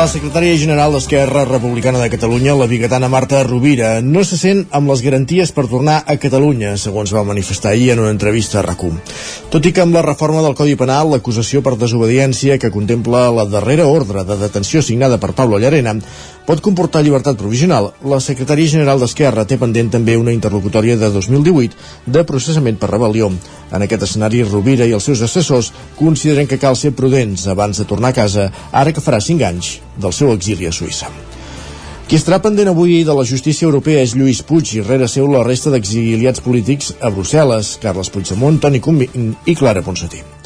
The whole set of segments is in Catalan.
La secretària general d'Esquerra Republicana de Catalunya, la bigatana Marta Rovira, no se sent amb les garanties per tornar a Catalunya, segons va manifestar ahir en una entrevista a rac Tot i que amb la reforma del Codi Penal, l'acusació per desobediència que contempla la darrera ordre de detenció signada per Pablo Llarena pot comportar llibertat provisional, la secretària general d'Esquerra té pendent també una interlocutòria de 2018 de processament per rebel·lió. En aquest escenari, Rovira i els seus assessors consideren que cal ser prudents abans de tornar a casa, ara que farà 5 anys del seu exili a Suïssa. Qui estarà pendent avui de la justícia europea és Lluís Puig i rere seu la resta d'exiliats polítics a Brussel·les, Carles Puigdemont, Toni Comín i Clara Ponsatí.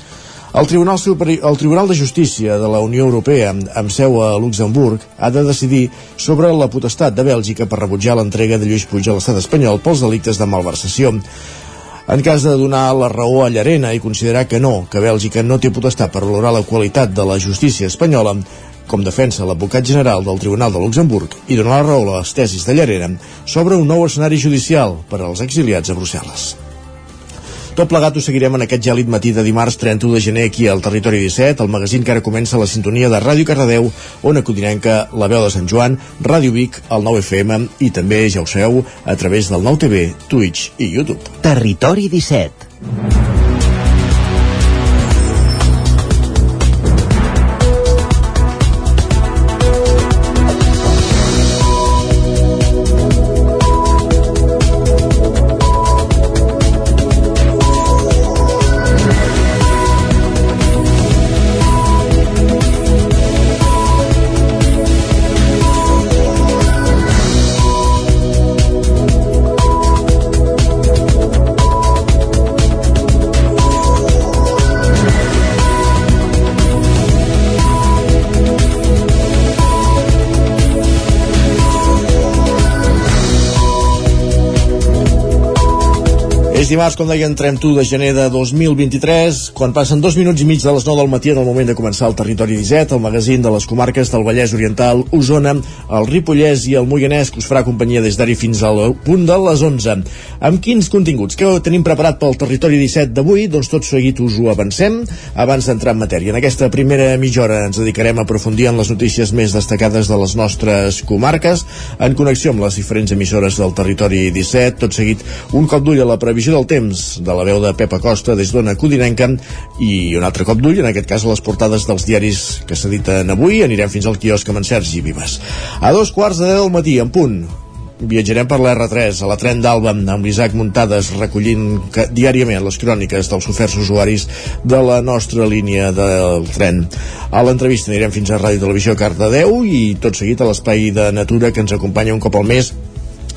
El Tribunal, Superi el Tribunal de Justícia de la Unió Europea, amb seu a Luxemburg, ha de decidir sobre la potestat de Bèlgica per rebutjar l'entrega de Lluís Puig a l'estat espanyol pels delictes de malversació. En cas de donar la raó a Llarena i considerar que no, que Bèlgica no té potestat per valorar la qualitat de la justícia espanyola, com defensa l'advocat general del Tribunal de Luxemburg i donar la raó a les tesis de Llarena sobre un nou escenari judicial per als exiliats a Brussel·les. Tot plegat ho seguirem en aquest gèlid matí de dimarts 31 de gener aquí al Territori 17, el magazín que ara comença la sintonia de Ràdio Cardedeu, on Codinenca, la veu de Sant Joan, Ràdio Vic, el 9 FM i també, ja ho sabeu, a través del 9 TV, Twitch i YouTube. Territori 17 És dimarts, com deia, entrem tu de gener de 2023, quan passen dos minuts i mig de les 9 del matí en el moment de començar el Territori 17, el magazín de les comarques del Vallès Oriental, Osona, el Ripollès i el Moianès, que us farà companyia des d'ara fins al punt de les 11. Amb quins continguts? Què tenim preparat pel Territori 17 d'avui? Doncs tot seguit us ho avancem abans d'entrar en matèria. En aquesta primera mitja hora ens dedicarem a aprofundir en les notícies més destacades de les nostres comarques, en connexió amb les diferents emissores del Territori 17, tot seguit un cop d'ull a la previsió del temps de la veu de Pepa Costa des d'Ona Codinenca i un altre cop d'ull, en aquest cas a les portades dels diaris que s'editen avui. Anirem fins al quiosc amb en Sergi Vives. A dos quarts de deu del matí, en punt, viatjarem per la R3 a la tren d'Alba amb l'Isaac Muntades recollint diàriament les cròniques dels oferts usuaris de la nostra línia del tren. A l'entrevista anirem fins a Ràdio Televisió Cardedeu i tot seguit a l'espai de natura que ens acompanya un cop al mes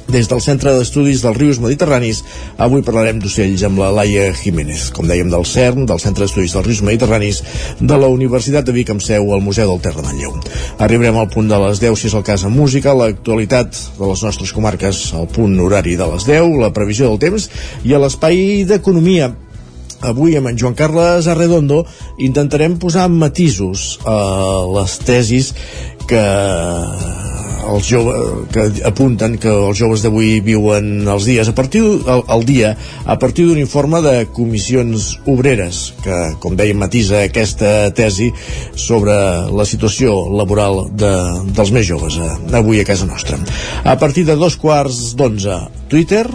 des del Centre d'Estudis dels Rius Mediterranis, avui parlarem d'ocells amb la Laia Jiménez, com dèiem del CERN, del Centre d'Estudis dels Rius Mediterranis, de la Universitat de Vic amb seu al Museu del Terra de Manlleu. Arribarem al punt de les 10, si és el cas en música, l'actualitat de les nostres comarques al punt horari de les 10, la previsió del temps i a l'espai d'economia avui amb en Joan Carles Arredondo intentarem posar matisos a les tesis que els joves que apunten que els joves d'avui viuen els dies. A partir el, el dia a partir d'un informe de comissions obreres que com deia matisa aquesta tesi sobre la situació laboral de, dels més joves eh, avui a casa nostra. A partir de dos quarts d'onze Twitter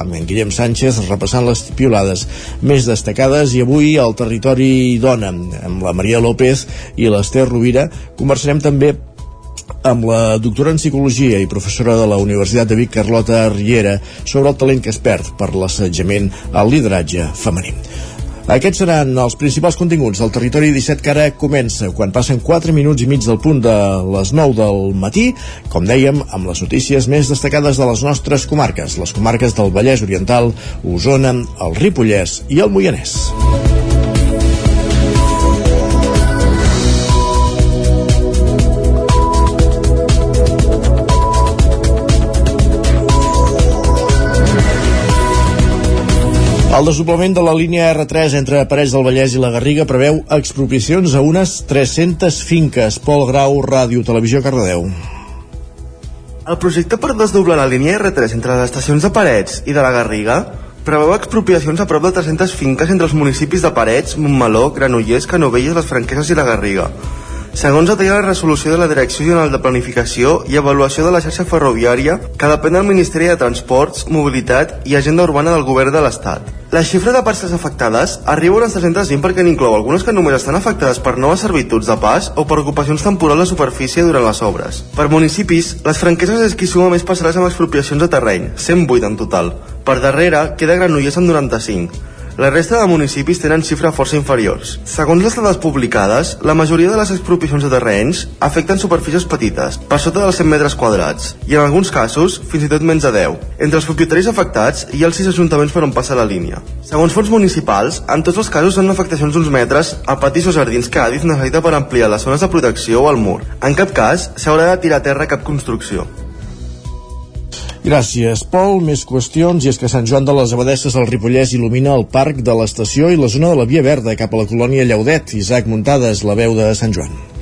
amb en Guillem Sánchez repassant les piolades més destacades i avui al territori dona amb la Maria López i l'Ester Rovira. Conversarem també amb la doctora en Psicologia i professora de la Universitat de Vic, Carlota Riera, sobre el talent que es perd per l'assetjament al lideratge femení. Aquests seran els principals continguts del Territori 17 que ara comença, quan passen 4 minuts i mig del punt de les 9 del matí, com dèiem, amb les notícies més destacades de les nostres comarques, les comarques del Vallès Oriental, Osona, el Ripollès i el Moianès. El desdoblament de la línia R3 entre Parets del Vallès i la Garriga preveu expropiacions a unes 300 finques. Pol Grau, Ràdio Televisió, Cardedeu. El projecte per desdoblar la línia R3 entre les estacions de Parets i de la Garriga preveu expropiacions a prop de 300 finques entre els municipis de Parets, Montmeló, Granollers, Canovelles, les Franqueses i la Garriga. Segons detalla la resolució de la Direcció General de Planificació i Avaluació de la xarxa ferroviària, que depèn del Ministeri de Transports, Mobilitat i Agenda Urbana del Govern de l'Estat. La xifra de parcel·les afectades arriba a unes 320 perquè n'inclou algunes que només estan afectades per noves servituds de pas o per ocupacions temporals de superfície durant les obres. Per municipis, les franqueses és qui suma més parcel·les amb expropiacions de terreny, 108 en total. Per darrere queda Granollers amb 95. La resta de municipis tenen xifres força inferiors. Segons les dades publicades, la majoria de les expropiacions de terrenys afecten superfícies petites, per sota dels 100 metres quadrats, i en alguns casos, fins i tot menys de 10. Entre els propietaris afectats hi ha els sis ajuntaments per on passa la línia. Segons fons municipals, en tots els casos són afectacions d'uns metres a patis o jardins que Adif necessita per ampliar les zones de protecció o el mur. En cap cas s'haurà de tirar a terra cap construcció. Gràcies, Pol. Més qüestions, i és que Sant Joan de les Abadesses al Ripollès il·lumina el parc de l'estació i la zona de la Via Verda cap a la colònia Llaudet. Isaac Muntades, la veu de Sant Joan.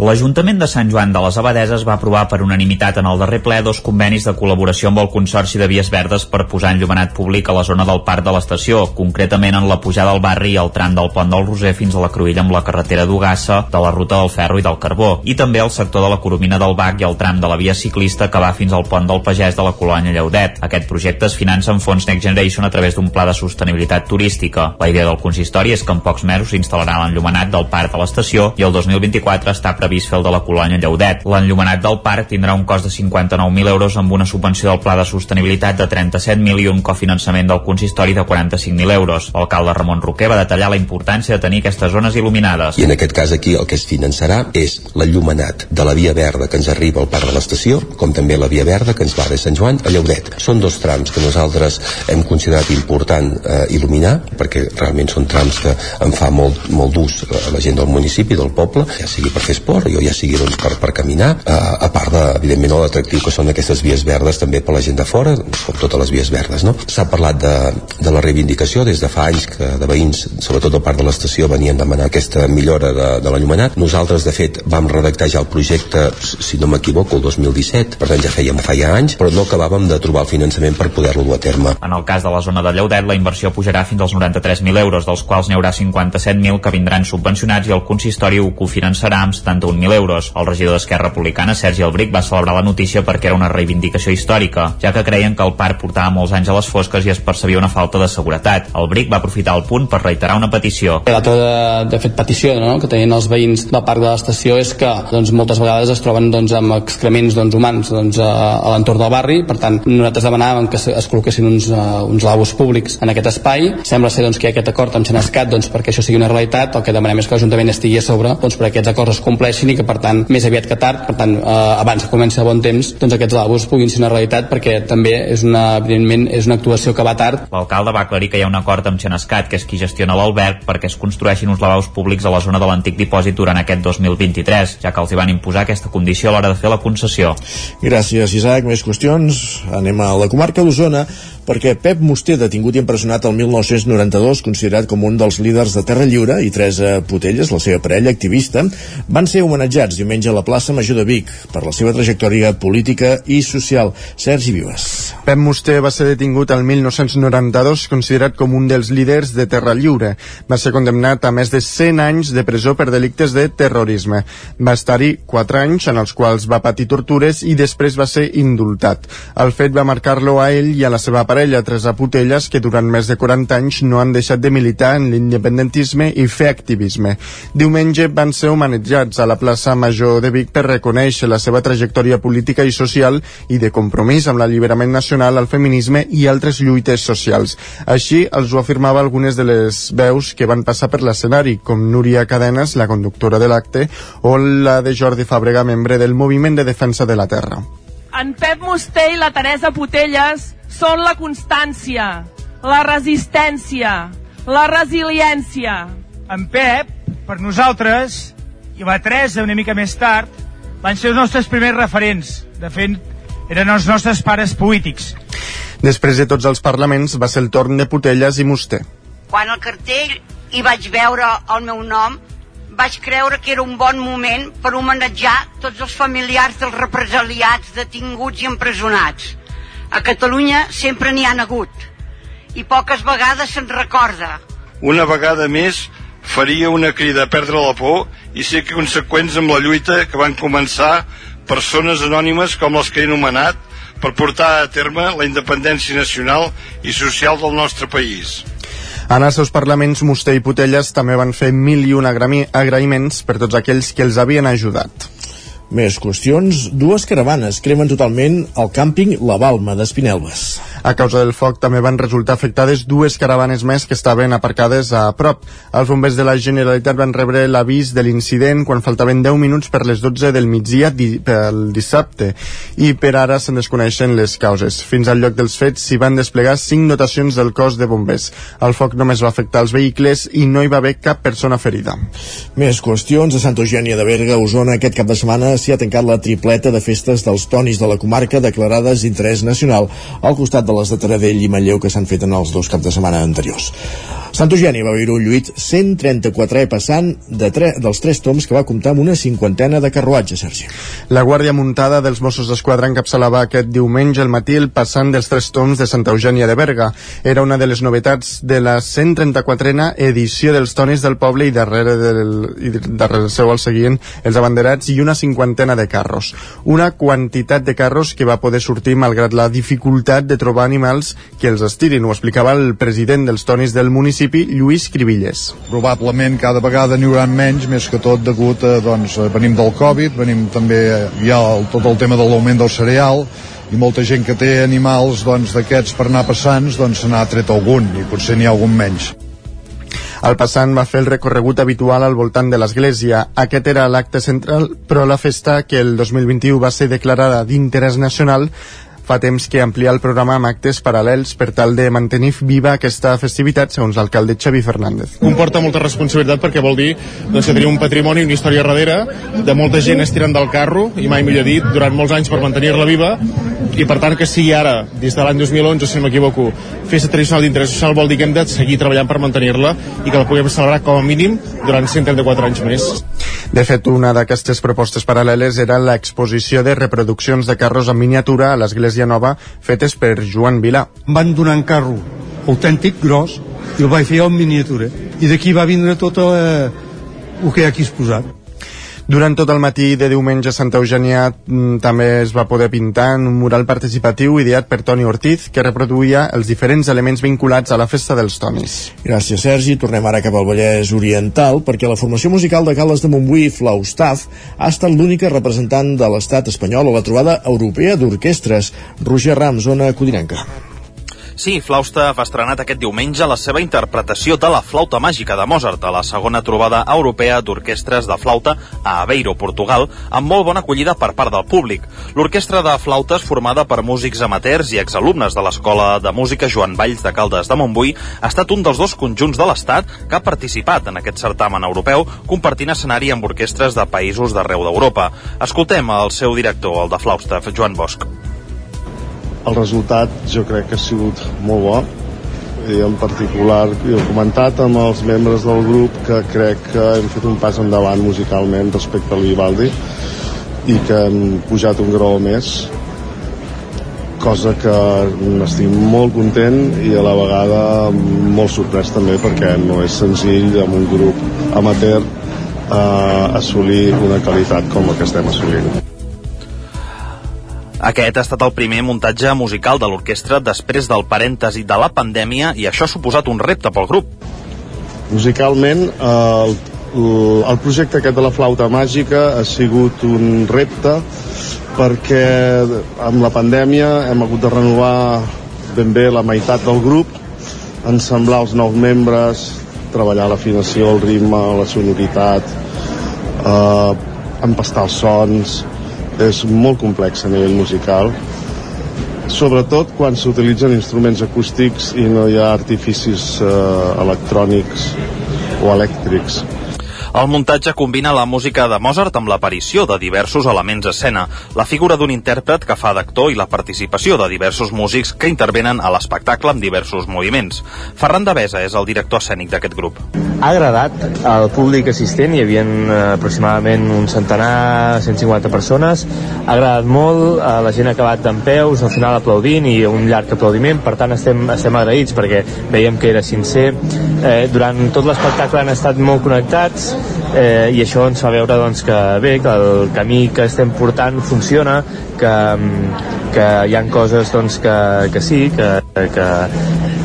L'Ajuntament de Sant Joan de les Abadeses va aprovar per unanimitat en el darrer ple dos convenis de col·laboració amb el Consorci de Vies Verdes per posar enllumenat públic a la zona del parc de l'estació, concretament en la pujada al barri i el tram del pont del Roser fins a la Cruïlla amb la carretera d'Ugassa, de la ruta del ferro i del carbó, i també el sector de la Coromina del Bac i el tram de la via ciclista que va fins al pont del Pagès de la colònia Lleudet. Aquest projecte es finança amb fons Next Generation a través d'un pla de sostenibilitat turística. La idea del consistori és que en pocs mesos s'instal·larà l'enllumenat del parc de l'estació i el 2024 està previst fer el de la colònia Lleudet. L'enllumenat del parc tindrà un cost de 59.000 euros amb una subvenció del Pla de Sostenibilitat de 37.000 i un cofinançament del consistori de 45.000 euros. L'alcalde Ramon Roquer va detallar la importància de tenir aquestes zones il·luminades. I en aquest cas aquí el que es finançarà és l'enllumenat de la via verda que ens arriba al parc de l'estació, com també la via verda que ens va de Sant Joan a Lleudet. Són dos trams que nosaltres hem considerat important eh, il·luminar, perquè realment són trams que en fa molt, molt d'ús a la gent del municipi, del poble, ja sigui per fer esport, jo ja sigui doncs, per, per caminar, eh, a part de, evidentment, l'atractiu que són aquestes vies verdes també per la gent de fora, com totes les vies verdes. No? S'ha parlat de, de la reivindicació des de fa anys que de veïns, sobretot al parc de l'estació, venien demanar aquesta millora de, de l'enllumenat. Nosaltres, de fet, vam redactar ja el projecte, si no m'equivoco, el 2017, per tant ja fèiem feia anys, però no acabàvem de trobar el finançament per poder-lo dur a terme. En el cas de la zona de Lleudet, la inversió pujarà fins als 93.000 euros, dels quals n'hi haurà 57.000 que vindran subvencionats i el consistori ho cofinançarà amb 71.000 euros. El regidor d'Esquerra Republicana, Sergi Albric, va celebrar la notícia perquè era una reivindicació històrica, ja que creien que el parc portava molts anys a les fosques i es percebia una falta de seguretat. El Bric va aprofitar el punt per reiterar una petició. L'altra de, de fet petició no? que tenien els veïns del parc de l'estació és que doncs, moltes vegades es troben doncs, amb excrements doncs, humans doncs, a, a l'entorn del barri, per tant nosaltres demanàvem que es col·loquessin uns, uh, uns lavabos públics en aquest espai. Sembla ser doncs, que hi ha aquest acord amb Xenescat doncs, perquè això sigui una realitat. El que demanem és que l'Ajuntament estigui a sobre doncs, perquè aquests acords es compleixin i que per tant més aviat que tard, per tant eh, abans que comenci a bon temps, doncs aquests lavabos puguin ser una realitat perquè també és una, evidentment és una actuació que va tard. L'alcalde va aclarir que hi ha un acord amb Xenescat, que és qui gestiona l'alberg, perquè es construeixin uns lavabos públics a la zona de l'antic dipòsit durant aquest 2023, ja que els hi van imposar aquesta condició a l'hora de fer la concessió. Gràcies, Isaac. Més qüestions? Anem a la comarca d'Osona perquè Pep Musté, detingut i empresonat el 1992, considerat com un dels líders de Terra Lliure, i Teresa Potelles, la seva parella activista, van ser homenatjats diumenge a la plaça Major de Vic per la seva trajectòria política i social. Sergi Vives. Pep Musté va ser detingut el 1992, considerat com un dels líders de Terra Lliure. Va ser condemnat a més de 100 anys de presó per delictes de terrorisme. Va estar-hi 4 anys, en els quals va patir tortures i després va ser indultat. El fet va marcar-lo a ell i a la seva parella, Teresa Putelles, que durant més de 40 anys no han deixat de militar en l'independentisme i fer activisme. Diumenge van ser homenatjats a la plaça Major de Vic per reconèixer la seva trajectòria política i social i de compromís amb l'alliberament nacional, el feminisme i altres lluites socials. Així els ho afirmava algunes de les veus que van passar per l'escenari, com Núria Cadenas, la conductora de l'acte, o la de Jordi Fàbrega, membre del Moviment de Defensa de la Terra. En Pep Musté i la Teresa Potelles són la constància, la resistència, la resiliència. En Pep, per nosaltres, i la Teresa una mica més tard, van ser els nostres primers referents. De fet, eren els nostres pares polítics. Després de tots els parlaments va ser el torn de Putelles i Muster. Quan al cartell hi vaig veure el meu nom, vaig creure que era un bon moment per homenatjar tots els familiars dels represaliats, detinguts i empresonats. A Catalunya sempre n'hi han hagut i poques vegades se'n recorda. Una vegada més faria una crida a perdre la por i ser conseqüents amb la lluita que van començar persones anònimes com les que he anomenat per portar a terme la independència nacional i social del nostre país. En els seus parlaments, Muster i Putelles també van fer mil i un agraïments per tots aquells que els havien ajudat. Més qüestions. Dues caravanes cremen totalment el càmping La Balma d'Espinelves. A causa del foc també van resultar afectades dues caravanes més que estaven aparcades a prop. Els bombers de la Generalitat van rebre l'avís de l'incident quan faltaven 10 minuts per les 12 del migdia di pel dissabte i per ara se'n desconeixen les causes. Fins al lloc dels fets s'hi van desplegar 5 notacions del cos de bombers. El foc només va afectar els vehicles i no hi va haver cap persona ferida. Més qüestions. A Santa Eugènia de Berga, Osona, aquest cap de setmana s'hi ha tancat la tripleta de festes dels tonis de la comarca declarades d'interès nacional al costat de les de Taradell i Manlleu que s'han fet en els dos caps de setmana anteriors. Sant Eugeni va viure un lluit 134è passant de tre, dels tres toms que va comptar amb una cinquantena de carruatges, Sergi. La Guàrdia Muntada dels Mossos d'Esquadra encapçalava aquest diumenge al matí el passant dels tres toms de Santa Eugènia de Berga. Era una de les novetats de la 134a edició dels tonis del poble i darrere del, i darrere seu el seguien els abanderats i una cinquantena de carros. Una quantitat de carros que va poder sortir malgrat la dificultat de trobar animals que els estirin. Ho explicava el president dels tonis del municipi, Lluís Cribilles. Probablement cada vegada n'hi haurà menys, més que tot degut a, doncs, venim del Covid, venim també hi ha el, tot el tema de l'augment del cereal, i molta gent que té animals doncs, d'aquests per anar passants doncs se n'ha tret algun i potser n'hi ha algun menys. El passant va fer el recorregut habitual al voltant de l'església. Aquest era l'acte central, però la festa, que el 2021 va ser declarada d'interès nacional, fa temps que amplia el programa amb actes paral·lels per tal de mantenir viva aquesta festivitat, segons l'alcalde Xavi Fernández. Comporta molta responsabilitat perquè vol dir doncs, que tenim un patrimoni, una història darrere, de molta gent estirant del carro, i mai millor dit, durant molts anys per mantenir-la viva, i per tant que sigui ara, des de l'any 2011, si no m'equivoco, festa tradicional d'interès social vol dir que hem de seguir treballant per mantenir-la i que la puguem celebrar com a mínim durant 134 anys més. De fet, una d'aquestes propostes paral·leles era l'exposició de reproduccions de carros en miniatura a l'Església Nova fetes per Joan Vilà. Van donar un carro autèntic, gros, i el vaig fer en miniatura. I d'aquí va vindre tot eh, el que hi ha aquí exposat. Durant tot el matí de diumenge a Santa Eugènia mm, també es va poder pintar en un mural participatiu ideat per Toni Ortiz que reproduïa els diferents elements vinculats a la festa dels Tonis. Gràcies, Sergi. Tornem ara cap al Vallès Oriental perquè la formació musical de Cales de Montbui, Flaustaff, ha estat l'única representant de l'estat espanyol a la trobada europea d'orquestres. Roger Ram, zona codinenca. Sí, Flausta ha estrenat aquest diumenge la seva interpretació de la flauta màgica de Mozart a la segona trobada europea d'orquestres de flauta a Aveiro, Portugal, amb molt bona acollida per part del públic. L'orquestra de flautes, formada per músics amateurs i exalumnes de l'Escola de Música Joan Valls de Caldes de Montbui, ha estat un dels dos conjunts de l'Estat que ha participat en aquest certamen europeu, compartint escenari amb orquestres de països d'arreu d'Europa. Escoltem el seu director, el de Flausta, Joan Bosch el resultat jo crec que ha sigut molt bo i en particular jo he comentat amb els membres del grup que crec que hem fet un pas endavant musicalment respecte a l'Ivaldi i que hem pujat un grau més cosa que estic molt content i a la vegada molt sorprès també perquè no és senzill amb un grup amateur eh, assolir una qualitat com la que estem assolint. Aquest ha estat el primer muntatge musical de l'orquestra després del parèntesi de la pandèmia i això ha suposat un repte pel grup. Musicalment, el, el projecte aquest de la flauta màgica ha sigut un repte perquè amb la pandèmia hem hagut de renovar ben bé la meitat del grup, ensemblar els nous membres, treballar l'afinació, el ritme, la sonoritat, eh, empastar els sons, és molt complex a nivell musical sobretot quan s'utilitzen instruments acústics i no hi ha artificis eh, electrònics o elèctrics El muntatge combina la música de Mozart amb l'aparició de diversos elements escena, la figura d'un intèrpret que fa d'actor i la participació de diversos músics que intervenen a l'espectacle amb diversos moviments. Ferran de Besa és el director escènic d'aquest grup. Ha agradat al públic assistent, hi havia eh, aproximadament un centenar, 150 persones, ha agradat molt, la gent ha acabat d'en peus, al final aplaudint i un llarg aplaudiment, per tant estem, estem agraïts perquè veiem que era sincer. Eh, durant tot l'espectacle han estat molt connectats eh, i això ens fa veure doncs, que bé, que el camí que estem portant funciona, que, que hi han coses doncs, que, que sí, que, que,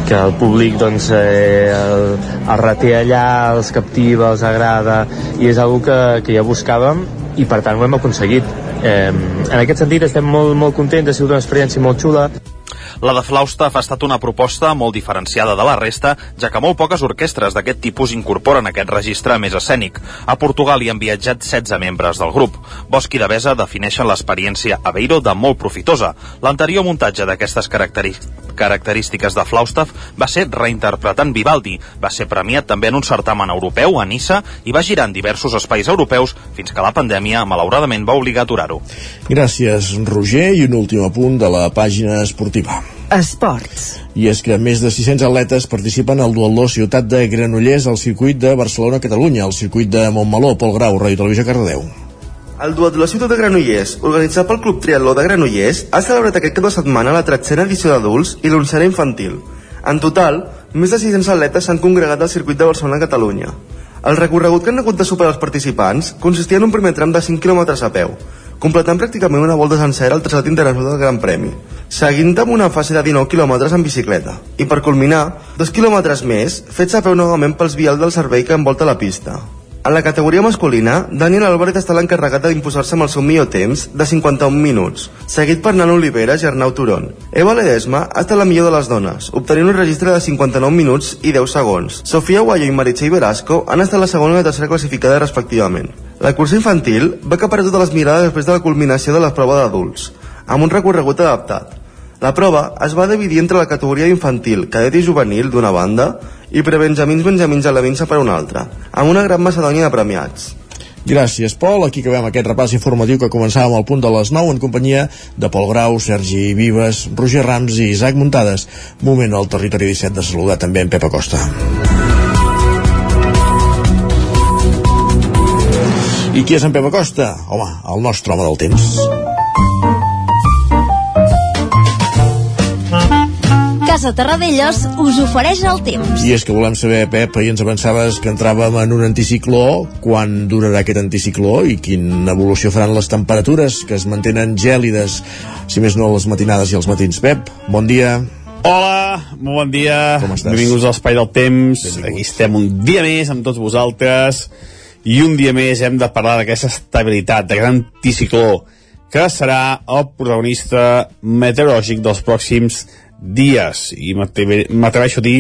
que el públic doncs, eh, el, el reté allà, els captiva, els agrada i és una que, que ja buscàvem i per tant ho hem aconseguit. Eh, en aquest sentit estem molt, molt contents ha sigut una experiència molt xula la de Flaustaf ha estat una proposta molt diferenciada de la resta, ja que molt poques orquestres d'aquest tipus incorporen aquest registre més escènic. A Portugal hi han viatjat 16 membres del grup. Bosch i Devesa defineixen l'experiència a Beiro de molt profitosa. L'anterior muntatge d'aquestes característiques de Flaustaf va ser reinterpretant Vivaldi, va ser premiat també en un certamen europeu a Nissa i va girar en diversos espais europeus fins que la pandèmia malauradament va obligar a aturar-ho. Gràcies, Roger. I un últim apunt de la pàgina esportiva. Esports. I és que més de 600 atletes participen al duatló Ciutat de Granollers al circuit de Barcelona-Catalunya, al circuit de Montmeló, Pol Grau, Ràdio Televisió Cardedeu. El duatló Ciutat de Granollers, organitzat pel Club Triatló de Granollers, ha celebrat aquest cap de setmana la tretzena edició d'adults i l'onzena infantil. En total, més de 600 atletes s'han congregat al circuit de Barcelona-Catalunya. El recorregut que han hagut de superar els participants consistia en un primer tram de 5 km a peu, completant pràcticament una volta sencera al traçat internacional del Gran Premi, seguint amb una fase de 19 km en bicicleta, i per culminar, dos quilòmetres més, fets a peu novament pels vials del servei que envolta la pista. En la categoria masculina, Daniel Álvarez està l'encarregat d'impulsar-se amb el seu millor temps de 51 minuts, seguit per Nano Oliveras i Arnau Turon. Eva Ledesma ha estat la millor de les dones, obtenint un registre de 59 minuts i 10 segons. Sofia Guayo i Meritxell Velasco han estat la segona i la tercera classificada respectivament. La cursa infantil va acaparar totes les mirades després de la culminació de la prova d'adults, amb un recorregut adaptat. La prova es va dividir entre la categoria infantil, cadet i juvenil d'una banda i prebenjamins benjamins alevins per una altra, amb una gran macedònia de premiats. Gràcies, Pol. Aquí acabem aquest repàs informatiu que començàvem al punt de les 9 en companyia de Pol Grau, Sergi Vives, Roger Rams i Isaac Muntades. Moment al territori 17 de saludar també en Pep Acosta. I qui és en Pep Acosta? Home, el nostre home del temps. Casa Terradellos us ofereix el temps. I és que volem saber, Pep, ahir ens avançaves que entràvem en un anticicló, quan durarà aquest anticicló i quina evolució faran les temperatures que es mantenen gèlides, si més no les matinades i els matins. Pep, bon dia. Hola, molt bon dia. Com estàs? Benvinguts a l'Espai del Temps. Benvinguts. Aquí estem un dia més amb tots vosaltres i un dia més hem de parlar d'aquesta estabilitat, d'aquest anticicló, que serà el protagonista meteorològic dels pròxims dies i m'atre- m'atreveixo a dir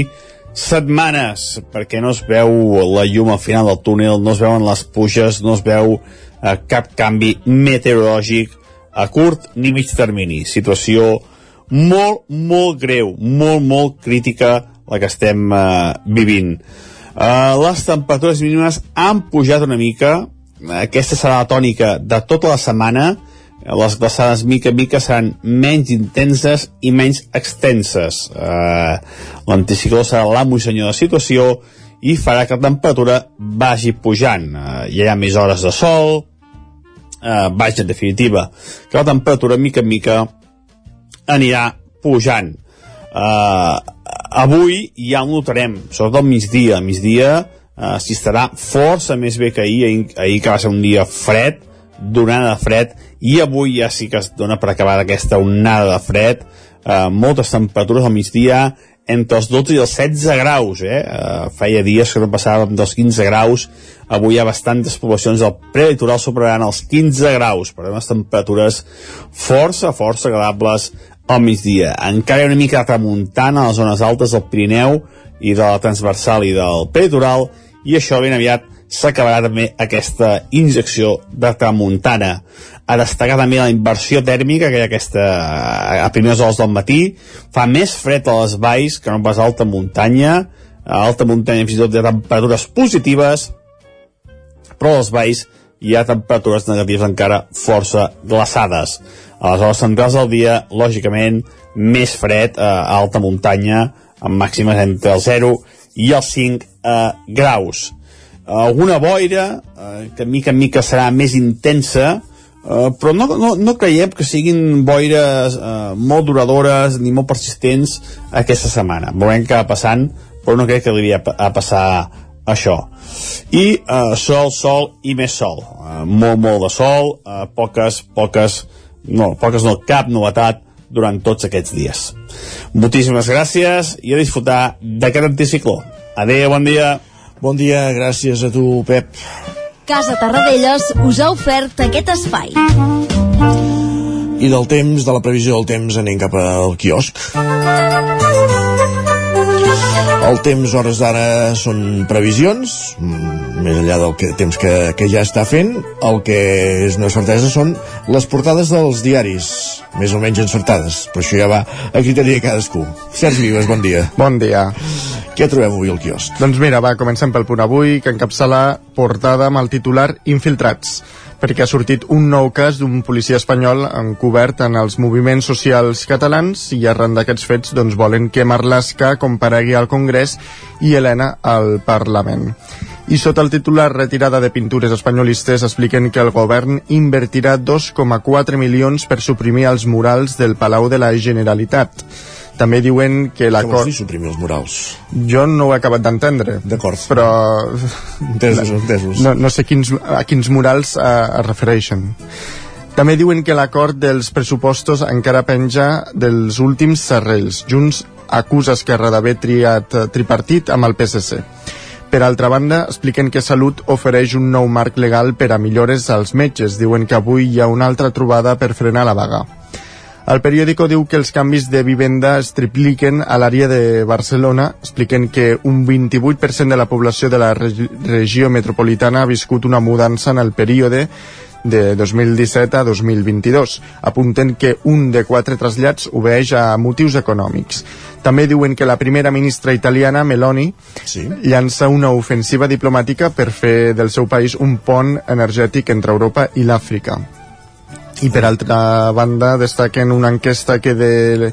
setmanes perquè no es veu la llum al final del túnel no es veuen les puges no es veu eh, cap canvi meteorològic a curt ni mig termini. Situació molt, molt greu molt, molt crítica la que estem eh, vivint. Eh, les temperatures mínimes han pujat una mica. Aquesta serà la tònica de tota la setmana les glaçades mica en mica seran menys intenses i menys extenses. Eh, L'anticicló serà l'amo i senyor de la situació i farà que la temperatura vagi pujant. Eh, hi ha més hores de sol, eh, vaja, en definitiva, que la temperatura mica en mica anirà pujant. Uh, avui ja ho notarem, sobretot al migdia. Al migdia uh, s'hi estarà força més bé que ahir, ahir, ahir que va ser un dia fred, d'onada de fred, i avui ja sí que es dona per acabada aquesta onada de fred, uh, moltes temperatures al migdia, entre els 12 i els 16 graus, eh? Uh, feia dies que no passàvem dels 15 graus, avui hi ha bastantes poblacions del prelitoral superaran els 15 graus, per unes temperatures força, força agradables al migdia. Encara hi ha una mica de tramuntana a les zones altes del Pirineu i de la transversal i del prelitoral, i això ben aviat s'acabarà també aquesta injecció de tramuntana. A destacar també la inversió tèrmica que hi ha aquesta, a primeres hores del matí. Fa més fred a les valls que no pas a alta muntanya. A alta muntanya fins i tot hi ha temperatures positives però als valls hi ha temperatures negatives encara força glaçades. A les hores centrals del dia, lògicament, més fred a alta muntanya, amb màximes entre el 0 i els 5 eh, graus. Alguna boira, eh, que mica en mica serà més intensa, eh, però no, no, no creiem que siguin boires eh, molt duradores ni molt persistents aquesta setmana. Veurem què va passant, però no crec que li a, passar això. I eh, sol, sol i més sol. Eh, molt, molt de sol, eh, poques, poques, no, poques no, cap novetat durant tots aquests dies. Moltíssimes gràcies i a disfrutar d'aquest anticicló. Adéu, bon dia. Bon dia, gràcies a tu, Pep. Casa Tarradellas us ha ofert aquest espai. I del temps, de la previsió del temps, anem cap al quiosc. El temps, hores d'ara, són previsions, mm, més enllà del que, temps que, que ja està fent. El que és una certesa són les portades dels diaris, més o menys encertades, però això ja va a criteri de cadascú. Sergi Vives, bon dia. Bon dia. Què trobem avui al quiosc? Doncs mira, va, comencem pel punt avui, que encapçala portada amb el titular Infiltrats perquè ha sortit un nou cas d'un policia espanyol encobert en els moviments socials catalans i arran d'aquests fets doncs, volen que Marlaska comparegui al Congrés i Helena al Parlament. I sota el titular Retirada de pintures espanyolistes expliquen que el govern invertirà 2,4 milions per suprimir els murals del Palau de la Generalitat. També diuen que l'acord... Què vols dir suprimir els murals? Jo no ho he acabat d'entendre. D'acord. Però... Entesos, entesos. No, no sé quins, a quins murals eh, es refereixen. També diuen que l'acord dels pressupostos encara penja dels últims serrells. Junts acusa Esquerra d'haver triat eh, tripartit amb el PSC. Per altra banda, expliquen que Salut ofereix un nou marc legal per a millores als metges. Diuen que avui hi ha una altra trobada per frenar la vaga. El periòdico diu que els canvis de vivenda es tripliquen a l'àrea de Barcelona, expliquen que un 28% de la població de la regi regió metropolitana ha viscut una mudança en el període de 2017 a 2022. Apunten que un de quatre trasllats obeix a motius econòmics. També diuen que la primera ministra italiana, Meloni, sí. llança una ofensiva diplomàtica per fer del seu país un pont energètic entre Europa i l'Àfrica i per altra banda destaquen una enquesta que, de,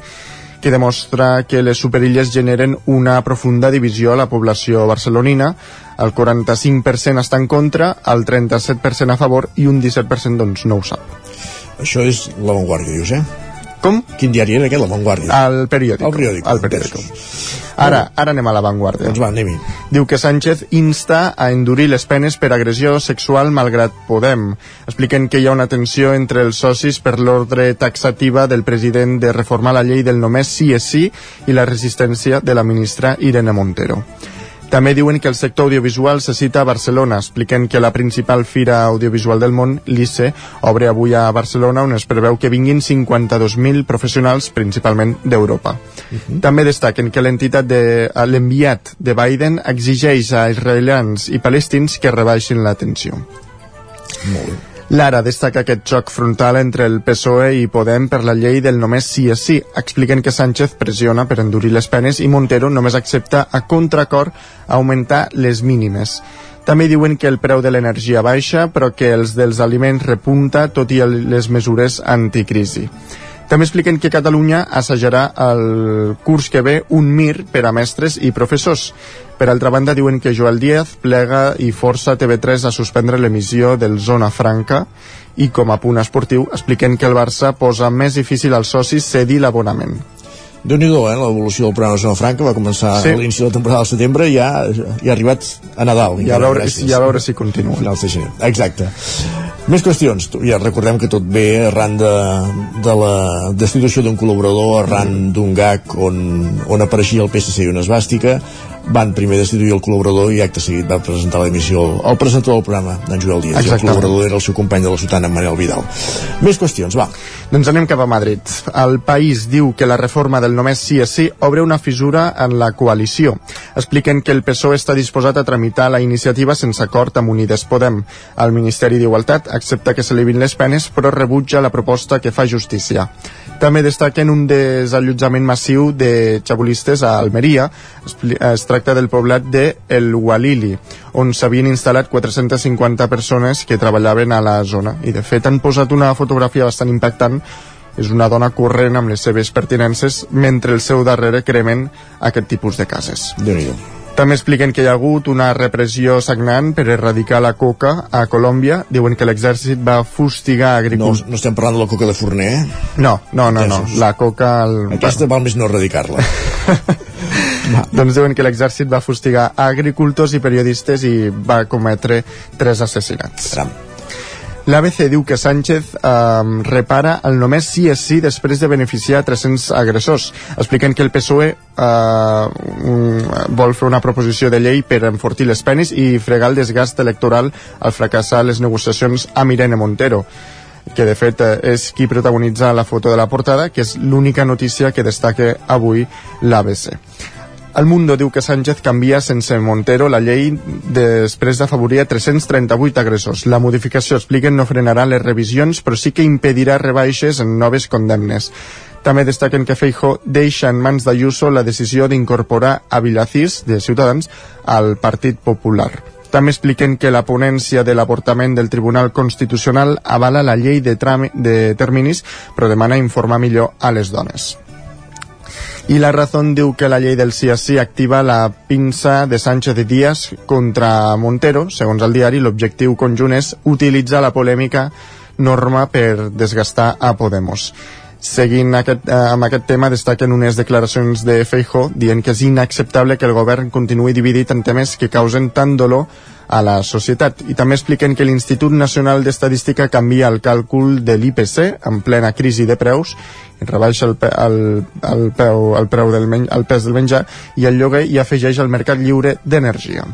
que demostra que les superilles generen una profunda divisió a la població barcelonina el 45% està en contra el 37% a favor i un 17% doncs no ho sap això és l'avantguàrdia, dius, eh? Com? Quin diari era aquest, La Vanguardia? El periòdic. El periòdic. El periòdic. Ara, ara anem a La Vanguardia. Doncs va, anem -hi. Diu que Sánchez insta a endurir les penes per agressió sexual malgrat Podem. Expliquen que hi ha una tensió entre els socis per l'ordre taxativa del president de reformar la llei del només sí és sí i la resistència de la ministra Irene Montero. També diuen que el sector audiovisual se cita a Barcelona, expliquen que la principal fira audiovisual del món, l'ICE, obre avui a Barcelona on es preveu que vinguin 52.000 professionals, principalment d'Europa. Uh -huh. També destaquen que l'entitat de l'enviat de Biden exigeix a israelians i palestins que rebaixin la tensió. Molt bé. Lara destaca aquest xoc frontal entre el PSOE i Podem per la llei del només sí és sí. Expliquen que Sánchez pressiona per endurir les penes i Montero només accepta a contracor augmentar les mínimes. També diuen que el preu de l'energia baixa, però que els dels aliments repunta tot i les mesures anticrisi. També expliquen que Catalunya assajarà el curs que ve un MIR per a mestres i professors. Per altra banda, diuen que Joel Díaz plega i força TV3 a suspendre l'emissió del Zona Franca i com a punt esportiu expliquen que el Barça posa més difícil als socis cedir l'abonament déu nhi eh? l'evolució del programa Zona Franca va començar sí. a l'inici de la temporada del setembre i ja, ja ha arribat a Nadal i a veure, ja a veure si continua finals de gener, exacte més qüestions, ja recordem que tot ve arran de, de la destitució d'un col·laborador, arran d'un gag on, on apareixia el PSC i una esbàstica van primer destituir el col·laborador i acte seguit va presentar l'emissió el presentador del programa, en Joel Díaz. I el col·laborador era el seu company de la sotana, Manel Vidal. Més qüestions, va. Doncs anem cap a Madrid. El país diu que la reforma del només sí és sí obre una fissura en la coalició. Expliquen que el PSOE està disposat a tramitar la iniciativa sense acord amb Unides Podem. El Ministeri d'Igualtat accepta que s'elevin les penes però rebutja la proposta que fa justícia també destaquen un desallotjament massiu de xabolistes a Almeria. Es tracta del poblat de El Walili, on s'havien instal·lat 450 persones que treballaven a la zona. I de fet han posat una fotografia bastant impactant és una dona corrent amb les seves pertinences mentre el seu darrere cremen aquest tipus de cases. déu nhi també expliquen que hi ha hagut una repressió sagnant per erradicar la coca a Colòmbia. Diuen que l'exèrcit va fustigar No, agricultors... no estem parlant de la coca de Forner, eh? No, no, no, no. La coca... El... Aquesta val més no erradicar-la. doncs diuen que l'exèrcit va fustigar agricultors i periodistes i va cometre tres assassinats. L'ABC diu que Sánchez eh, repara el només sí és sí després de beneficiar 300 agressors. Expliquen que el PSOE eh, vol fer una proposició de llei per enfortir les penes i fregar el desgast electoral al fracassar les negociacions amb Irene Montero que de fet eh, és qui protagonitza la foto de la portada, que és l'única notícia que destaca avui l'ABC. El Mundo diu que Sánchez canvia sense Montero la llei després d'afavorir a 338 agressors. La modificació, expliquen, no frenarà les revisions, però sí que impedirà rebaixes en noves condemnes. També destaquen que Feijo deixa en mans d'Ayuso la decisió d'incorporar a Vilacís, de Ciutadans, al Partit Popular. També expliquen que la ponència de l'avortament del Tribunal Constitucional avala la llei de, de terminis, però demana informar millor a les dones. I la Razón diu que la llei del sí a sí activa la pinça de Sánchez de Díaz contra Montero. Segons el diari, l'objectiu conjunt és utilitzar la polèmica norma per desgastar a Podemos. Seguint aquest, eh, amb aquest tema, destaquen unes declaracions de Feijó dient que és inacceptable que el govern continuï dividit en temes que causen tant dolor a la societat. I també expliquen que l'Institut Nacional d'Estadística canvia el càlcul de l'IPC en plena crisi de preus rebaixa el, pe el, el, peu, el, preu del men el pes del menjar i el lloguer i afegeix el mercat lliure d'energia.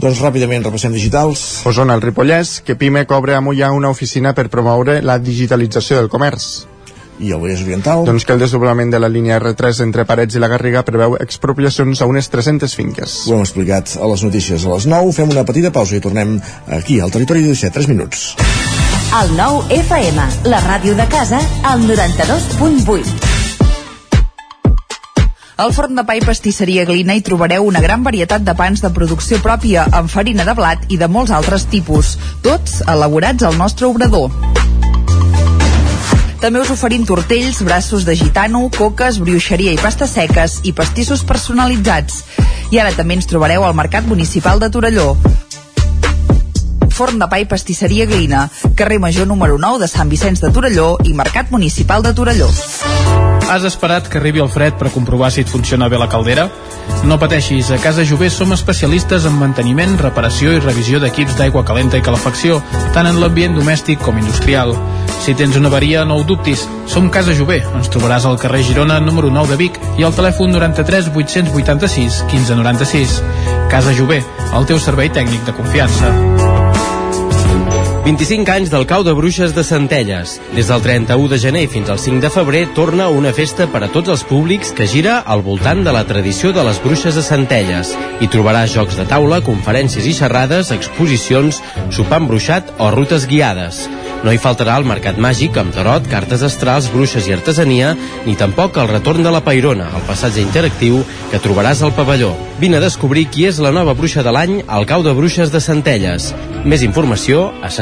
Doncs ràpidament repassem digitals. Osona, el Ripollès, que Pime cobra a Mollà una oficina per promoure la digitalització del comerç. I el Vallès Oriental? Doncs que el desdoblament de la línia R3 entre Parets i la Garriga preveu expropiacions a unes 300 finques. Ho hem explicat a les notícies a les 9. Fem una petita pausa i tornem aquí, al territori de 17, 3 minuts. El 9 FM, la ràdio de casa, al 92.8. Al forn de pa i pastisseria Glina hi trobareu una gran varietat de pans de producció pròpia amb farina de blat i de molts altres tipus, tots elaborats al nostre obrador. També us oferim tortells, braços de gitano, coques, brioixeria i pastes seques i pastissos personalitzats. I ara també ens trobareu al Mercat Municipal de Torelló. Forn de pa i pastisseria Glina, carrer Major número 9 de Sant Vicenç de Torelló i Mercat Municipal de Torelló. Has esperat que arribi el fred per comprovar si et funciona bé la caldera? No pateixis, a Casa Jové som especialistes en manteniment, reparació i revisió d'equips d'aigua calenta i calefacció, tant en l'ambient domèstic com industrial. Si tens una avaria, no ho dubtis. Som Casa Jové. Ens trobaràs al carrer Girona, número 9 de Vic, i al telèfon 93 886 1596. Casa Jové, el teu servei tècnic de confiança. 25 anys del cau de bruixes de Centelles. Des del 31 de gener fins al 5 de febrer torna una festa per a tots els públics que gira al voltant de la tradició de les bruixes de Centelles. Hi trobaràs jocs de taula, conferències i xerrades, exposicions, sopar embruixat o rutes guiades. No hi faltarà el mercat màgic amb tarot, cartes astrals, bruixes i artesania, ni tampoc el retorn de la Pairona, el passatge interactiu que trobaràs al pavelló. Vine a descobrir qui és la nova bruixa de l'any al cau de bruixes de Centelles. Més informació a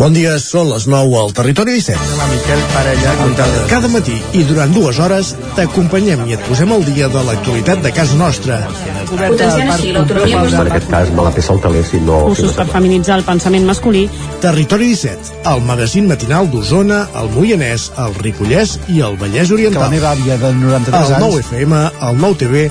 Bon dia, són les 9 al Territori 17. La Miquel Parella. Cada matí i durant dues hores t'acompanyem i et posem al dia de l'actualitat de casa nostra. Potenciant així l'autonomia En aquest cas me la peça el taler si no... Cursos per feminitzar el pensament masculí. Territori 17, el magazín matinal d'Osona, el Moianès, el Ripollès i el Vallès Oriental. Que la meva àvia de 93 el anys... 9 FM, el 9 TV,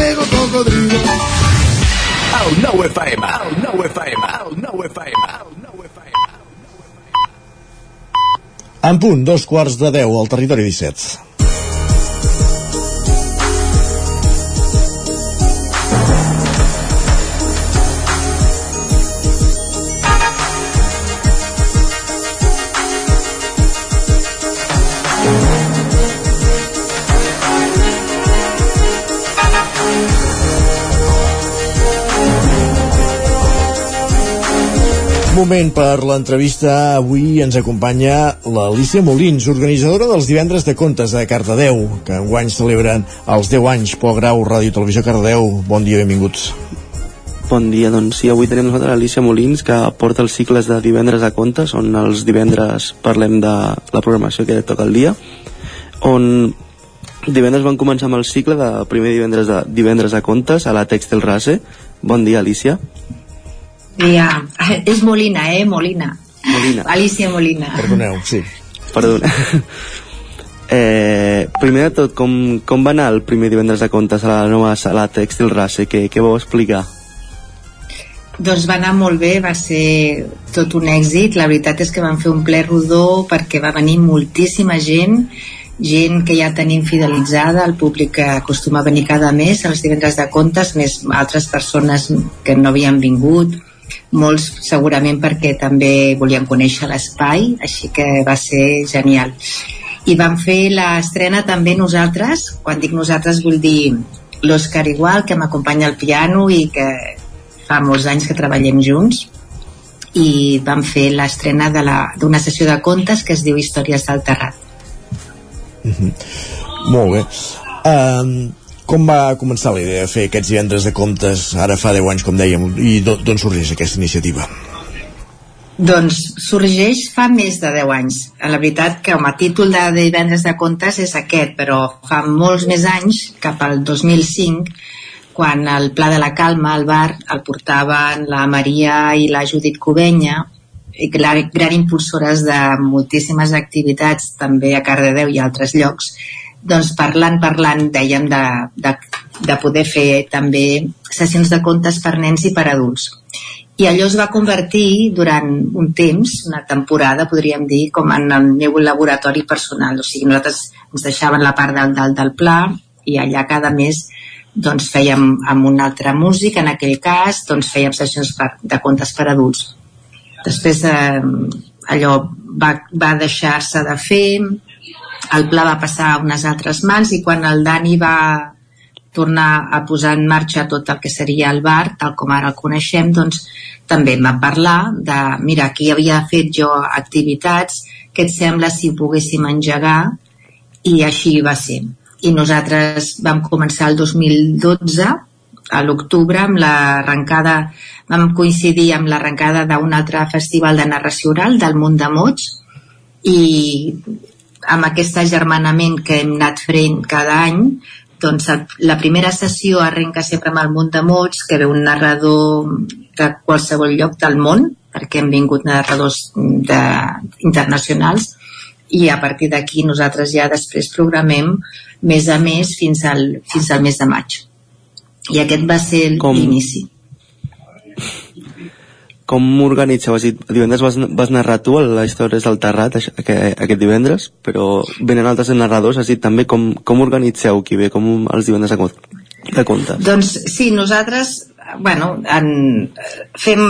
cocodrilo. El 9 FM, el 9 FM, el 9 FM, el 9 FM. En punt, dos quarts de deu al territori 17. Moment per l'entrevista. Avui ens acompanya l'Alicia Molins, organitzadora dels divendres de contes de Cardedeu, que enguany celebren els 10 anys Pol Grau, Ràdio Televisió Cardedeu. Bon dia, benvinguts. Bon dia, doncs sí, avui tenim nosaltres l'Alicia Molins que porta els cicles de divendres de contes on els divendres parlem de la programació que toca el dia on divendres van començar amb el cicle de primer divendres de, divendres de contes a la Textil Rase Bon dia, Alicia. Ja, és Molina, eh? Molina. Molina. Alicia Molina. Perdoneu, sí. Perdona. eh, primer de tot, com, com va anar el primer divendres de contes a la nova sala Textil Rase? Què, què vau explicar? Doncs va anar molt bé, va ser tot un èxit. La veritat és que vam fer un ple rodó perquè va venir moltíssima gent, gent que ja tenim fidelitzada, el públic que acostuma a venir cada mes als divendres de contes, més altres persones que no havien vingut, molts segurament perquè també volien conèixer l'espai, així que va ser genial. I vam fer l'estrena també nosaltres, quan dic nosaltres vull dir l'Òscar Igual, que m'acompanya al piano i que fa molts anys que treballem junts i vam fer l'estrena d'una sessió de contes que es diu Històries del Terrat. Mm -hmm. Molt bé. Um, com va començar la idea de fer aquests divendres de comptes ara fa 10 anys, com dèiem, i d'on sorgeix aquesta iniciativa? Doncs sorgeix fa més de 10 anys. La veritat que com a títol de divendres de contes és aquest, però fa molts més anys, cap al 2005, quan el Pla de la Calma, al bar, el portaven la Maria i la Judit Covenya, gran, impulsores de moltíssimes activitats també a Cardedeu i altres llocs doncs parlant, parlant, dèiem de, de, de poder fer també sessions de contes per nens i per adults. I allò es va convertir durant un temps, una temporada podríem dir, com en el meu laboratori personal. O sigui, nosaltres ens deixaven la part dalt, dalt del pla i allà cada mes doncs fèiem amb un altre músic en aquell cas doncs fèiem sessions per, de contes per adults. Després eh, allò va, va deixar-se de fer el pla va passar a unes altres mans i quan el Dani va tornar a posar en marxa tot el que seria el bar, tal com ara el coneixem, doncs també em va parlar de, mira, aquí havia fet jo activitats, què et sembla si ho poguéssim engegar? I així va ser. I nosaltres vam començar el 2012, a l'octubre, amb l'arrencada, vam coincidir amb l'arrencada d'un altre festival de narració oral del Munt de Mots, i amb aquest agermanament que hem anat fent cada any, doncs el, la primera sessió arrenca sempre amb el munt de mots, que ve un narrador de qualsevol lloc del món, perquè han vingut narradors de, internacionals, i a partir d'aquí nosaltres ja després programem mes a mes fins al, fins al mes de maig. I aquest va ser l'inici. Com Has dit, divendres vas, vas narrar tu la història del Terrat aquest, aquest divendres, però venen altres narradors, has dit també com, com organitzeu qui ve, com els divendres de, contes? Doncs sí, nosaltres bueno, en, fem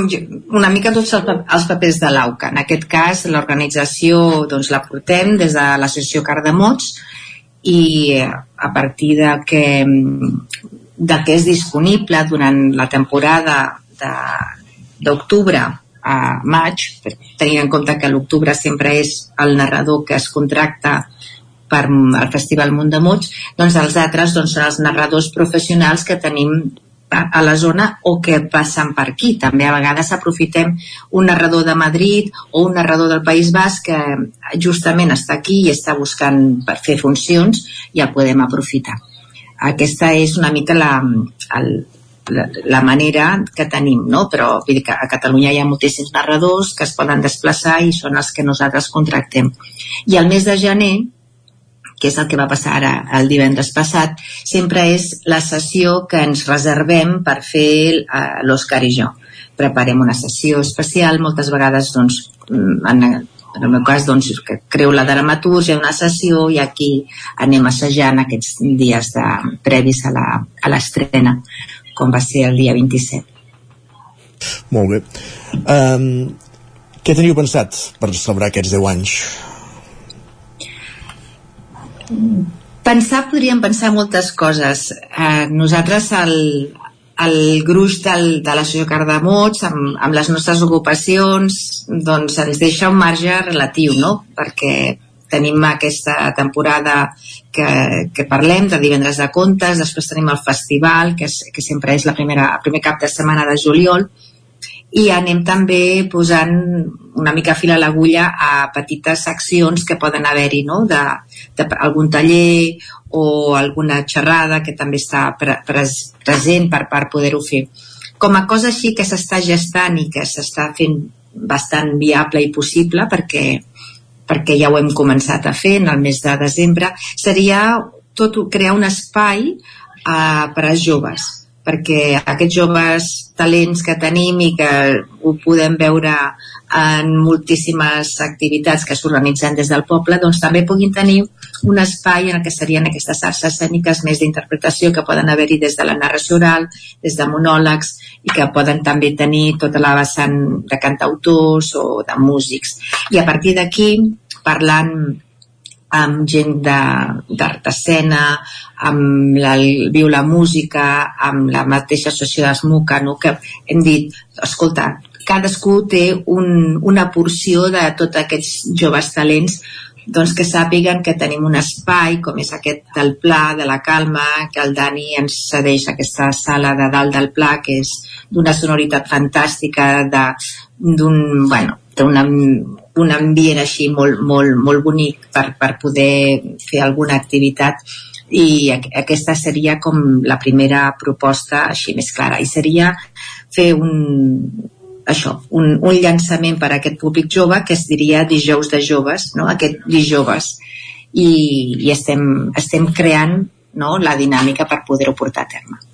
una mica tots els papers de l'AUCA. En aquest cas, l'organització doncs, la portem des de l'associació Cardemots i a partir de que, de que és disponible durant la temporada de, d'octubre a maig, tenint en compte que l'octubre sempre és el narrador que es contracta per al Festival Munt de Mots, doncs els altres doncs, són els narradors professionals que tenim a, la zona o que passen per aquí. També a vegades aprofitem un narrador de Madrid o un narrador del País Basc que justament està aquí i està buscant per fer funcions i el podem aprofitar. Aquesta és una mica la, el, la, la manera que tenim, no? però vull dir que a Catalunya hi ha moltíssims narradors que es poden desplaçar i són els que nosaltres contractem. I el mes de gener, que és el que va passar ara el divendres passat, sempre és la sessió que ens reservem per fer uh, l'Òscar i jo. Preparem una sessió especial, moltes vegades doncs, mm, en, en el meu cas doncs, que creu la dramatúrgia, una sessió i aquí anem assajant aquests dies de, previs a l'estrena com va ser el dia 27. Molt bé. Um, què teniu pensat per celebrar aquests 10 anys? Pensar, podríem pensar moltes coses. Eh, nosaltres, el, el gruix del, de l'associació Cardamots, amb, amb les nostres ocupacions, doncs ens deixa un marge relatiu, no? Perquè tenim aquesta temporada que, que parlem de divendres de contes, després tenim el festival, que, és, que sempre és la primera, el primer cap de setmana de juliol, i anem també posant una mica fil a l'agulla a petites accions que poden haver-hi, no? de, de algun taller o alguna xerrada que també està pre, pre, present per, per poder-ho fer. Com a cosa així que s'està gestant i que s'està fent bastant viable i possible perquè perquè ja ho hem començat a fer en el mes de desembre, seria tot crear un espai uh, per als joves, perquè aquests joves talents que tenim i que ho podem veure en moltíssimes activitats que s'organitzen des del poble, doncs també puguin tenir un espai en el que serien aquestes arts escèniques més d'interpretació que poden haver-hi des de la narració oral, des de monòlegs i que poden també tenir tota la vessant de cantautors o de músics. I a partir d'aquí parlant amb gent d'art escena, amb la, viu la música, amb la mateixa associació d'Esmuca, no? que hem dit, escolta, cadascú té un, una porció de tots aquests joves talents doncs que sàpiguen que tenim un espai com és aquest del Pla, de la Calma, que el Dani ens cedeix aquesta sala de dalt del Pla, que és d'una sonoritat fantàstica, d'un, bueno, una, un ambient així molt, molt, molt bonic per, per poder fer alguna activitat i aquesta seria com la primera proposta així més clara i seria fer un, això, un, un llançament per a aquest públic jove que es diria dijous de joves, no? aquest dijous i, i estem, estem creant no? la dinàmica per poder-ho portar a terme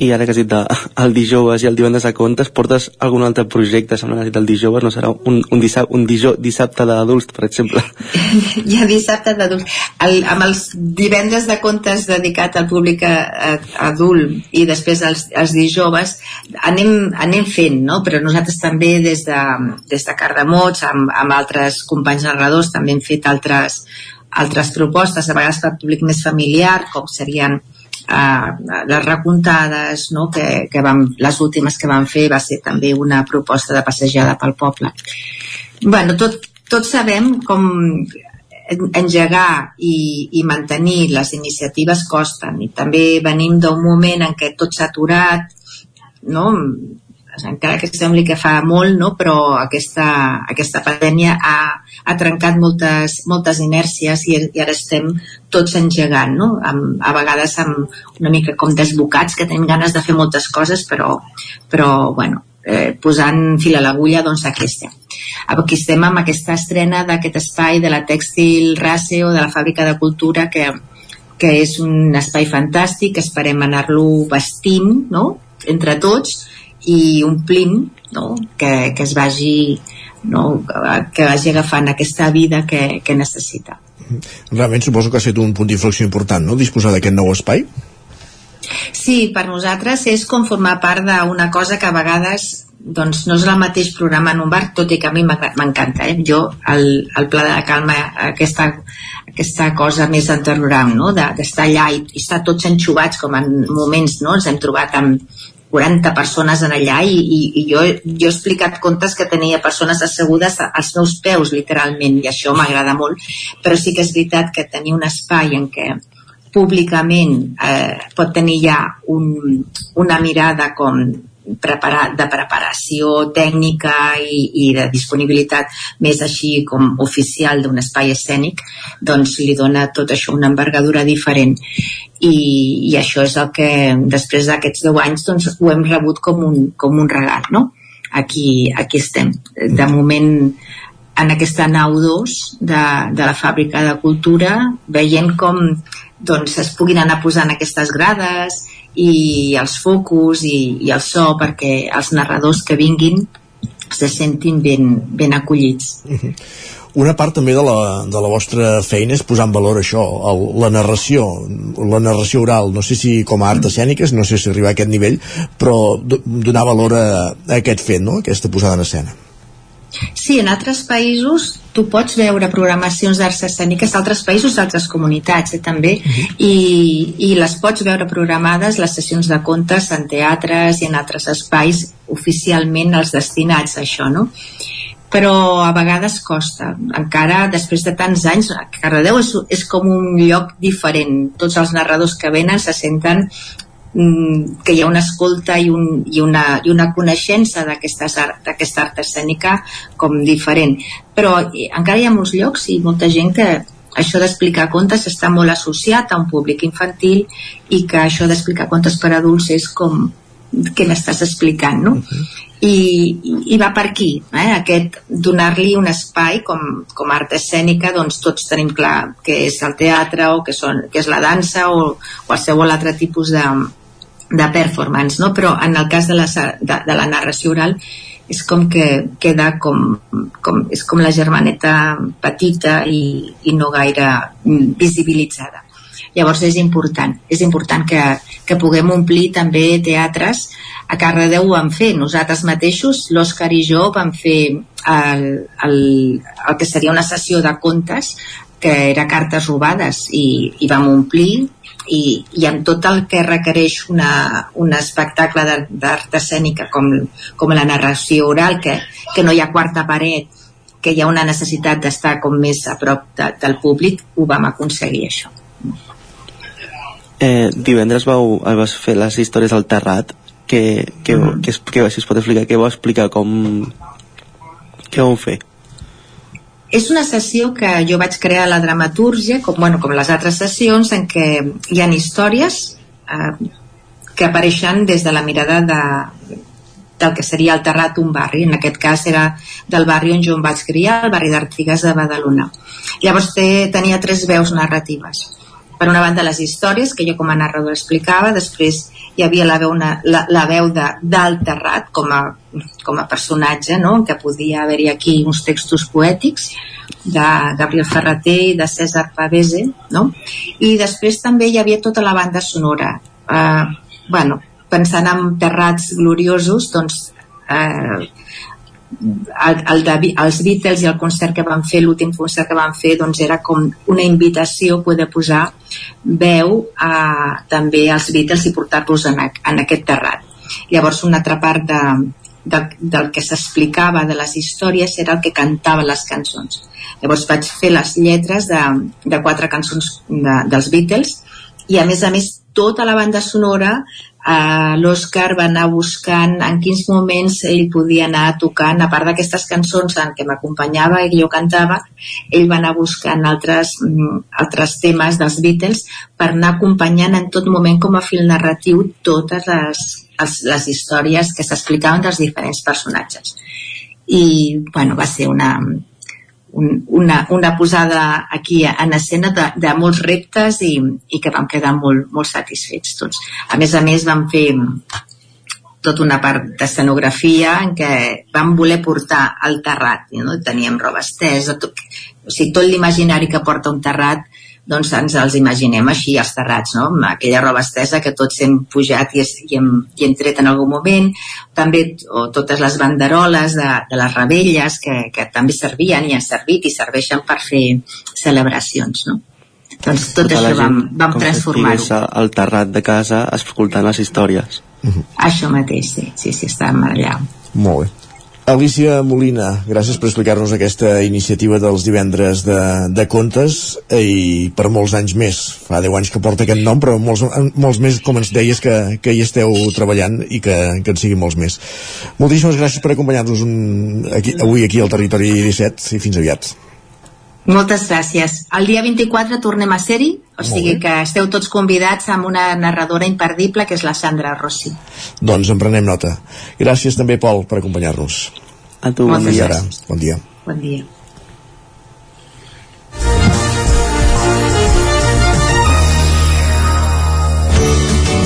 i ara que has dit de, el dijous i el divendres de contes, portes algun altre projecte semblant dit el dijous? No serà un, un, dissabte, un dijous, dissabte d'adults, per exemple? Hi ha dissabte d'adults. El, amb els divendres de contes dedicat al públic a, a, adult i després els, els dijous anem, anem fent, no? Però nosaltres també des de, des de Cardamots, amb, amb altres companys narradors, també hem fet altres, altres propostes, a vegades per públic més familiar, com serien eh, les recomptades no? que, que vam, les últimes que vam fer va ser també una proposta de passejada pel poble bueno, tot, tots sabem com engegar i, i mantenir les iniciatives costen i també venim d'un moment en què tot s'ha aturat no? encara que sembli que fa molt, no? però aquesta, aquesta pandèmia ha, ha trencat moltes, moltes inèrcies i, i ara estem tots engegant, no? Amb, a vegades amb una mica com desbocats, que tenim ganes de fer moltes coses, però, però bueno, eh, posant fil a l'agulla, doncs aquí estem. Aquí estem amb aquesta estrena d'aquest espai de la Tèxtil Race o de la Fàbrica de Cultura que, que és un espai fantàstic, esperem anar-lo vestint no? entre tots i omplint no? que, que es vagi no? que vagi agafant aquesta vida que, que necessita Realment suposo que ha estat un punt d'inflexió important, no?, disposar d'aquest nou espai? Sí, per nosaltres és com formar part d'una cosa que a vegades doncs no és el mateix programa en un bar, tot i que a mi m'encanta. Eh? Jo, el, el Pla de la Calma, aquesta, aquesta cosa més underground, no? d'estar de, allà i, i estar tots enxugats com en moments, no? ens hem trobat amb, 40 persones en allà i, i, i jo, jo he explicat contes que tenia persones assegudes als meus peus literalment i això m'agrada molt però sí que és veritat que tenir un espai en què públicament eh, pot tenir ja un, una mirada com preparar, de preparació tècnica i, i de disponibilitat més així com oficial d'un espai escènic doncs li dona tot això una envergadura diferent i, i això és el que després d'aquests 10 anys doncs, ho hem rebut com un, com un regal no? aquí, aquí estem de moment en aquesta nau 2 de, de la fàbrica de cultura veient com doncs, es puguin anar posant aquestes grades i els focus i, i el so perquè els narradors que vinguin se sentin ben, ben acollits. Una part també de la, de la vostra feina és posar en valor això, el, la narració, la narració oral. No sé si com a art escèniques, no sé si arribar a aquest nivell, però donar valor a, a aquest fet, no? aquesta posada en escena. Sí, en altres països tu pots veure programacions d'arts escèniques d'altres països, d'altres comunitats eh, també, uh -huh. i, i les pots veure programades les sessions de contes en teatres i en altres espais oficialment els destinats a això, no? però a vegades costa encara després de tants anys Cardedeu és, és com un lloc diferent tots els narradors que venen se senten que hi ha una escolta i, un, i, una, i una coneixença d'aquesta art, art escènica com diferent però encara hi ha molts llocs i molta gent que això d'explicar contes està molt associat a un públic infantil i que això d'explicar contes per adults és com què m'estàs explicant no? Uh -huh. I, i va per aquí eh? aquest donar-li un espai com, com art escènica doncs tots tenim clar que és el teatre o que, són, que és la dansa o qualsevol altre tipus de, de performance, no? però en el cas de la, de, de la narració oral és com que queda com, com, és com la germaneta petita i, i no gaire visibilitzada. Llavors és important, és important que, que puguem omplir també teatres. A Cardedeu ho vam fer, nosaltres mateixos, l'Òscar i jo vam fer el, el, el que seria una sessió de contes que era cartes robades i, i vam omplir i, i amb tot el que requereix una, un espectacle d'art escènica com, com la narració oral, que, que no hi ha quarta paret, que hi ha una necessitat d'estar com més a prop de, del públic, ho vam aconseguir això. Eh, divendres vau, vas fer les històries al Terrat, que, que, mm -hmm. que, que, que, si es pot explicar, què vau explicar, com... què vau fer? És una sessió que jo vaig crear a la dramatúrgia, com, bueno, com les altres sessions, en què hi ha històries eh, que apareixen des de la mirada de, del que seria el Terrat, un barri. En aquest cas era del barri on jo em vaig criar, el barri d'Artigas de Badalona. Llavors té, tenia tres veus narratives. Per una banda, les històries, que jo com a narrador explicava, després hi havia la veu, una, la, la veu del Terrat com a, com a personatge, no? que podia haver-hi aquí uns textos poètics de Gabriel Ferreter i de César Pavese, no? i després també hi havia tota la banda sonora. Eh, bueno, pensant en terrats gloriosos, doncs eh, el, el de, els Beatles i el concert que van fer, l'últim concert que van fer, doncs era com una invitació a poder posar veu a, també als Beatles i portar-los en, en aquest terrat. Llavors una altra part de, de, del que s'explicava de les històries era el que cantava les cançons. Llavors vaig fer les lletres de, de quatre cançons de, dels Beatles i a més a més tota la banda sonora eh, l'Òscar va anar buscant en quins moments ell podia anar tocant, a part d'aquestes cançons en què m'acompanyava i jo cantava, ell va anar buscant altres, mm, altres temes dels Beatles per anar acompanyant en tot moment com a fil narratiu totes les, les, les històries que s'explicaven dels diferents personatges. I, bueno, va ser una, un, una, una posada aquí en escena de, de molts reptes i, i que vam quedar molt, molt satisfets tots. A més a més vam fer tota una part d'escenografia en què vam voler portar al terrat, no? teníem roba estesa, tot, o sigui, tot l'imaginari que porta un terrat doncs ens els imaginem així als terrats, no? amb aquella roba estesa que tots hem pujat i, i, hem, i hem tret en algun moment, també o totes les banderoles de, de les rebelles que, que també servien i han servit i serveixen per fer celebracions. No? Doncs tot Tota això vam, vam transformar-ho. al terrat de casa escoltant les històries. Uh -huh. Això mateix, sí, sí, sí, estàvem allà. Molt bé. Alicia Molina, gràcies per explicar-nos aquesta iniciativa dels divendres de, de contes i per molts anys més. Fa 10 anys que porta aquest nom, però molts, molts més, com ens deies, que, que hi esteu treballant i que, que en siguin molts més. Moltíssimes gràcies per acompanyar-nos aquí, avui aquí al Territori 17 i fins aviat. Moltes gràcies. El dia 24 tornem a ser-hi, o sigui que esteu tots convidats amb una narradora imperdible que és la Sandra Rossi. Doncs en prenem nota. Gràcies també, Pol, per acompanyar-nos. A tu, bon dia. Bon dia. Bon dia.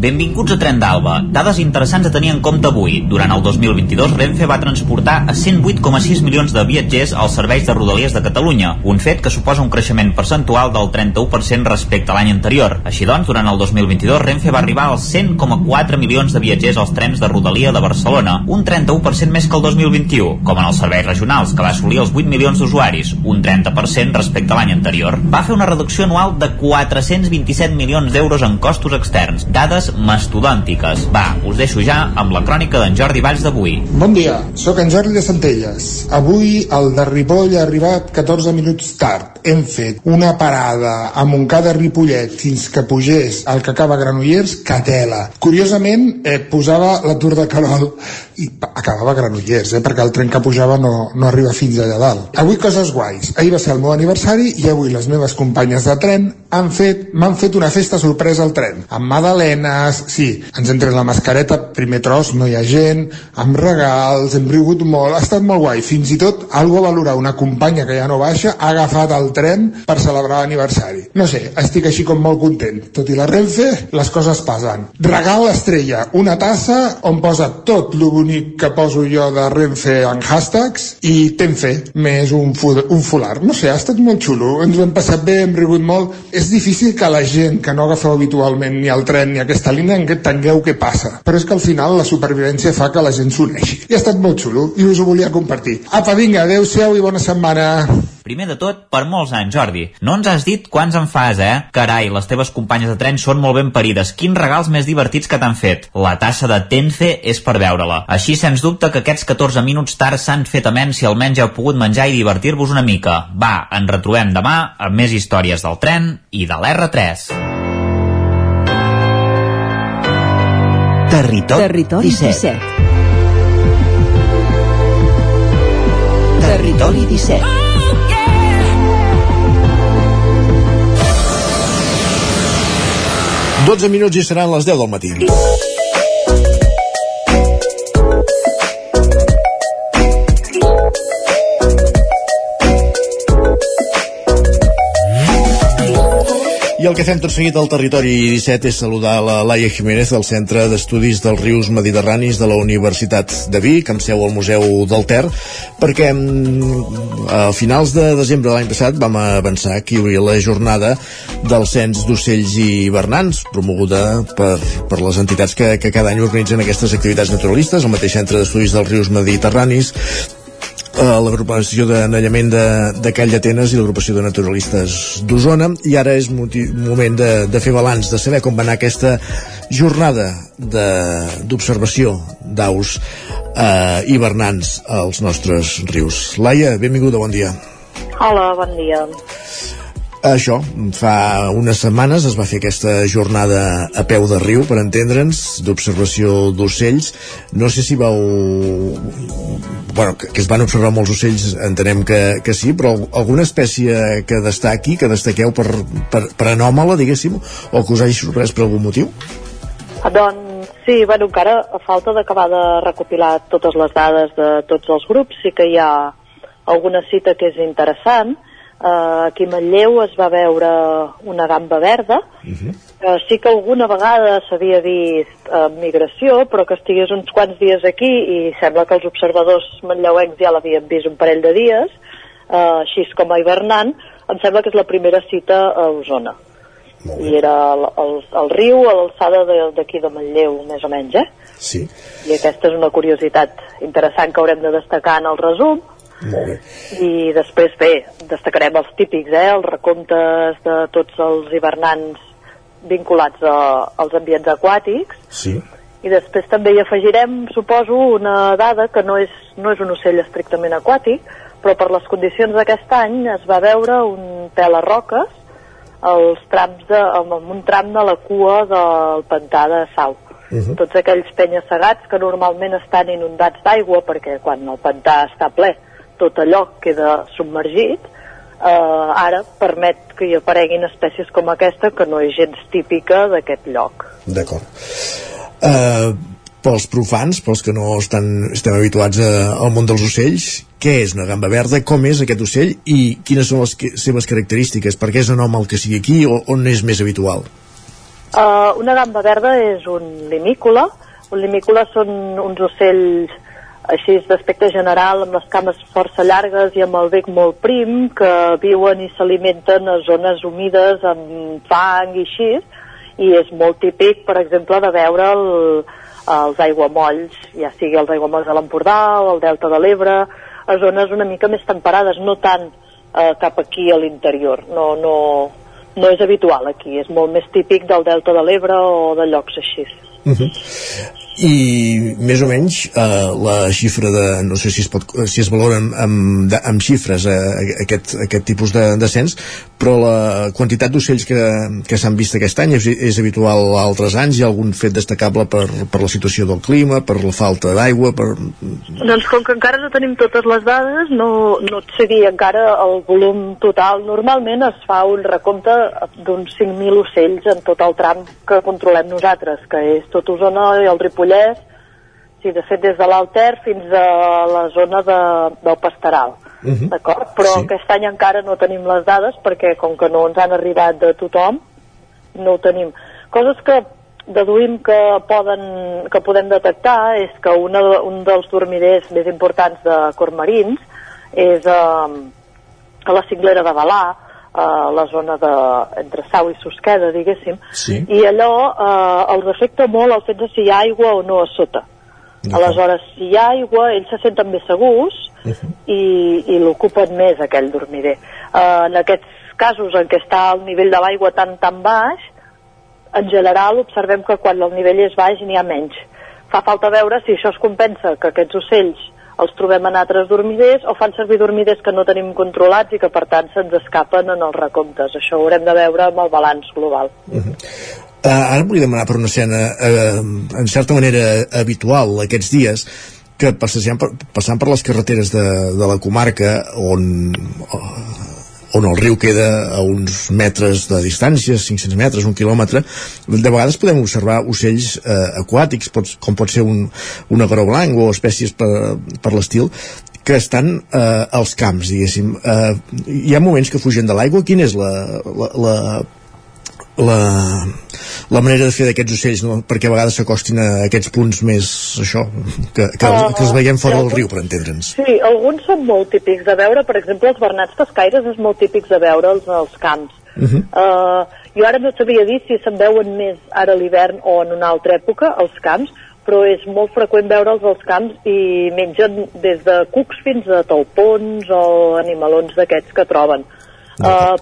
Benvinguts a Tren d'Alba. Dades interessants a tenir en compte avui. Durant el 2022, Renfe va transportar a 108,6 milions de viatgers als serveis de Rodalies de Catalunya, un fet que suposa un creixement percentual del 31% respecte a l'any anterior. Així doncs, durant el 2022, Renfe va arribar als 100,4 milions de viatgers als trens de Rodalia de Barcelona, un 31% més que el 2021, com en els serveis regionals, que va assolir els 8 milions d'usuaris, un 30% respecte a l'any anterior. Va fer una reducció anual de 427 milions d'euros en costos externs, dades mastodòntiques. Va, us deixo ja amb la crònica d'en Jordi Valls d'avui. Bon dia, sóc en Jordi de Centelles. Avui el de Ripoll ha arribat 14 minuts tard. Hem fet una parada a Montcada Ripollet fins que pugés el que acaba Granollers, Catela. Curiosament, eh, posava la Tour de Carol i acabava a Granollers, eh, perquè el tren que pujava no, no arriba fins allà dalt. Avui coses guais. Ahir va ser el meu aniversari i avui les meves companyes de tren han fet, m'han fet una festa sorpresa al tren. Amb magdalenes, sí, ens hem tret la mascareta, primer tros, no hi ha gent, amb regals, hem rigut molt, ha estat molt guai. Fins i tot, algo a valorar, una companya que ja no baixa ha agafat el tren per celebrar l'aniversari. No sé, estic així com molt content. Tot i la Renfe, les coses passen. Regal estrella, una tassa on posa tot lo que poso jo de Renfe en hashtags i Tenfe, més un, un folar. No sé, ha estat molt xulo, ens ho hem passat bé, hem rigut molt. És difícil que la gent que no agafeu habitualment ni el tren ni aquesta línia entengueu què passa. Però és que al final la supervivència fa que la gent s'uneixi. I ha estat molt xulo i us ho volia compartir. Apa, vinga, adeu-siau i bona setmana. Primer de tot, per molts anys, Jordi. No ens has dit quants en fas, eh? Carai, les teves companyes de tren són molt ben parides. Quins regals més divertits que t'han fet. La tassa de Tenfe és per veure-la. Així, sens dubte, que aquests 14 minuts tard s'han fet amens si almenys heu pogut menjar i divertir-vos una mica. Va, ens retrobem demà amb més històries del tren i de l'R3. Territori, Territori 17. 17. Territori 17. 12 minuts i seran les 10 del matí. I el que fem tot seguit al territori 17 és saludar la Laia Jiménez del Centre d'Estudis dels Rius Mediterranis de la Universitat de Vic, amb seu al Museu del Ter, perquè mm, a finals de desembre de l'any passat vam avançar que hi hauria la jornada del cens d'ocells i hivernants, promoguda per, per les entitats que, que cada any organitzen aquestes activitats naturalistes, el mateix Centre d'Estudis dels Rius Mediterranis, l'agrupació d'anellament de, de Call d'Atenes i l'agrupació de naturalistes d'Osona i ara és moti- moment de, de fer balanç, de saber com va anar aquesta jornada d'observació d'aus eh, hivernants als nostres rius. Laia, benvinguda, bon dia. Hola, bon dia. Això, fa unes setmanes es va fer aquesta jornada a peu de riu, per entendre'ns, d'observació d'ocells. No sé si vau... Bueno, que, es van observar molts ocells, entenem que, que sí, però alguna espècie que destaqui, que destaqueu per, per, per anòmala, diguéssim, o que us hagi sorprès per algun motiu? Doncs sí, bueno, encara a falta d'acabar de recopilar totes les dades de tots els grups, sí que hi ha alguna cita que és interessant. Uh, aquí a Manlleu es va veure una gamba verda, uh -huh. uh, sí que alguna vegada s'havia vist uh, migració, però que estigués uns quants dies aquí i sembla que els observadors manlleuencs ja l'havien vist un parell de dies, uh, així com a hivernant, em sembla que és la primera cita a Osona i era el, el, el riu a l'alçada d'aquí de, de Manlleu, més o menys, eh? Sí. I aquesta és una curiositat interessant que haurem de destacar en el resum. Molt bé. I després, bé, destacarem els típics, eh? Els recomptes de tots els hivernants vinculats a, als ambients aquàtics. Sí. I després també hi afegirem, suposo, una dada que no és, no és un ocell estrictament aquàtic, però per les condicions d'aquest any es va veure un pèl a roques els trams de, amb un tram de la cua del pantà de Sau. Uh -huh. Tots aquells penya-segats que normalment estan inundats d'aigua perquè quan el pantà està ple tot allò queda submergit, eh, ara permet que hi apareguin espècies com aquesta que no és gens típica d'aquest lloc. D'acord. Uh, pels profans, pels que no estan, estem habituats a, al món dels ocells, què és una gamba verda, com és aquest ocell i quines són les que, seves característiques, per què és anòmal que sigui aquí o on és més habitual? Uh, una gamba verda és un limícola. Un limícola són uns ocells així d'aspecte general, amb les cames força llargues i amb el bec molt prim, que viuen i s'alimenten a zones humides amb fang i així, i és molt típic, per exemple, de veure el, els aiguamolls, ja sigui els aiguamolls de l'Empordà o el Delta de l'Ebre, a zones una mica més temperades, no tant eh, cap aquí a l'interior. No, no, no és habitual aquí, és molt més típic del Delta de l'Ebre o de llocs així. Uh -huh. I més o menys eh, la xifra de, no sé si es, pot, si es valora amb, amb, amb xifres eh, aquest, aquest tipus de descens però la quantitat d'ocells que, que s'han vist aquest any és, és habitual a altres anys, hi ha algun fet destacable per, per la situació del clima, per la falta d'aigua per... Doncs com que encara no tenim totes les dades, no, no et sé dir encara el volum total. Normalment es fa un recompte d'uns 5.000 ocells en tot el tram que controlem nosaltres, que és tot Osona i el Ripollès, sí, de fet des de l'Alter fins a la zona de, del Pasteral. Uh -huh. D'acord? Però Sí. aquest any encara no tenim les dades perquè com que no ens han arribat de tothom, no ho tenim. Coses que deduïm que, poden, que podem detectar és que una, un dels dormiders més importants de cormarins és eh, a la cinglera de Balà, a la zona de, entre Sau i Susqueda, diguéssim, Sí. i allò eh, els afecta molt el fet de si hi ha aigua o no a sota. Aleshores, si hi ha aigua, ells se senten més segurs i, i l'ocupen més, aquell dormider. Uh, en aquests casos en què està el nivell de l'aigua tan tan baix, en general observem que quan el nivell és baix n'hi ha menys. Fa falta veure si això es compensa, que aquests ocells els trobem en altres dormiders o fan servir dormiders que no tenim controlats i que per tant se'ns escapen en els recomptes. Això ho haurem de veure amb el balanç global. Uh, ara volia demanar per una escena uh, en certa manera habitual aquests dies que passejant per, passant per les carreteres de, de la comarca on, on el riu queda a uns metres de distància, 500 metres, un quilòmetre, de vegades podem observar ocells eh, aquàtics, pot, com pot ser un, un agró blanc o espècies per, per l'estil, que estan eh, als camps, diguéssim. Eh, hi ha moments que fugen de l'aigua. Quina és la, la, la la, la manera de fer d'aquests ocells no? perquè a vegades s'acostin a aquests punts més això, que, que, Ah, que els veiem fora del alguns- riu per entendre'ns Sí, alguns són molt típics de veure, per exemple, els bernats pescaires és molt típics de veure'ls als camps. uh -huh. Uh, jo ara no sabia dir si se'n veuen més ara a l'hivern o en una altra època, als camps, però és molt freqüent veure'ls als camps i mengen des de cucs fins a talpons o animalons d'aquests que troben. Uh,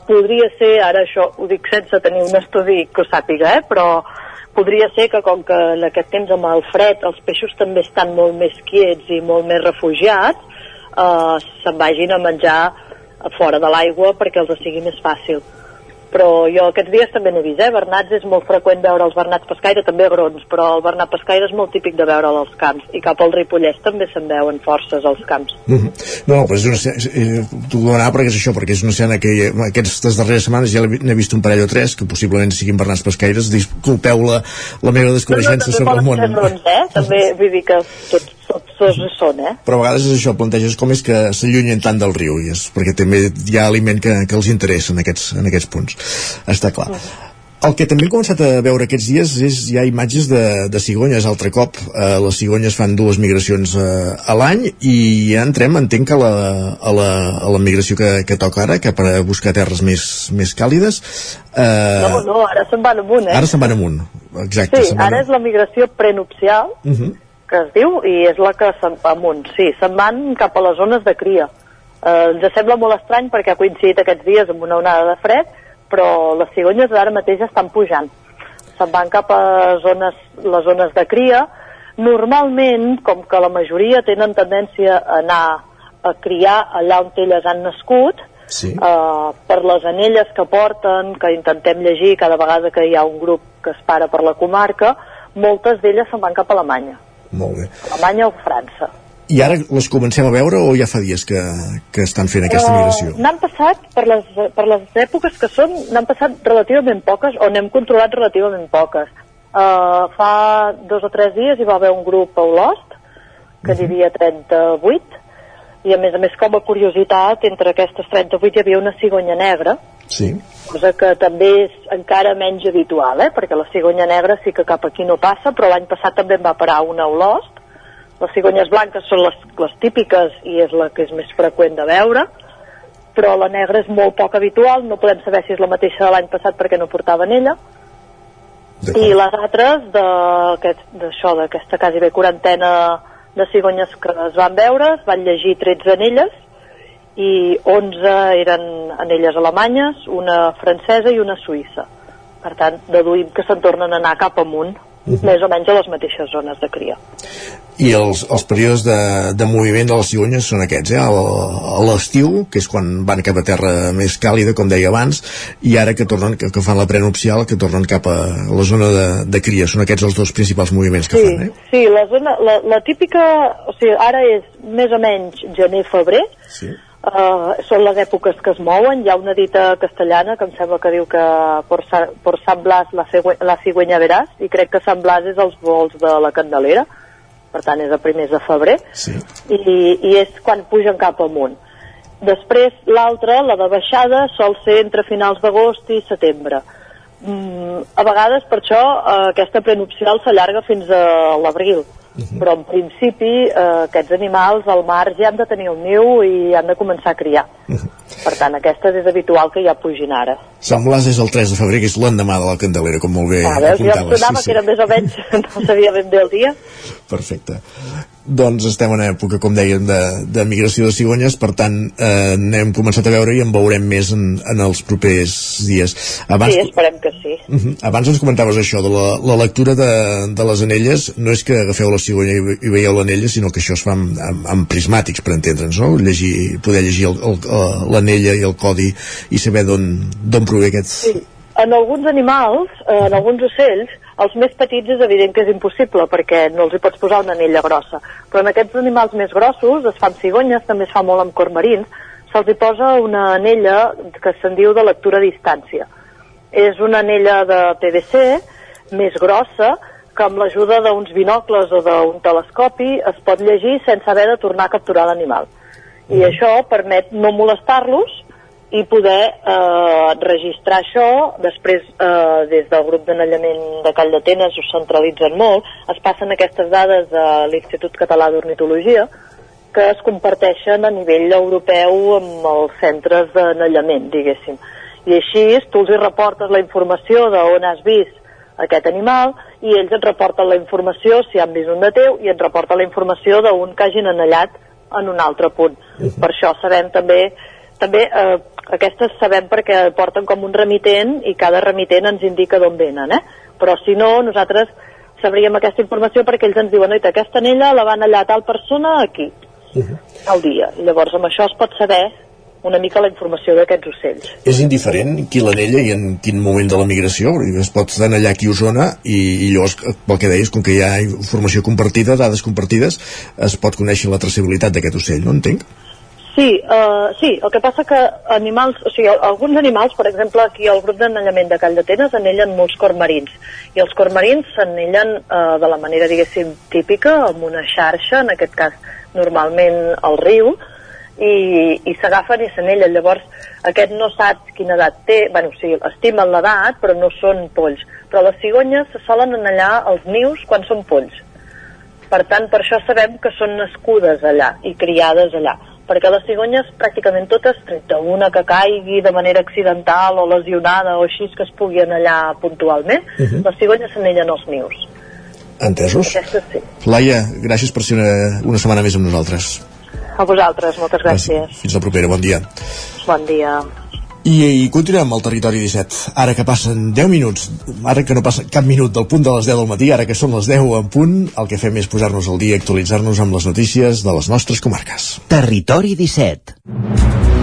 podria ser, ara això ho dic sense tenir un estudi que ho sàpiga, eh, però podria ser que com que en aquest temps amb el fred els peixos també estan molt més quiets i molt més refugiats, uh, se'n vagin a menjar fora de l'aigua perquè els sigui més fàcil. Però jo aquests dies també n'he vist, eh? Bernats és molt freqüent veure els bernats pescaire, també agrons, però el bernat pescaire és molt típic de veure'l als camps, i cap al Ripollès també se'n veuen forces als camps. Mm -hmm. No, no, però és una eh, t'ho demanava perquè és això, perquè és una escena que aquestes darreres setmanes ja n'he vist un parell o tres, que possiblement siguin bernats pescaires, disculpeu la, la meva desconeixença sobre el món. També agrons, eh? També vull dir que tots, tots, hi són, eh? Però a vegades és això, planteges com és que s'allunyen tant del riu, i és perquè també hi ha aliment que, que els interessa en aquests, en aquests punts. Està clar. El que també hem començat a veure aquests dies és ja imatges de, de cigonyes altre cop. Eh, les cigonyes fan dues migracions eh, a l'any i ja entrem, entenc que la, a, la, a la migració que, que toca ara, cap a buscar terres més, més càlides. Eh, No, no, ara se'n van amunt, eh? Ara se'n van amunt. Exacte. Sí, ara és la migració prenupcial, Uh -huh. Que es diu, i és la que se'n va amunt. Sí, se'n van cap a les zones de cria. Eh, ens sembla molt estrany perquè ha coincidit aquests dies amb una onada de fred, però les cigonyes ara mateix estan pujant. Se'n van cap a zones, les zones de cria. Normalment, com que la majoria tenen tendència a anar a criar allà on elles han nascut, sí. eh, per les anelles que porten, que intentem llegir cada vegada que hi ha un grup que es para per la comarca, moltes d'elles se'n van cap a Alemanya. Molt bé. Alemanya o França. I ara les comencem a veure o ja fa dies que, que estan fent aquesta migració? Eh, n'han passat, per les, per les èpoques que són, n'han passat relativament poques, o n'hem controlat relativament poques. Uh, fa dos o tres dies hi va haver un grup a Olost, que n'hi havia 38, i a més a més com a curiositat, entre aquestes 38 hi havia una cigonya negra, Sí. cosa que també és encara menys habitual, eh? perquè la cigonya negra sí que cap aquí no passa, però l'any passat també en va parar una a Olost. Les cigonyes blanques són les, les típiques i és la que és més freqüent de veure, però la negra és molt poc habitual, no podem saber si és la mateixa de l'any passat perquè no portaven ella. I les altres d'això, d'aquesta quasi bé quarantena de cigonyes que es van veure, es van llegir 13 anelles i 11 eren anelles alemanyes, una francesa i una suïssa. Per tant, deduïm que se'n tornen a anar cap amunt, més o menys a les mateixes zones de cria. I els, els períodes de, de moviment de les cigonyes són aquests, eh? A l'estiu, que és quan van cap a terra més càlida, com deia abans, i ara que tornen, que, que fan la prenupcial, que tornen cap a la zona de, de cria. Són aquests els dos principals moviments que Sí, fan, eh? sí la, zona, la, la típica... O sigui, ara és més o menys gener-febrer, Sí. Uh, són les èpoques que es mouen. Hi ha una dita castellana que em sembla que diu que por, Sa, por San Blas la, cigüe, la cigüenya veràs, i crec que Sant Blas és els vols de la Candelera, per tant és a primers de febrer, sí. i, i és quan pugen cap amunt. Després, l'altra, la de baixada, sol ser entre finals d'agost i setembre. Mm, a vegades, per això, eh, aquesta prenupcial s'allarga fins a l'abril. Però, en principi, eh, aquests animals al mar ja han de tenir el niu i han de començar a criar. Per tant, aquestes és habitual que ja pugin ara. Sant Blas és el 3 de febrer, que és l'endemà de la Candelera, com molt bé Ah, veus? Jo em apuntaves. sonava que era més o menys, no sabia ben bé el dia. Perfecte. Doncs estem en època, com dèiem, de, de migració de cigonyes, per tant, eh, n'hem començat a veure i en veurem més en, en els propers dies. Abans, Sí, esperem que sí. Uh -huh. Abans ens comentaves això de la, la lectura de, de les anelles no és que agafeu la cigonya i, i veieu l'anella sinó que això es fa amb, amb, amb prismàtics per entendre'ns, no? Llegir, poder llegir el- l'anella i el codi i saber d'on d'on prové aquest... Sí. En alguns animals, eh, en alguns ocells, els més petits és evident que és impossible perquè no els hi pots posar una anella grossa. Però en aquests animals més grossos, es fa amb cigonyes, també es fa molt amb cormarins, se'ls hi posa una anella que se'n diu de lectura a distància. És una anella de PVC més grossa que amb l'ajuda d'uns binocles o d'un telescopi es pot llegir sense haver de tornar a capturar l'animal. I això permet no molestar-los i poder eh, registrar això. Després, eh, des del grup d'anellament de Call d'Atenes, ho centralitzen molt. Es passen aquestes dades a l'Institut Català d'Ornitologia, que es comparteixen a nivell europeu amb els centres d'anellament, diguéssim. I així tu els reportes la informació d'on has vist aquest animal i ells et reporten la informació si han vist un de teu i et reporten la informació d'un que hagin anellat en un altre punt. Per això sabem també també eh, aquestes sabem perquè porten com un remitent i cada remitent ens indica d'on venen, eh? Però si no, nosaltres sabríem aquesta informació perquè ells ens diuen, oita, aquesta anella la van allà tal persona aquí, al dia. I llavors amb això es pot saber una mica la informació d'aquests ocells. És indiferent qui l'anella i en quin moment de la migració, es pot anellar aquí a Osona i, i llavors, pel que deies, com que hi ha informació compartida, dades compartides, es pot conèixer la traçabilitat d'aquest ocell, no entenc? Sí, uh, sí, el que passa que animals, o sigui, alguns animals, per exemple, aquí al grup d'anellament de Call d'Atenes anellen molts cormarins, i els cormarins s'anellen uh, de la manera, diguéssim, típica, amb una xarxa, en aquest cas normalment al riu, i, i s'agafen i s'anellen. Llavors, aquest no saps quina edat té, bueno, o sigui, estimen l'edat, però no són polls. Però les cigonyes se solen anellar als nius quan són polls. Per tant, per això sabem que són nascudes allà i criades allà perquè les cigonyes pràcticament totes, tret una que caigui de manera accidental o lesionada o així que es pugui anar puntualment, uh -huh. les cigonyes s'anellen als nius. Entesos? Aquestes sí. Laia, gràcies per ser una, una setmana més amb nosaltres. A vosaltres, moltes gràcies. Fins la propera, bon dia. Bon dia. I, I continuem al territori 17. Ara que passen 10 minuts, ara que no passa cap minut del punt de les 10 del matí, ara que són les 10 en punt, el que fem és posar-nos al dia, actualitzar-nos amb les notícies de les nostres comarques. Territori 17.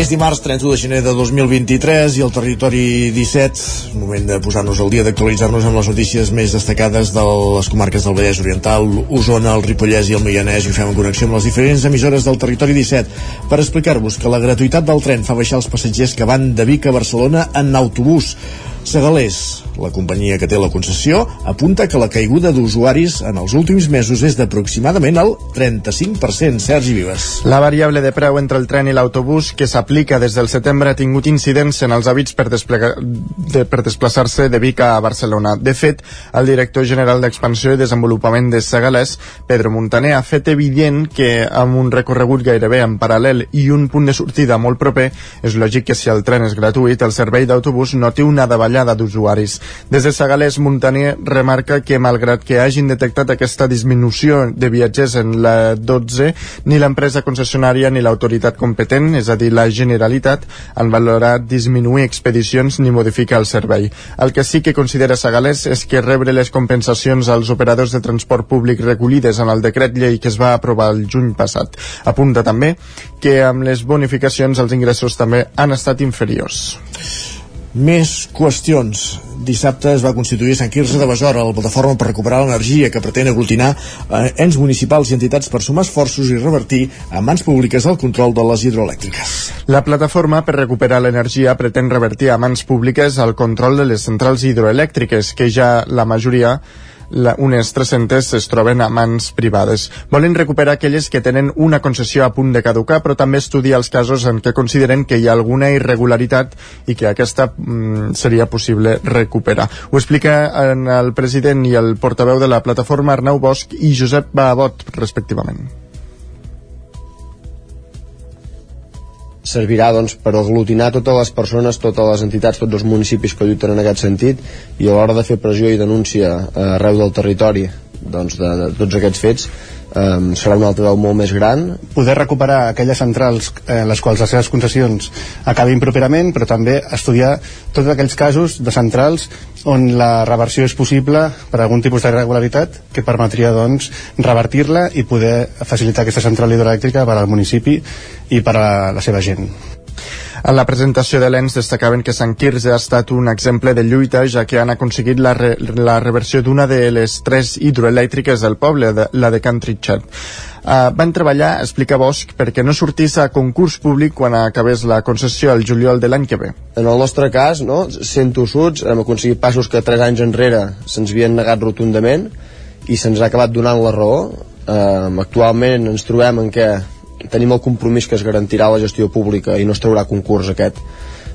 És dimarts 31 de gener de 2023 i el territori 17, moment de posar-nos al dia d'actualitzar-nos amb les notícies més destacades de les comarques del Vallès Oriental, Osona, el Ripollès i el Moianès i fem en connexió amb les diferents emissores del territori 17 per explicar-vos que la gratuïtat del tren fa baixar els passatgers que van de Vic a Barcelona en autobús. Segalés, la companyia que té la concessió, apunta que la caiguda d'usuaris en els últims mesos és d'aproximadament el 35%. Sergi Vives. La variable de preu entre el tren i l'autobús que s'aplica des del setembre ha tingut incidència en els hàbits per, de, per desplaçar-se de Vic a Barcelona. De fet, el director general d'Expansió i Desenvolupament de Segalés, Pedro Montaner, ha fet evident que amb un recorregut gairebé en paral·lel i un punt de sortida molt proper, és lògic que si el tren és gratuït, el servei d'autobús no té una davallada davallada d'usuaris. Des de Sagalés, Montaner remarca que malgrat que hagin detectat aquesta disminució de viatgers en la 12, ni l'empresa concessionària ni l'autoritat competent, és a dir, la Generalitat, han valorat disminuir expedicions ni modificar el servei. El que sí que considera Sagalés és que rebre les compensacions als operadors de transport públic recollides en el decret llei que es va aprovar el juny passat. Apunta també que amb les bonificacions els ingressos també han estat inferiors. Més qüestions. Dissabte es va constituir Sant Quirze de Besora, la plataforma per recuperar l'energia que pretén aglutinar eh, ens municipals i entitats per sumar esforços i revertir a mans públiques el control de les hidroelèctriques. La plataforma per recuperar l'energia pretén revertir a mans públiques el control de les centrals hidroelèctriques, que ja la majoria la, unes 300 es troben a mans privades. Volen recuperar aquelles que tenen una concessió a punt de caducar, però també estudiar els casos en què consideren que hi ha alguna irregularitat i que aquesta mm, seria possible recuperar. Ho explica en el president i el portaveu de la plataforma Arnau Bosch i Josep Babot, respectivament. Servirà doncs, per aglutinar totes les persones, totes les entitats, tots els municipis que lluiten en aquest sentit i a l'hora de fer pressió i denúncia arreu del territori doncs, de, de tots aquests fets um, serà una altra veu molt més gran. Poder recuperar aquelles centrals en eh, les quals les seves concessions acabin properament, però també estudiar tots aquells casos de centrals on la reversió és possible per algun tipus d'irregularitat que permetria doncs revertir-la i poder facilitar aquesta central hidroelèctrica per al municipi i per a la seva gent. En la presentació de l'ENS destacaven que Sant Quirze ha estat un exemple de lluita ja que han aconseguit la, re la reversió d'una de les tres hidroelèctriques del poble, de, la de Can Tritxat. Uh, van treballar, explica Bosch, perquè no sortís a concurs públic quan acabés la concessió al juliol de l'any que ve. En el nostre cas, no, sent tossuts, hem aconseguit passos que tres anys enrere se'ns havien negat rotundament i se'ns ha acabat donant la raó. Uh, actualment ens trobem en què tenim el compromís que es garantirà la gestió pública i no es traurà concurs aquest,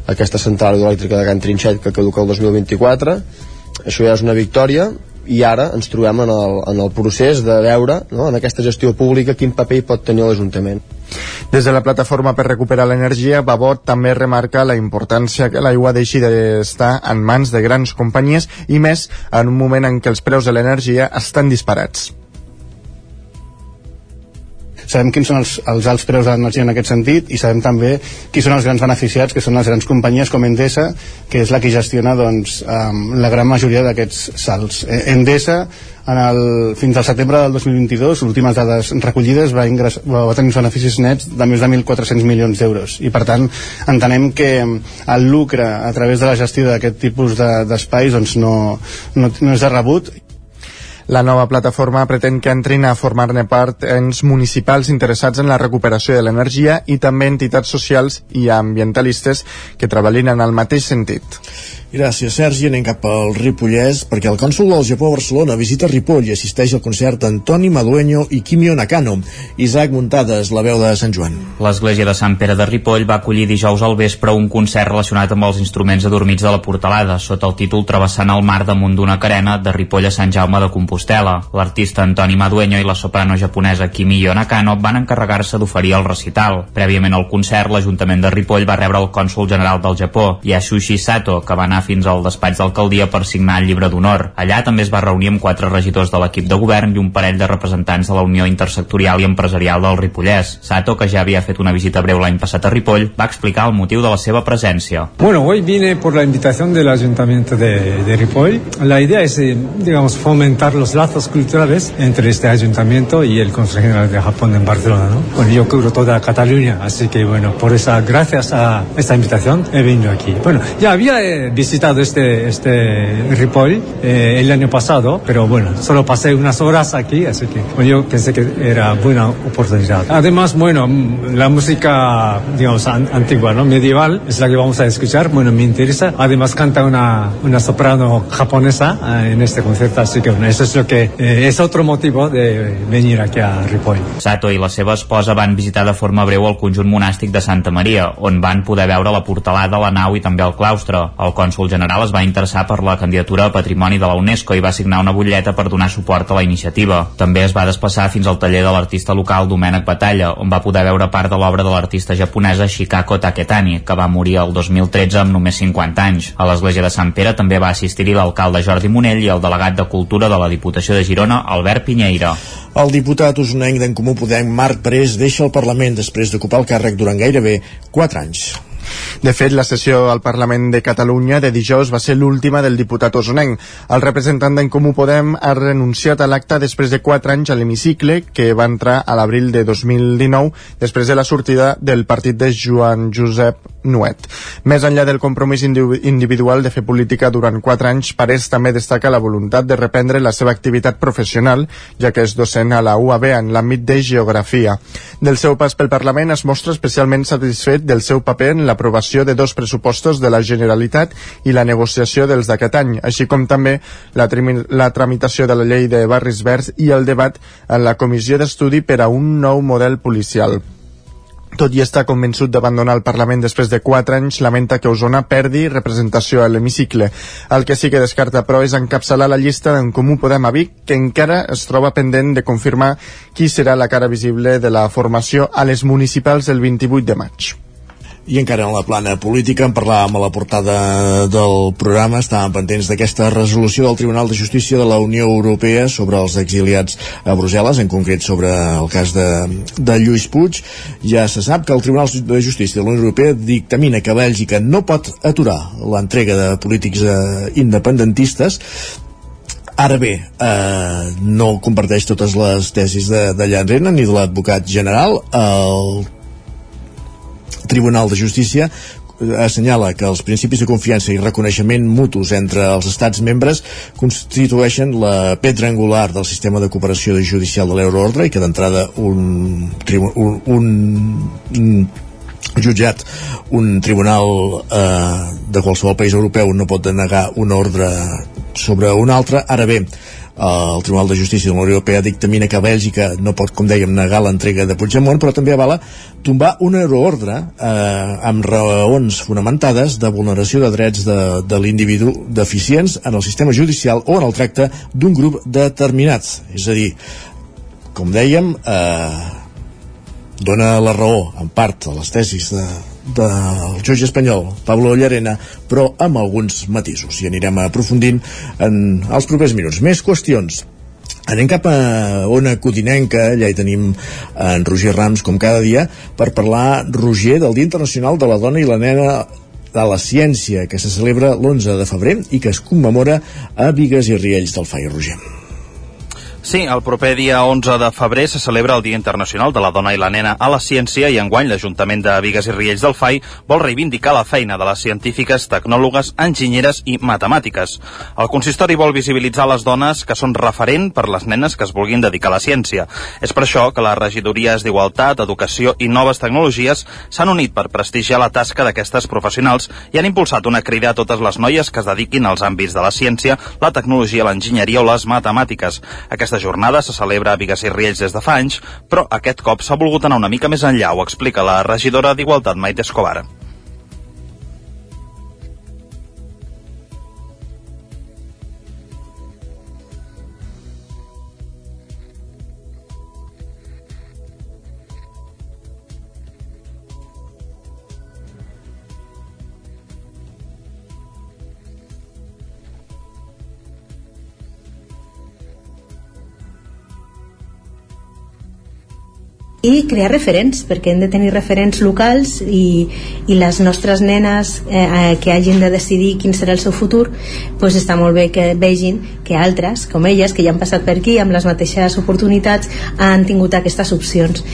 aquesta central hidroelèctrica de Can Trinxet que caduca el 2024 això ja és una victòria i ara ens trobem en el, en el procés de veure no, en aquesta gestió pública quin paper hi pot tenir l'Ajuntament. Des de la plataforma per recuperar l'energia, Babot també remarca la importància que l'aigua deixi d'estar en mans de grans companyies i més en un moment en què els preus de l'energia estan disparats sabem quins són els, els alts preus de l'energia en aquest sentit i sabem també qui són els grans beneficiats, que són les grans companyies com Endesa, que és la que gestiona doncs, um, la gran majoria d'aquests salts. Eh, Endesa en el, fins al setembre del 2022, últimes dades recollides, va, ingress, va tenir uns beneficis nets de més de 1.400 milions d'euros. I per tant, entenem que el lucre a través de la gestió d'aquest tipus d'espais de, doncs no, no, no és de rebut la nova plataforma pretén que entrin a formar-ne part ens municipals interessats en la recuperació de l'energia i també entitats socials i ambientalistes que treballin en el mateix sentit. Gràcies, Sergi. Anem cap al Ripollès, perquè el cònsul del Japó a Barcelona visita Ripoll i assisteix al concert Antoni Madueño i Kimio Nakano. Isaac Muntades, la veu de Sant Joan. L'església de Sant Pere de Ripoll va acollir dijous al vespre un concert relacionat amb els instruments adormits de la portalada, sota el títol Travessant el mar damunt d'una carena de Ripoll a Sant Jaume de Compostela. L'artista Antoni Madueño i la soprano japonesa Kimio Nakano van encarregar-se d'oferir el recital. Prèviament al concert, l'Ajuntament de Ripoll va rebre el cònsul general del Japó, Yasushi Sato, que va anar fins al despatx d'alcaldia per signar el llibre d'honor. Allà també es va reunir amb quatre regidors de l'equip de govern i un parell de representants de la Unió Intersectorial i Empresarial del Ripollès. Sato, que ja havia fet una visita breu l'any passat a Ripoll, va explicar el motiu de la seva presència. Bueno, hoy vine por la invitación del Ayuntamiento de, de Ripoll. La idea es, eh, digamos, fomentar los lazos culturales entre este ayuntamiento y el Consejo General de Japón en Barcelona, ¿no? Bueno, yo cubro toda Cataluña, así que, bueno, por esa, gracias a esta invitación, he venido aquí. Bueno, ya había eh, visitado este, este Ripoll eh, el año pasado, pero bueno, solo pasé unas horas aquí, así que bueno, yo pensé que era buena oportunidad. Además, bueno, la música, digamos, an antigua, ¿no? Medieval, es la que vamos a escuchar, bueno, me interesa. Además, canta una, una soprano japonesa eh, en este concierto, así que bueno, eso es lo que eh, és otro motivo de venir aquí a Ripoll. Sato i la seva esposa van visitar de forma breu el conjunt monàstic de Santa Maria, on van poder veure la portalada, la nau i també el claustre. El cònsul general es va interessar per la candidatura a Patrimoni de la UNESCO i va signar una butlleta per donar suport a la iniciativa. També es va desplaçar fins al taller de l'artista local Domènec Batalla, on va poder veure part de l'obra de l'artista japonesa Shikako Taketani, que va morir el 2013 amb només 50 anys. A l'església de Sant Pere també va assistir-hi l'alcalde Jordi Monell i el delegat de Cultura de la Diputació de Girona, Albert Pinyeira. El diputat usonenc d'en Comú Podem, Marc Parés, deixa el Parlament després d'ocupar el càrrec durant gairebé 4 anys. De fet, la sessió al Parlament de Catalunya de dijous va ser l'última del diputat osonenc. El representant d'en Comú Podem ha renunciat a l'acte després de 4 anys a l'hemicicle, que va entrar a l'abril de 2019, després de la sortida del partit de Joan Josep Nuet. Més enllà del compromís individual de fer política durant 4 anys, Parés també destaca la voluntat de reprendre la seva activitat professional, ja que és docent a la UAB en l'àmbit de geografia. Del seu pas pel Parlament es mostra especialment satisfet del seu paper en l'aprovació de dos pressupostos de la Generalitat i la negociació dels d'aquest any, així com també la, la tramitació de la llei de barris verds i el debat en la comissió d'estudi per a un nou model policial. Tot i estar convençut d'abandonar el Parlament després de 4 anys, lamenta que Osona perdi representació a l'hemicicle. El que sí que descarta, però, és encapçalar la llista d'en Comú Podem a Vic, que encara es troba pendent de confirmar qui serà la cara visible de la formació a les municipals del 28 de maig. I encara en la plana política en parlàvem a la portada del programa, estàvem pendents d'aquesta resolució del Tribunal de Justícia de la Unió Europea sobre els exiliats a Brussel·les, en concret sobre el cas de, de Lluís Puig. Ja se sap que el Tribunal de Justícia de la Unió Europea dictamina que Bèlgica no pot aturar l'entrega de polítics eh, independentistes Ara bé, eh, no comparteix totes les tesis de, de Llanrena ni de l'advocat general. El Tribunal de Justícia assenyala que els principis de confiança i reconeixement mutus entre els estats membres constitueixen la pedra angular del sistema de cooperació judicial de l'euroordre i que d'entrada un, un, un, un jutjat un tribunal eh, de qualsevol país europeu no pot denegar un ordre sobre un altre. Ara bé el Tribunal de Justícia de la Unió Europea dictamina que Bèlgica no pot, com dèiem, negar l'entrega de Puigdemont, però també avala tombar una euroordre eh, amb raons fonamentades de vulneració de drets de, de l'individu deficients en el sistema judicial o en el tracte d'un grup determinat. És a dir, com dèiem, eh, dona la raó, en part, a les tesis de, del jutge espanyol Pablo Llarena, però amb alguns matisos i anirem aprofundint en els propers minuts. Més qüestions Anem cap a Ona Codinenca, allà hi tenim en Roger Rams, com cada dia, per parlar, Roger, del Dia Internacional de la Dona i la Nena de la Ciència, que se celebra l'11 de febrer i que es commemora a Vigues i Riells del Fai, Roger. Sí, el proper dia 11 de febrer se celebra el Dia Internacional de la Dona i la Nena a la Ciència i enguany l'Ajuntament de Vigues i Riells del FAI vol reivindicar la feina de les científiques, tecnòlogues, enginyeres i matemàtiques. El consistori vol visibilitzar les dones que són referent per les nenes que es vulguin dedicar a la ciència. És per això que les regidories d'Igualtat, Educació i Noves Tecnologies s'han unit per prestigiar la tasca d'aquestes professionals i han impulsat una crida a totes les noies que es dediquin als àmbits de la ciència, la tecnologia, l'enginyeria o les matemàtiques. Aquesta aquesta jornada se celebra a Vigues i Riells des de fa anys, però aquest cop s'ha volgut anar una mica més enllà, ho explica la regidora d'Igualtat, Maite Escobar. I crear referents, perquè hem de tenir referents locals i, i les nostres nenes eh, eh, que hagin de decidir quin serà el seu futur, doncs està molt bé que vegin que altres, com elles, que ja han passat per aquí amb les mateixes oportunitats, han tingut aquestes opcions.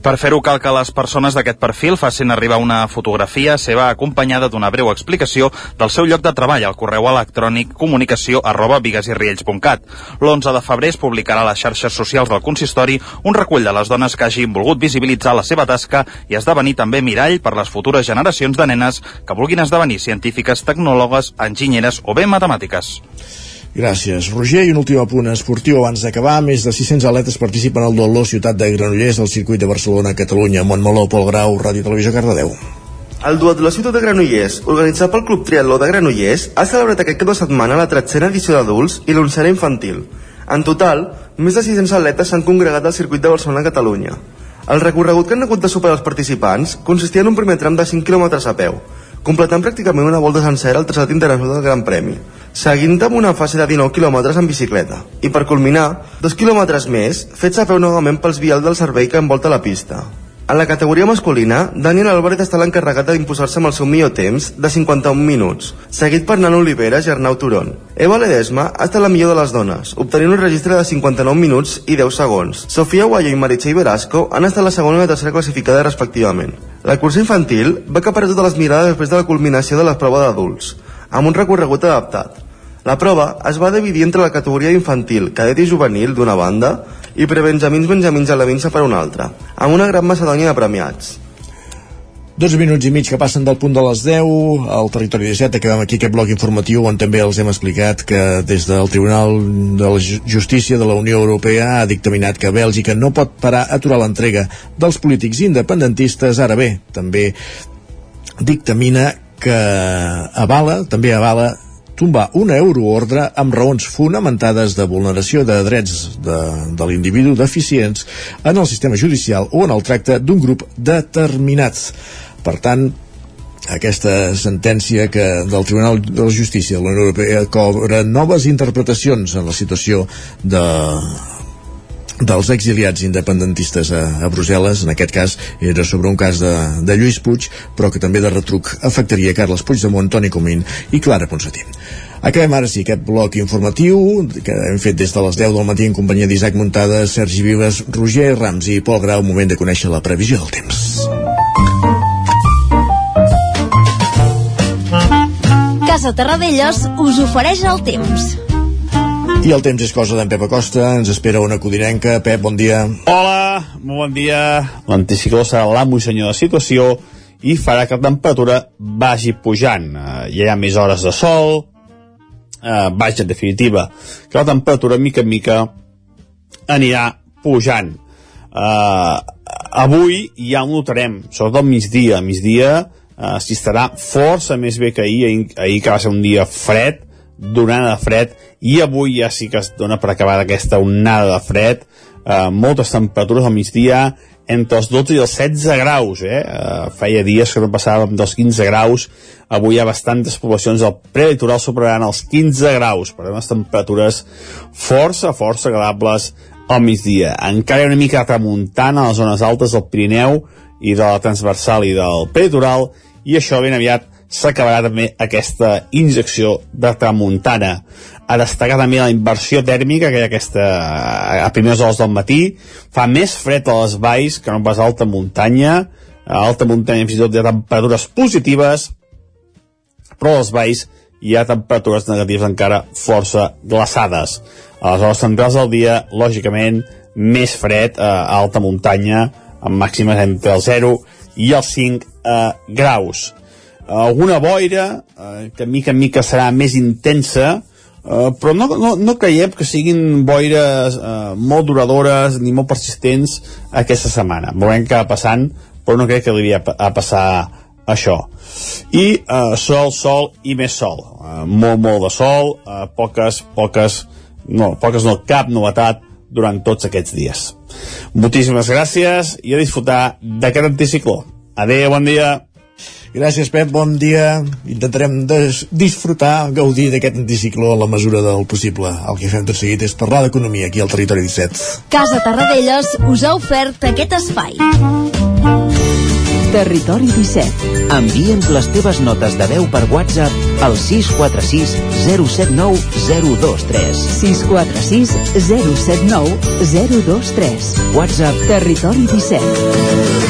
Per fer-ho cal que les persones d'aquest perfil facin arribar una fotografia seva acompanyada d'una breu explicació del seu lloc de treball al correu electrònic comunicació arroba vigasirriells.cat. L'11 de febrer es publicarà a les xarxes socials del consistori un recull de les dones que hagin volgut visibilitzar la seva tasca i esdevenir també mirall per les futures generacions de nenes que vulguin esdevenir científiques, tecnòlogues, enginyeres o bé matemàtiques. Gràcies, Roger. I un últim apunt esportiu abans d'acabar. Més de 600 atletes participen al Dolor Ciutat de Granollers al circuit de Barcelona, Catalunya, Montmeló, Pol Grau, Ràdio Televisió, Cardedeu. El Duatló Ciutat de Granollers, organitzat pel Club Triatló de Granollers, ha celebrat aquest cap de setmana la tretzena edició d'adults i l'onzena infantil. En total, més de 600 atletes s'han congregat al circuit de Barcelona, Catalunya. El recorregut que han hagut de superar els participants consistia en un primer tram de 5 km a peu, completant pràcticament una volta sencera al traçat internacional del Gran Premi, seguint amb una fase de 19 km en bicicleta, i per culminar, dos quilòmetres més, fets a peu novament pels vials del servei que envolta la pista. En la categoria masculina, Daniel Álvarez està l'encarregat d'impulsar-se amb el seu millor temps de 51 minuts, seguit per Nano Oliveras i Arnau Turon. Eva Ledesma ha estat la millor de les dones, obtenint un registre de 59 minuts i 10 segons. Sofia Guayo i Meritxell Velasco han estat la segona i la tercera classificada respectivament. La cursa infantil va acaparar totes les mirades després de la culminació de la prova d'adults, amb un recorregut adaptat. La prova es va dividir entre la categoria infantil, cadet i juvenil d'una banda i prebenjamins benjamins a la vinça per una altra, amb una gran macedònia de premiats. 12 minuts i mig que passen del punt de les 10 al territori 17, acabem aquí aquest bloc informatiu on també els hem explicat que des del Tribunal de la Justícia de la Unió Europea ha dictaminat que Bèlgica no pot parar a aturar l'entrega dels polítics independentistes, ara bé, també dictamina que avala, també avala tombar una euroordre amb raons fonamentades de vulneració de drets de, de l'individu deficients en el sistema judicial o en el tracte d'un grup determinat. Per tant, aquesta sentència que del Tribunal de la Justícia de la Unió Europea cobra noves interpretacions en la situació de dels exiliats independentistes a, a Brussel·les, en aquest cas era sobre un cas de, de Lluís Puig, però que també de retruc afectaria Carles Puigdemont, Toni Comín i Clara Ponsatí. Acabem ara sí aquest bloc informatiu que hem fet des de les 10 del matí en companyia d'Isaac Montada, Sergi Vives, Roger Rams i Pol Grau, moment de conèixer la previsió del temps. Casa Terradellos us ofereix el temps. I el temps és cosa d'en Pep Acosta, ens espera una codinenca. Pep, bon dia. Hola, bon dia. L'anticicló serà l'amo i senyor de situació i farà que la temperatura vagi pujant. Uh, hi ha més hores de sol, uh, vaja, en definitiva, que la temperatura, mica en mica, anirà pujant. Uh, avui ja ho notarem, sobretot al migdia. A migdia uh, s'hi estarà força més bé que ahir, ahir que va ser un dia fred, d'onada de fred, i avui ja sí que es dona per acabar aquesta onada de fred, eh, moltes temperatures al migdia, entre els 12 i els 16 graus, eh? Uh, feia dies que no passàvem dels 15 graus, avui hi ha bastantes poblacions del prelitoral superaran els 15 graus, per unes temperatures força, força agradables al migdia. Encara una mica de tramuntana a les zones altes del Pirineu i de la transversal i del prelitoral, i això ben aviat s'acabarà també aquesta injecció de tramuntana. A destacar també la inversió tèrmica que hi ha aquesta, a primeres hores del matí. Fa més fred a les valls que no pas a alta muntanya. A alta muntanya fins i tot hi ha temperatures positives, però a les valls hi ha temperatures negatives encara força glaçades. A les hores centrals del dia, lògicament, més fred a alta muntanya, amb màximes entre el 0 i els 5 eh, graus alguna boira eh, que mica en mica serà més intensa eh, però no, no, no creiem que siguin boires eh, molt duradores ni molt persistents aquesta setmana. Veurem què va passant però no crec que li havia a passar això. I eh, sol, sol i més sol. Eh, molt, molt de sol eh, poques, poques no, poques no, cap novetat durant tots aquests dies. Moltíssimes gràcies i a disfrutar d'aquest anticicló. Adeu, bon dia Gràcies, Pep, bon dia. Intentarem disfrutar, gaudir d'aquest anticicló a la mesura del possible. El que fem tot seguit és parlar d'economia aquí al Territori 17. Casa Tarradellas us ha ofert aquest espai. Territori 17. Envia'ns les teves notes de veu per WhatsApp al 646 079 023. 646 079 023. WhatsApp Territori 17.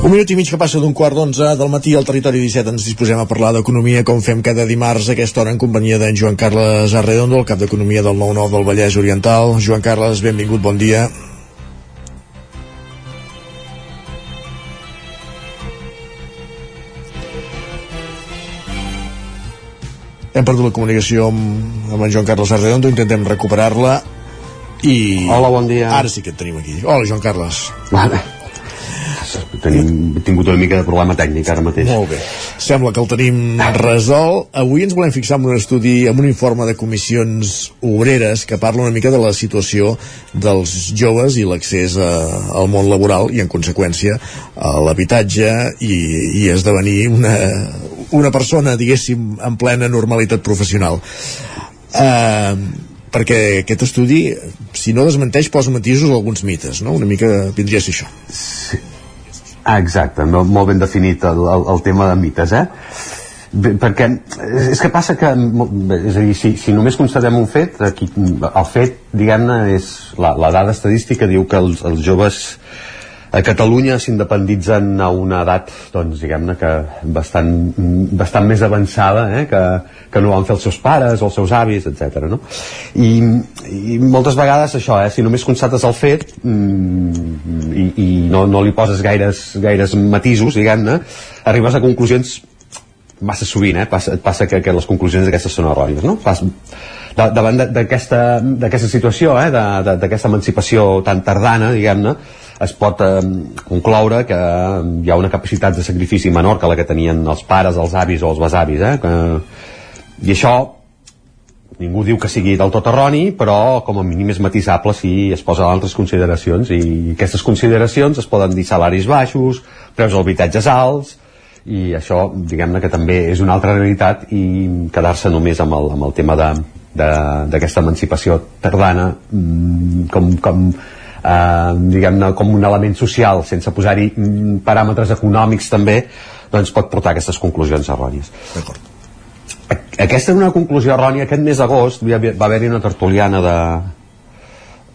Un minut i mig que passa d'un quart d'onze del matí al territori 17 ens disposem a parlar d'economia com fem cada dimarts a aquesta hora en companyia d'en Joan Carles Arredondo, el cap d'Economia del 9-9 del Vallès Oriental. Joan Carles, benvingut, bon dia. Hem perdut la comunicació amb, amb en Joan Carles Arredondo, intentem recuperar-la i... Hola, bon dia. Ara sí que et tenim aquí. Hola, Joan Carles. Vale. Tenim tingut una mica de problema tècnic ara mateix. Molt bé. Sembla que el tenim resolt. Avui ens volem fixar en un estudi, en un informe de comissions obreres que parla una mica de la situació dels joves i l'accés al món laboral i, en conseqüència, a l'habitatge i, i esdevenir una, una persona, diguéssim, en plena normalitat professional. Eh... perquè aquest estudi, si no desmenteix, posa matisos alguns mites, no? Una mica vindria a ser això. Sí. Exacte, molt, molt ben definit el, el, el tema de mites, eh? Bé, perquè és que passa que és a dir, si, si només constatem un fet aquí, el fet, diguem-ne és la, la dada estadística diu que els, els joves a Catalunya s'independitzen a una edat doncs diguem-ne que bastant, bastant més avançada eh? que, que no van fer els seus pares o els seus avis, etc. No? I, I moltes vegades això, eh? si només constates el fet mm, i, i no, no li poses gaires, gaires matisos, diguem-ne, arribes a conclusions massa sovint, eh? passa, passa que, que les conclusions d'aquestes són errònies, no? Pas, davant d'aquesta situació, eh? d'aquesta emancipació tan tardana, diguem-ne, es pot eh, concloure que hi ha una capacitat de sacrifici menor que la que tenien els pares, els avis o els besavis eh? que, i això ningú diu que sigui del tot erroni però com a mínim és matisable si es posen altres consideracions i aquestes consideracions es poden dir salaris baixos preus d'habitatges alts i això diguem-ne que també és una altra realitat i quedar-se només amb el, amb el tema d'aquesta emancipació tardana mm, com, com eh, diguem-ne com un element social sense posar-hi mm, paràmetres econòmics també doncs pot portar aquestes conclusions errònies d'acord aquesta és una conclusió errònia aquest mes d'agost va haver-hi una tertuliana de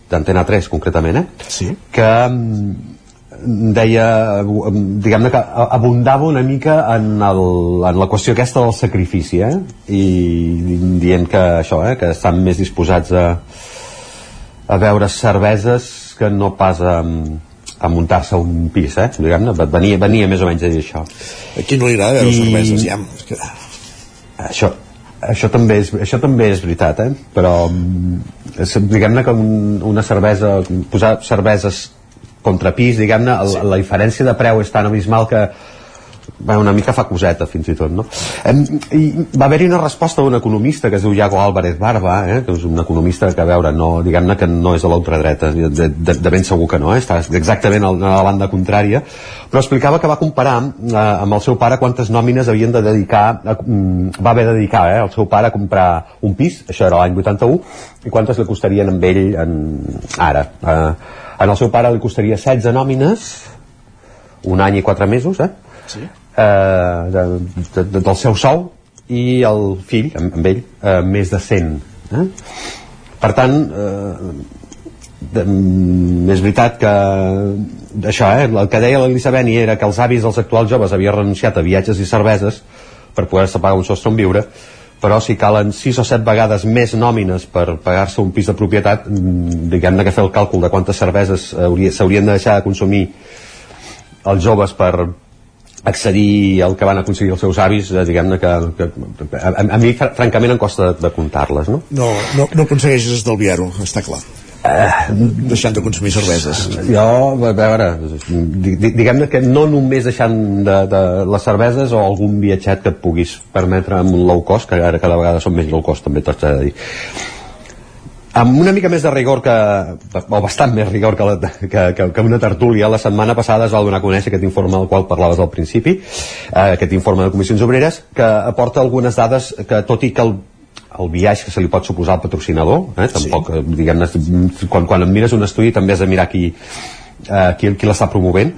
d'Antena 3 concretament eh? sí. que mm, deia, eh, diguem-ne que abundava una mica en, el, en la qüestió aquesta del sacrifici, eh? I dient que això, eh? que estan més disposats a, a veure cerveses que no pas a, a muntar-se un pis, eh? Diguem-ne, venia, venia més o menys a dir això. A qui no li agrada veure I... cerveses, ja? Que... Això, això també és, això també és veritat, eh? però diguem-ne que un, una cervesa, posar cerveses contra pis, diguem-ne, sí. la, la diferència de preu és tan abismal que bueno, una mica fa coseta fins i tot no? Em, i va haver-hi una resposta d'un economista que es diu Iago Álvarez Barba eh, que és un economista que a veure no, diguem-ne que no és a l'ultradreta de, de, de ben segur que no, eh? està exactament a la banda contrària però explicava que va comparar eh, amb el seu pare quantes nòmines havien de dedicar a, mm, va haver de dedicar eh, el seu pare a comprar un pis, això era l'any 81 i quantes li costarien amb ell en, ara eh, en el seu pare li costaria 16 nòmines un any i 4 mesos eh? Sí. eh, de, de, de, del seu sou i el fill, amb, amb ell, eh, més de 100. Eh? Per tant, eh, de, mm, és veritat que això, eh, el que deia l'Elisa Beni era que els avis dels actuals joves havien renunciat a viatges i cerveses per poder-se pagar un sostre on viure però si calen 6 o 7 vegades més nòmines per pagar-se un pis de propietat mm, diguem-ne que fer el càlcul de quantes cerveses s'haurien de deixar de consumir els joves per, accedir al que van aconseguir els seus avis, eh, diguem-ne que, que a, a mi francament em costa de, de comptar-les, no? No, no, no aconsegueixes estalviar-ho, està clar. Uh, deixant de consumir cerveses jo, a veure diguem-ne que no només deixant de, de les cerveses o algun viatget que et puguis permetre amb un low cost que ara cada vegada són més low cost també t'haig de dir amb una mica més de rigor que, o bastant més rigor que, la, que, que, que una tertúlia, la setmana passada es va donar a conèixer aquest informe del qual parlaves al principi, eh, aquest informe de comissions obreres, que aporta algunes dades que, tot i que el, el viatge que se li pot suposar al patrocinador, eh, tampoc, sí. Eh, diguem-ne, quan, quan mires un estudi també has de mirar qui, eh, qui, qui l'està promovent,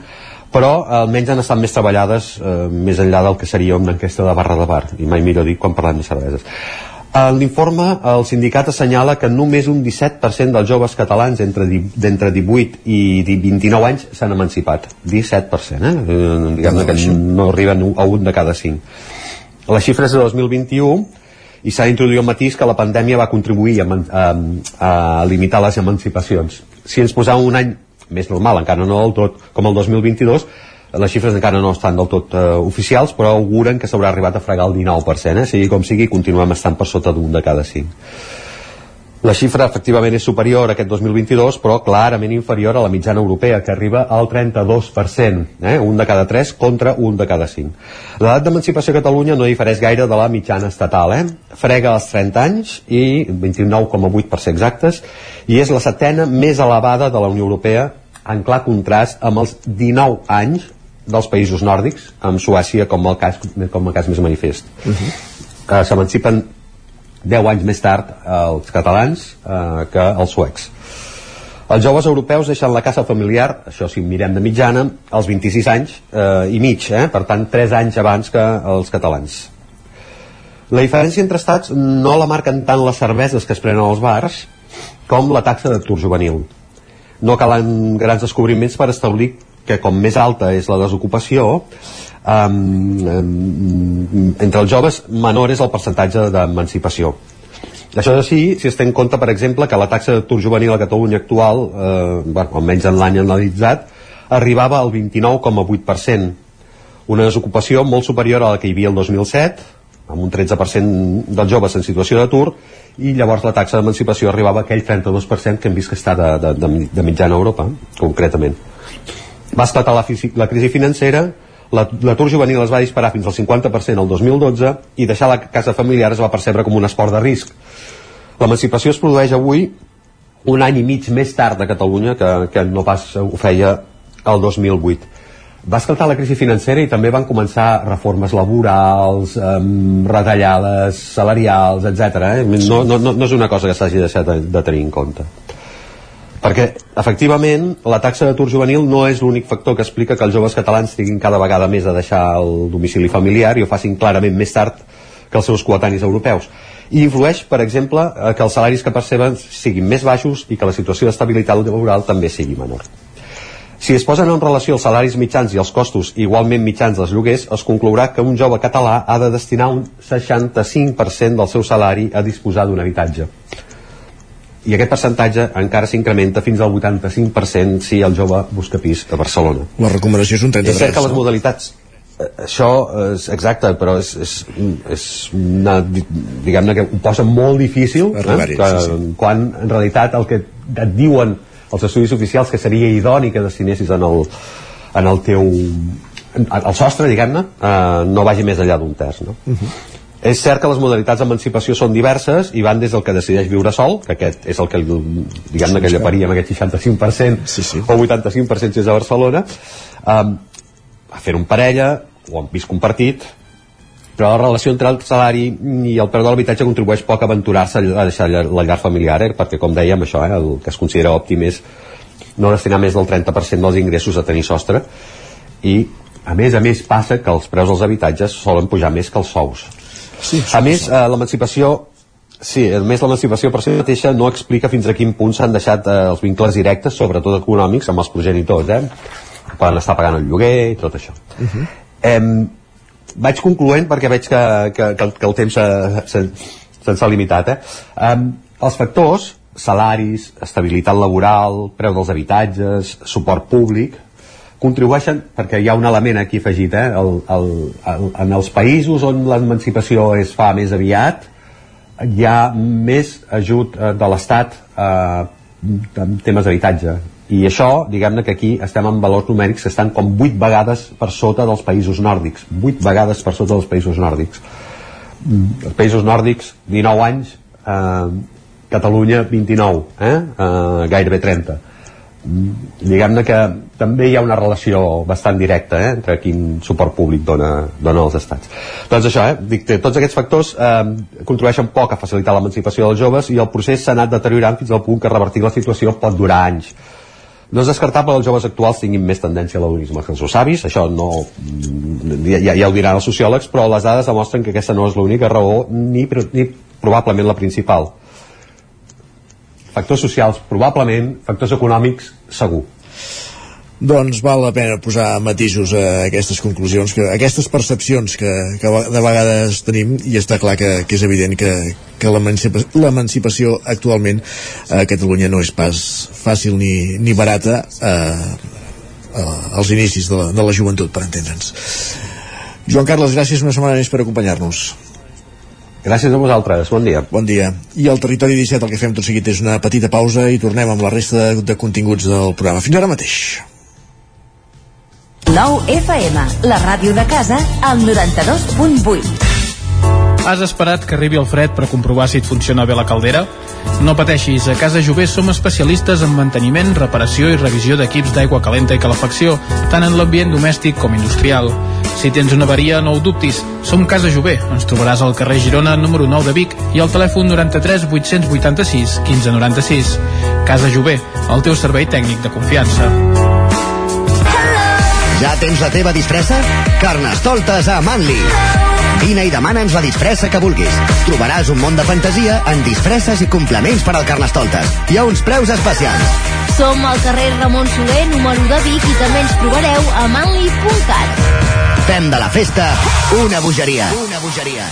però almenys han estat més treballades eh, més enllà del que seria una enquesta de barra de bar, i mai millor dir quan parlem de cerveses. En l'informe, el sindicat assenyala que només un 17% dels joves catalans entre, d'entre 18 i 29 anys s'han emancipat. 17%, eh? eh diguem que no arriben a un de cada 5. Les xifres de 2021 i s'ha d'introduir el matís que la pandèmia va contribuir a, a, a limitar les emancipacions. Si ens posàvem un any més normal, encara no del tot, com el 2022, les xifres encara no estan del tot uh, oficials, però auguren que s'haurà arribat a fregar el 19%, eh? sigui com sigui, continuem estant per sota d'un de cada cinc. La xifra efectivament és superior a aquest 2022, però clarament inferior a la mitjana europea, que arriba al 32%, eh? un de cada 3 contra un de cada 5. L'edat d'emancipació a Catalunya no difereix gaire de la mitjana estatal, eh? frega els 30 anys i 29,8% exactes, i és la setena més elevada de la Unió Europea en clar contrast amb els 19 anys dels països nòrdics, amb Suècia com el cas, com el cas més manifest. Uh -huh. uh, S'emancipen 10 anys més tard els catalans uh, que els suecs. Els joves europeus deixen la casa familiar, això si mirem de mitjana, als 26 anys eh, i mig, eh? per tant 3 anys abans que els catalans. La diferència entre estats no la marquen tant les cerveses que es prenen als bars com la taxa d'atur juvenil. No calen grans descobriments per establir que com més alta és la desocupació um, um, entre els joves menor és el percentatge d'emancipació. Això és així si es té en compte per exemple que la taxa d'atur juvenil a Catalunya actual eh, bueno, almenys en l'any analitzat arribava al 29,8% una desocupació molt superior a la que hi havia el 2007 amb un 13% dels joves en situació d'atur i llavors la taxa d'emancipació arribava a aquell 32% que hem vist que està de, de, de, de mitjana Europa, concretament va esclatar la, la crisi financera, l'atur juvenil es va disparar fins al 50% el 2012 i deixar la casa familiar es va percebre com un esport de risc. L'emancipació es produeix avui un any i mig més tard a Catalunya que, que no pas ho feia el 2008. Va esclatar la crisi financera i també van començar reformes laborals, eh, retallades salarials, etc. Eh? No, no, no és una cosa que s'hagi deixat de, de tenir en compte perquè efectivament la taxa d'atur juvenil no és l'únic factor que explica que els joves catalans tinguin cada vegada més a deixar el domicili familiar i ho facin clarament més tard que els seus coetanis europeus i influeix, per exemple, que els salaris que perceben siguin més baixos i que la situació d'estabilitat laboral també sigui menor. Si es posen en relació els salaris mitjans i els costos igualment mitjans dels lloguers, es conclourà que un jove català ha de destinar un 65% del seu salari a disposar d'un habitatge. I aquest percentatge encara s'incrementa fins al 85% si el jove busca pis a Barcelona. La recomanació és un 33. És cert que les modalitats eh, això és exacte, però és, és, és una, diguem-ne que ho posa molt difícil eh? Que, sí, sí. quan en realitat el que et diuen els estudis oficials que seria idoni que destinessis en el, en el teu el sostre, diguem-ne, eh, no vagi més enllà d'un terç, no? Uh -huh. És cert que les modalitats d'emancipació són diverses i van des del que decideix viure sol, que aquest és el que diguem-ne que lleparia amb aquest 65% sí, sí. o 85% si és a Barcelona, um, a fer un parella o en pis compartit, però la relació entre el salari i el preu de l'habitatge contribueix poc a aventurar-se a deixar la llar familiar, eh? perquè com dèiem això, eh, el que es considera òptim és no destinar més del 30% dels ingressos a tenir sostre i a més a més passa que els preus dels habitatges solen pujar més que els sous sí, a més eh, l'emancipació Sí, a més l'emancipació per si mateixa no explica fins a quin punt s'han deixat eh, els vincles directes, sobretot econòmics, amb els progenitors, eh? Poden estar pagant el lloguer i tot això. Uh -huh. Em, vaig concloent perquè veig que, que, que, el, que el temps se'ns se, se, se ha limitat. Eh? Um, els factors, salaris, estabilitat laboral, preu dels habitatges, suport públic, contribueixen, perquè hi ha un element aquí afegit, eh? el, el, el, en els països on l'emancipació es fa més aviat, hi ha més ajut eh, de l'Estat eh, en temes d'habitatge i això, diguem-ne que aquí estem en valors numèrics que estan com 8 vegades per sota dels països nòrdics 8 vegades per sota dels països nòrdics els països nòrdics 19 anys eh, Catalunya 29 eh? Eh, gairebé 30 diguem-ne que també hi ha una relació bastant directa eh, entre quin suport públic dona, dona als estats. Doncs això, eh, dic, tots aquests factors eh, contribueixen poc a facilitar l'emancipació dels joves i el procés s'ha anat deteriorant fins al punt que revertir la situació pot durar anys. No és descartable que els joves actuals tinguin més tendència a l'adonisme que els seus això no, ja, ja ho diran els sociòlegs, però les dades demostren que aquesta no és l'única raó ni, ni probablement la principal factors socials probablement, factors econòmics segur. Doncs val la pena posar matisos a aquestes conclusions, que, a aquestes percepcions que, que de vegades tenim i està clar que, que és evident que, que l'emancipació actualment a Catalunya no és pas fàcil ni, ni barata eh, eh, als inicis de la, de la joventut, per entendre'ns. Joan Carles, gràcies una setmana més per acompanyar-nos. Gràcies a vosaltres, bon dia. Bon dia. I al Territori 17 el que fem tot seguit és una petita pausa i tornem amb la resta de, de continguts del programa. Fins ara mateix. 9 FM, la ràdio de casa, al 92.8. Has esperat que arribi el fred per comprovar si et funciona bé la caldera? No pateixis, a Casa Jové som especialistes en manteniment, reparació i revisió d'equips d'aigua calenta i calefacció, tant en l'ambient domèstic com industrial. Si tens una avaria, no ho dubtis. Som Casa Jové. Ens trobaràs al carrer Girona, número 9 de Vic, i al telèfon 93 886 1596. Casa Jové, el teu servei tècnic de confiança. Ja tens la teva disfressa? Carnestoltes a Manli. Vine i demana'ns la disfressa que vulguis. Trobaràs un món de fantasia en disfresses i complements per al Carnestoltes. Hi ha uns preus especials. Som al carrer Ramon Soler, número de Vic, i també ens trobareu a manli.cat. Fem de la festa una bogeria. Una bogeria.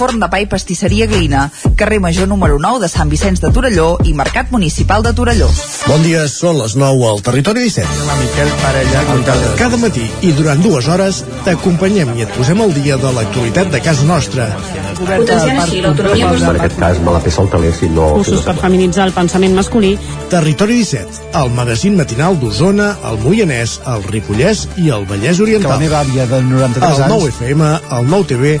Forn de pa i pastisseria Glina, carrer Major número 9 de Sant Vicenç de Torelló i Mercat Municipal de Torelló. Bon dia, són les 9 al Territori 17. La Miquel Parella, Cada, cada matí i durant dues hores t'acompanyem i et posem al dia de l'actualitat de casa nostra. Potenciant així l'autonomia En aquest cas me la peça el si no... cursos per feminitzar el pensament masculí. Territori 17, el magazín matinal d'Osona, el Moianès, el Ripollès i el Vallès Que Oriental. la meva àvia de 93 El anys 9 FM, el 9 TV,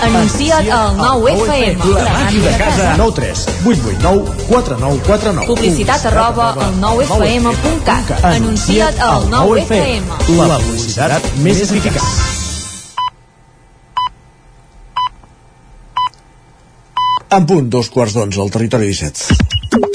Anuncia't al 9FM. La màquina de casa. 9 3 8 8 9 4 9 4 9. Publicitat arroba al 9FM.cat. Anuncia't al 9FM. La publicitat més eficaç. En punt, dos quarts d'onze, al territori 17.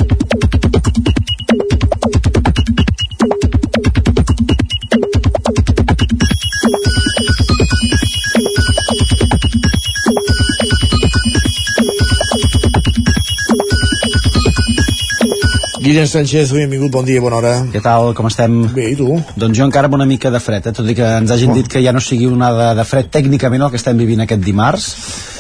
Guillem Sánchez, benvingut, bon dia, bona hora. Què tal, com estem? Bé, i tu? Doncs jo encara amb una mica de fred, eh? tot i que ens hagin dit que ja no sigui una de, de fred tècnicament el que estem vivint aquest dimarts.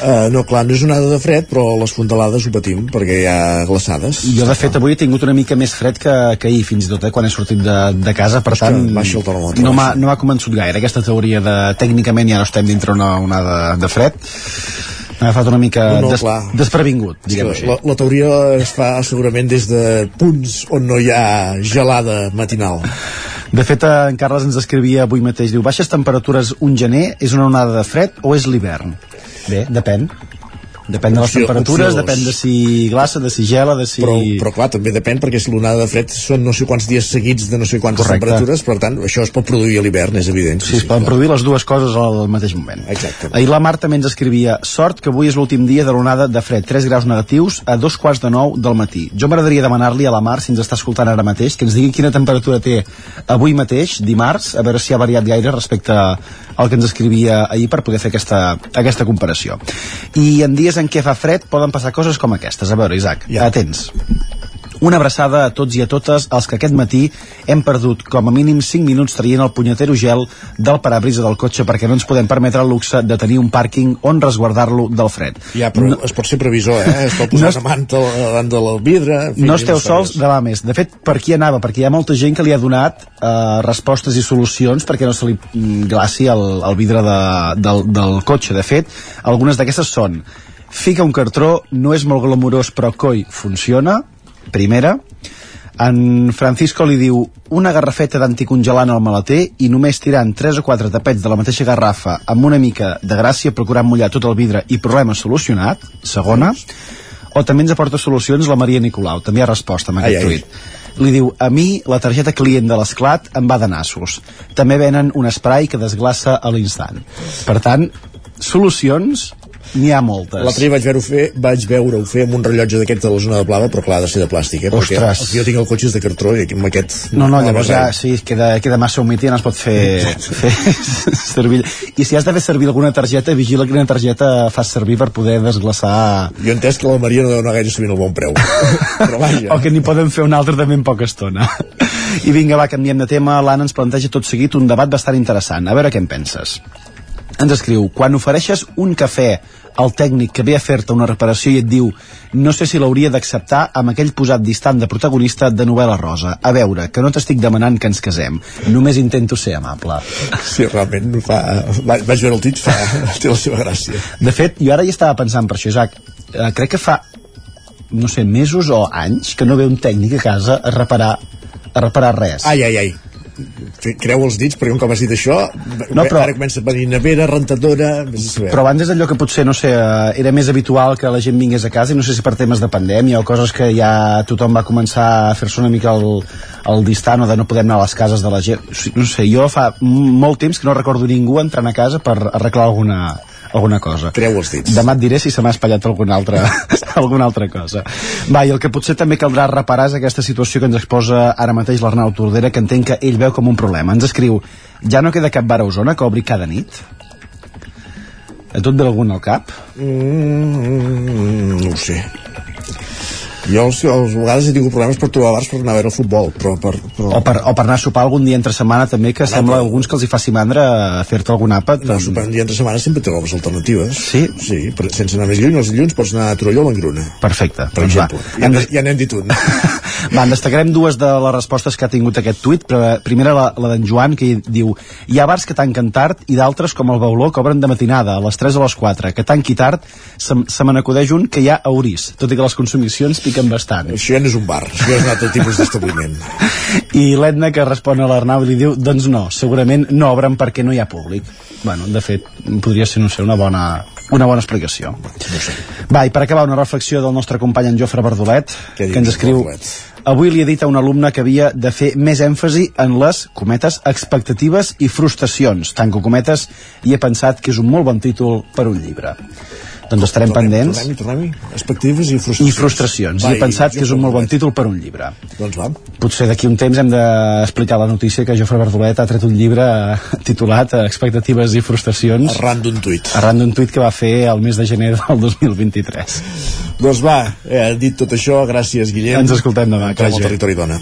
Uh, no, clar, no és onada de fred, però les fondalades ho patim, perquè hi ha glaçades. Jo, de fet, avui he tingut una mica més fred que, que ahir, fins i tot, eh, quan he sortit de, de casa, per tant, baixa el termòmetre, no m'ha no convençut gaire aquesta teoria de tècnicament ja no estem dintre una onada de fred. M'ha agafat una mica No, no, des, clar. desprevingut, així. que La, la teoria es fa segurament des de punts on no hi ha gelada matinal. De fet, en Carles ens escrivia avui mateix, diu, baixes temperatures un gener, és una onada de fred o és l'hivern? Bé, depèn. Depèn de les Opció- temperatures, opció dos. depèn de si glaça, de si gela, de si... Però, però clar, també depèn, perquè si l'onada de fred són no sé quants dies seguits de no sé quantes Correcte. temperatures, per tant, això es pot produir a l'hivern, és evident. Sí, es poden produir les dues coses al mateix moment. Exacte. Ahir la Marta també ens escrivia sort que avui és l'últim dia de l'onada de fred, 3 graus negatius a dos quarts de nou del matí. Jo m'agradaria demanar-li a la Mar, si ens està escoltant ara mateix, que ens digui quina temperatura té avui mateix, dimarts, a veure si ha variat gaire respecte al que ens escrivia ahir per poder fer aquesta, aquesta comparació. I en dies en què fa fred poden passar coses com aquestes. A veure, Isaac, ja. atents. Una abraçada a tots i a totes els que aquest matí hem perdut com a mínim 5 minuts traient el punyetero gel del parabrisa del cotxe perquè no ens podem permetre el luxe de tenir un pàrquing on resguardar-lo del fred. Ja, però no, es pot ser previsor, eh? Es pot posar No manta davant del vidre... en fi, no esteu sols demà més. De fet, per aquí anava? Perquè hi ha molta gent que li ha donat eh, respostes i solucions perquè no se li mm, glaci el, el vidre de, del, del cotxe. De fet, algunes d'aquestes són fica un cartró, no és molt glamurós però coi, funciona. Primera. En Francisco li diu una garrafeta d'anticongelant al maleter i només tirant 3 o 4 tapets de la mateixa garrafa amb una mica de gràcia procurant mullar tot el vidre i problema solucionat. Segona. O també ens aporta solucions la Maria Nicolau. També ha resposta amb aquest Ai, ai. tuit. Li diu, a mi la targeta client de l'esclat em va de nassos. També venen un spray que desglaça a l'instant. Per tant, solucions n'hi ha moltes L'altre dia vaig veure-ho fer, vaig veure-ho fer amb un rellotge d'aquest de la zona de plava, però clar, ha de ser de plàstic, eh? Perquè Ostres. el que jo tinc el cotxe de cartró i amb aquest... No, no, la llavors ja, sí, queda, queda massa humit i ja no es pot fer, fer servir. I si has de fer servir alguna targeta, vigila quina targeta fas servir per poder desglaçar... Jo he entès que la Maria no deu anar gaire sabint el bon preu. però vaja. O que n'hi poden fer una altra també en poca estona. I vinga, va, canviem de tema. L'Anna ens planteja tot seguit un debat bastant interessant. A veure què en penses. Ens escriu, quan ofereixes un cafè al tècnic que ve a fer-te una reparació i et diu no sé si l'hauria d'acceptar amb aquell posat distant de protagonista de novel·la rosa. A veure, que no t'estic demanant que ens casem. Només intento ser amable. Sí, realment fa... Vaig vaig veure el tit, fa... té la seva gràcia. De fet, jo ara hi estava pensant per això, Isaac. Eh, crec que fa, no sé, mesos o anys que no ve un tècnic a casa a reparar, a reparar res. Ai, ai, ai. Creu els dits, perquè un cop has dit això, No, però- ara comença a venir nevera, rentadora... Però abans és allò que potser, no sé, eh, era més habitual que la gent vingués a casa i no sé si per temes de pandèmia o coses que ja tothom va començar a fer-se una mica el, el distant o de no poder anar a les cases de la gent. No sé, jo fa molt temps que no recordo ningú entrant a casa per arreglar alguna, alguna cosa. Treu els dits. Demà et diré si se m'ha espatllat alguna altra, alguna altra cosa. Va, i el que potser també caldrà reparar és aquesta situació que ens exposa ara mateix l'Arnau Tordera, que entenc que ell veu com un problema. Ens escriu, ja no queda cap bar a Osona que obri cada nit? A tu et ve algun al cap? Mm, no ho sé. Jo els, els vegades he tingut problemes per trobar bars per anar a veure el futbol, però per... però... O per, o per anar a sopar algun dia entre setmana també, que sembla a alguns que els hi faci mandra fer-te algun àpat. No, sopar un dia entre setmana sempre trobes alternatives. Sí? Sí, però sense anar més lluny, els dilluns pots anar a Torelló o a. Perfecte. Per Doncs va. exemple. Ja, n'he- ja n'hem dit un. Va, en destacarem dues de les respostes que ha tingut aquest tuit, però eh, primera la, la d'en Joan, que diu hi ha bars que tanquen tard i d'altres, com el Bauló, que obren de matinada, a les 3 o a les 4. Que tanqui tard, se, se me n'acudeix un que hi ha a Orís, tot i que les consumicions piquen bastant. Això ja no és un bar, això ja és un altre tipus d'establiment. I l'Edna, que respon a l'Arnau, i li diu, doncs no, segurament no obren perquè no hi ha públic. Bueno, de fet, podria ser, no sé, una bona, una bona explicació. No sé. Va, i per acabar, una reflexió del nostre company en Jofre Verdolet, Què que ens escriu... Verdolet? Avui li he dit a un alumne que havia de fer més èmfasi en les, cometes, expectatives i frustracions. Tanco cometes i he pensat que és un molt bon títol per un llibre. Doncs estarem pendents. Tornem-hi, tornem-hi. Expectatives i frustracions. I frustracions. Va, I he pensat jo que és un molt bon títol per un llibre. Doncs va. Potser d'aquí un temps hem d'explicar la notícia que Jofre Verdolet ha tret un llibre eh, titulat eh, Expectatives i frustracions. Arran d'un tuit. Arran d'un tuit que va fer el mes de gener del 2023. Doncs va, eh, dit tot això, gràcies Guillem. Ens escoltem demà, que Entrem al territori dona.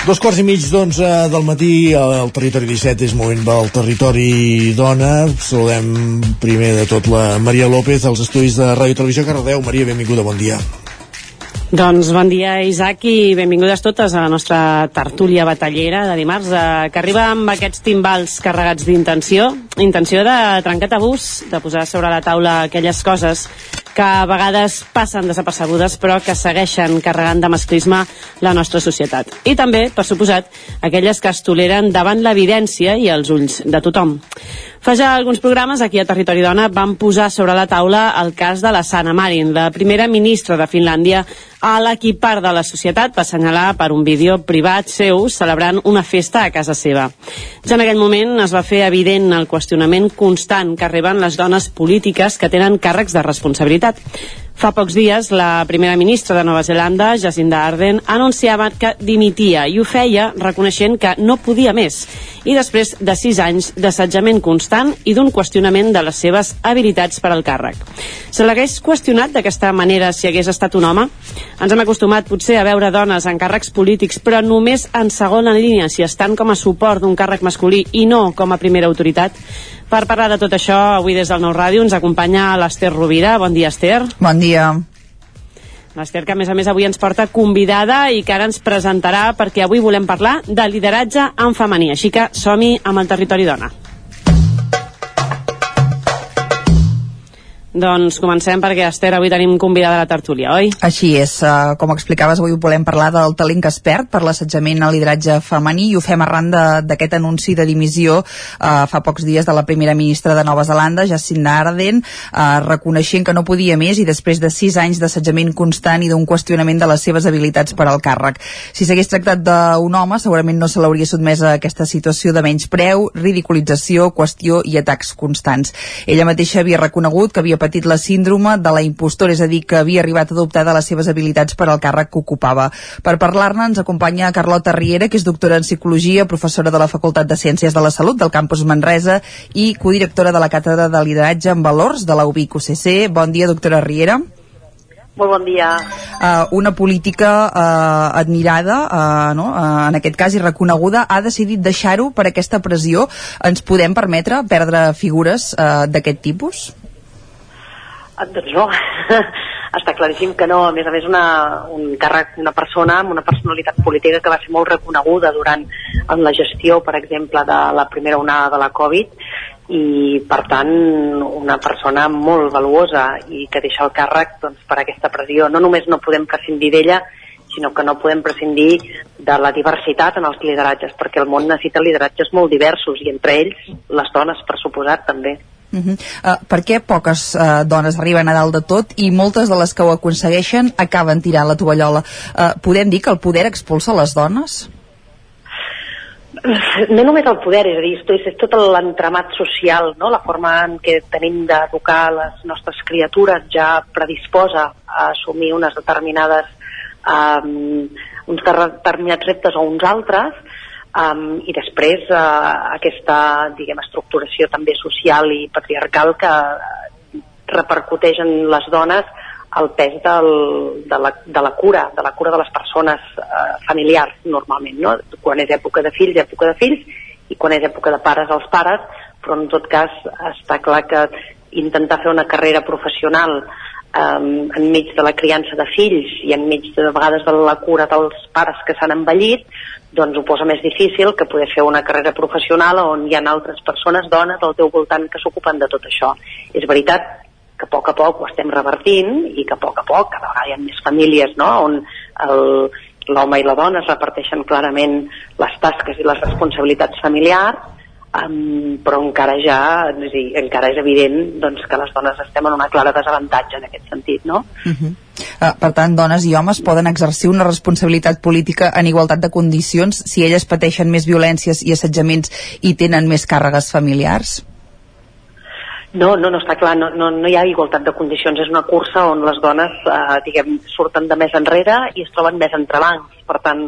Dos quarts i mig d'onze del matí al territori 17 és moment del territori dona. Saludem primer de tot la Maria López als estudis de Ràdio Televisió. Cardeu Maria, benvinguda, bon dia Doncs bon dia, Isaac, i benvingudes totes a la nostra tertúlia batallera de dimarts, eh, que arriba amb aquests timbals carregats d'intenció, intenció de trencar tabús, de posar sobre la taula aquelles coses que a vegades passen desapercebudes però que segueixen carregant de masclisme la nostra societat. I també, per suposat, aquelles que es toleren davant l'evidència i els ulls de tothom. Fa ja alguns programes aquí a Territori Dona van posar sobre la taula el cas de la Sanna Marin, la primera ministra de Finlàndia a la qui part de la societat va assenyalar per un vídeo privat seu celebrant una festa a casa seva. Ja en aquell moment es va fer evident el qüestionament constant que reben les dones polítiques que tenen càrrecs de responsabilitat. Fa pocs dies, la primera ministra de Nova Zelanda, Jacinda Ardern, anunciava que dimitia i ho feia reconeixent que no podia més. I després de sis anys d'assetjament constant i d'un qüestionament de les seves habilitats per al càrrec. Se l'hagués qüestionat d'aquesta manera si hagués estat un home? Ens hem acostumat potser a veure dones en càrrecs polítics, però només en segona línia, si estan com a suport d'un càrrec masculí i no com a primera autoritat. Per parlar de tot això, avui des del Nou Ràdio ens acompanya l'Ester Rovira. Bon dia, Ester. Bon dia. L'Ester, que a més a més avui ens porta convidada i que ara ens presentarà perquè avui volem parlar de lideratge en femení. Així que som-hi amb el territori dona. Doncs comencem perquè, Esther, avui tenim convidada a la tertúlia, oi? Així és, uh, com explicaves, avui volem parlar del talent que es perd per l'assetjament al lideratge femení i ho fem arran d'aquest anunci de dimissió uh, fa pocs dies de la primera ministra de Nova Zelanda, Jacinda Ardern, uh, reconeixent que no podia més i després de sis anys d'assetjament constant i d'un qüestionament de les seves habilitats per al càrrec. Si s'hagués tractat d'un home, segurament no se l'hauria sotmès a aquesta situació de menys preu, ridiculització, qüestió i atacs constants. Ella mateixa havia reconegut que havia patit la síndrome de la impostora, és a dir, que havia arribat a dubtar de les seves habilitats per al càrrec que ocupava. Per parlar-ne ens acompanya Carlota Riera, que és doctora en Psicologia, professora de la Facultat de Ciències de la Salut del campus Manresa i codirectora de la Càtedra de Lideratge en Valors de la UBIC UCC. Bon dia, doctora Riera. Molt bon dia. Uh, una política uh, admirada, uh, no? uh, en aquest cas i reconeguda, ha decidit deixar-ho per aquesta pressió. Ens podem permetre perdre figures uh, d'aquest tipus? Doncs no, està claríssim que no. A més a més, una, un càrrec, una persona amb una personalitat política que va ser molt reconeguda durant en la gestió, per exemple, de la primera onada de la Covid i, per tant, una persona molt valuosa i que deixa el càrrec doncs, per aquesta pressió. No només no podem prescindir d'ella, sinó que no podem prescindir de la diversitat en els lideratges, perquè el món necessita lideratges molt diversos i entre ells les dones, per suposat, també. Uh -huh. uh, per què poques uh, dones arriben a dalt de tot i moltes de les que ho aconsegueixen acaben tirant la tovallola? Uh, podem dir que el poder expulsa les dones? no només el poder, és a dir, és, tot l'entramat social, no? la forma en què tenim d'educar les nostres criatures ja predisposa a assumir unes determinades um, uns determinats reptes o uns altres um, i després uh, aquesta diguem, estructuració també social i patriarcal que uh, repercuteix en les dones el pes del, de, la, de la cura, de la cura de les persones uh, familiars normalment, no? quan és època de fills, època de fills i quan és època de pares, els pares però en tot cas està clar que intentar fer una carrera professional um, enmig de la criança de fills i enmig de, de vegades de la cura dels pares que s'han envellit doncs ho posa més difícil que poder fer una carrera professional on hi ha altres persones, dones, al teu voltant que s'ocupen de tot això. És veritat que a poc a poc ho estem revertint i que a poc a poc cada vegada hi ha més famílies no? on l'home i la dona es reparteixen clarament les tasques i les responsabilitats familiars um, però encara ja és dir, encara és evident doncs, que les dones estem en una clara desavantatge en aquest sentit no? Uh -huh. Uh, per tant, dones i homes poden exercir una responsabilitat política en igualtat de condicions si elles pateixen més violències i assetjaments i tenen més càrregues familiars? No, no, no està clar, no, no, no hi ha igualtat de condicions, és una cursa on les dones, eh, diguem, surten de més enrere i es troben més entrebancs. Per tant,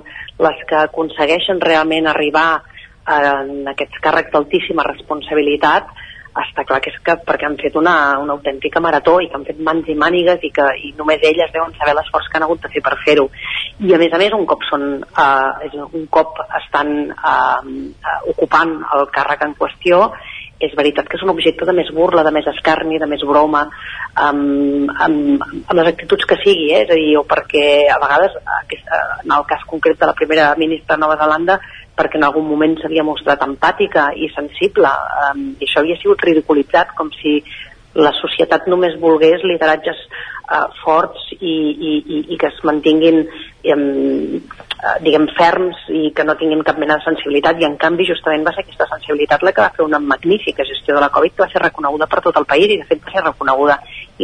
les que aconsegueixen realment arribar eh, en aquests càrrecs d'altíssima responsabilitat, està clar que és que perquè han fet una, una autèntica marató i que han fet mans i mànigues i que i només elles deuen saber l'esforç que han hagut de fer per fer-ho. I a més a més, un cop, són, eh, un cop estan eh, ocupant el càrrec en qüestió, és veritat que és un objecte de més burla, de més escarni, de més broma, amb, amb, amb les actituds que sigui, eh? és a dir, o perquè a vegades, aquesta, en el cas concret de la primera ministra de Nova Zelanda, perquè en algun moment s'havia mostrat empàtica i sensible, um, i això havia sigut ridiculitzat, com si la societat només volgués lideratges uh, forts i, i, i, i que es mantinguin uh, diguem ferms i que no tinguin cap mena de sensibilitat. I en canvi justament va ser aquesta sensibilitat la que va fer una magnífica gestió de la Covid que va ser reconeguda per tot el país i de fet va ser reconeguda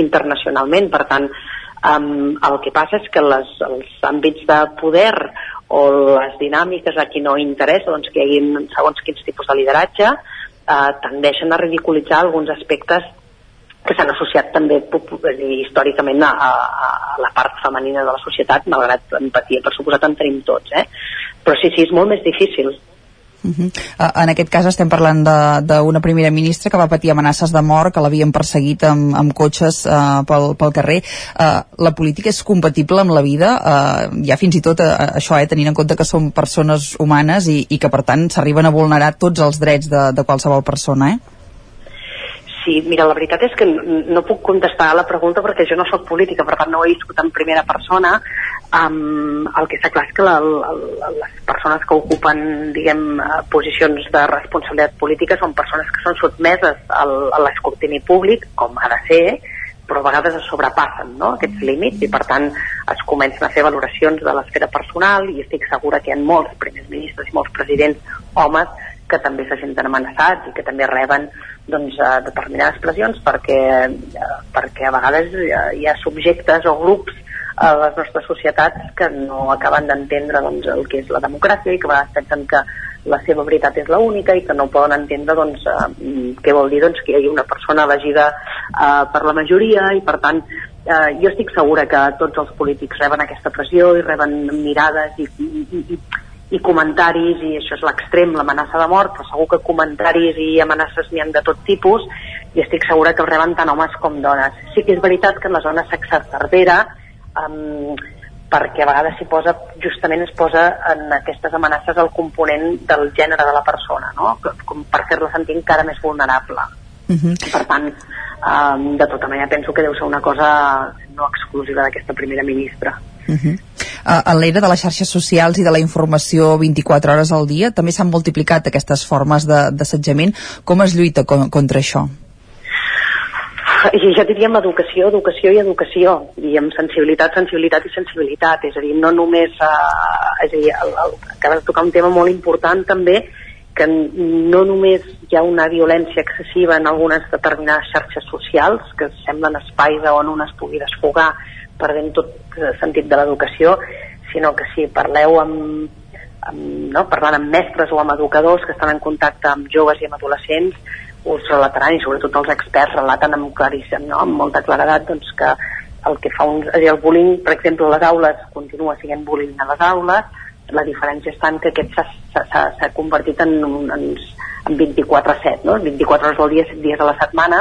internacionalment. Per tant um, el que passa és que les, els àmbits de poder o les dinàmiques a qui no interessa doncs, que hi hagi segons quins tipus de lideratge eh, tendeixen a ridiculitzar alguns aspectes que s'han associat també històricament a, a, a la part femenina de la societat, malgrat empatia, per suposat en tenim tots, eh? Però sí, sí, és molt més difícil. Uh -huh. uh, en aquest cas estem parlant d'una primera ministra que va patir amenaces de mort, que l'havien perseguit amb, amb cotxes uh, pel, pel carrer. Uh, la política és compatible amb la vida, uh, ja fins i tot uh, això, eh, tenint en compte que som persones humanes i, i que per tant s'arriben a vulnerar tots els drets de, de qualsevol persona, eh? Sí, mira, la veritat és que no puc contestar a la pregunta perquè jo no sóc política, per tant no he viscut en primera persona. Um, el que està clar és que la, la, les persones que ocupen, diguem, eh, posicions de responsabilitat política són persones que són sotmeses al, a l'escrutini públic, com ha de ser, però a vegades es sobrepassen no? aquests límits i per tant es comencen a fer valoracions de l'esfera personal i estic segura que hi ha molts primers ministres i molts presidents homes que també se senten amenaçats i que també reben doncs, eh, determinades pressions perquè, eh, perquè a vegades hi ha, hi ha subjectes o grups a les nostres societats que no acaben d'entendre doncs, el que és la democràcia i que a vegades pensen que la seva veritat és l'única i que no poden entendre doncs, eh, què vol dir doncs, que hi hagi una persona elegida eh, per la majoria i per tant eh, jo estic segura que tots els polítics reben aquesta pressió i reben mirades i, i, i, i comentaris i això és l'extrem, l'amenaça de mort però segur que comentaris i amenaces n'hi han de tot tipus i estic segura que el reben tant homes com dones. Sí que és veritat que en la zona sexarterdera um, perquè a vegades s'hi posa, justament es posa en aquestes amenaces el component del gènere de la persona, no? com per fer-la sentir encara més vulnerable. Uh -huh. Per tant, um, de tota manera penso que deu ser una cosa no exclusiva d'aquesta primera ministra. Uh -huh. Uh, en l'era de les xarxes socials i de la informació 24 hores al dia també s'han multiplicat aquestes formes d'assetjament. Com es lluita con contra això? jo diria amb educació, educació i educació, i amb sensibilitat, sensibilitat i sensibilitat, és a dir, no només, eh, és a dir, el, el, acabes de tocar un tema molt important també, que no només hi ha una violència excessiva en algunes determinades xarxes socials, que semblen espais on un es pugui desfogar perdent tot sentit de l'educació, sinó que si parleu amb, amb, no, parlant amb mestres o amb educadors que estan en contacte amb joves i amb adolescents, us relataran i sobretot els experts relaten amb claríssim, no? amb molta claredat doncs, que el que fa un, és el bullying, per exemple, a les aules continua sent bullying a les aules, la diferència està en que aquest s'ha convertit en, en, en 24-7, no? 24 hores al dia, 7 dies a la setmana,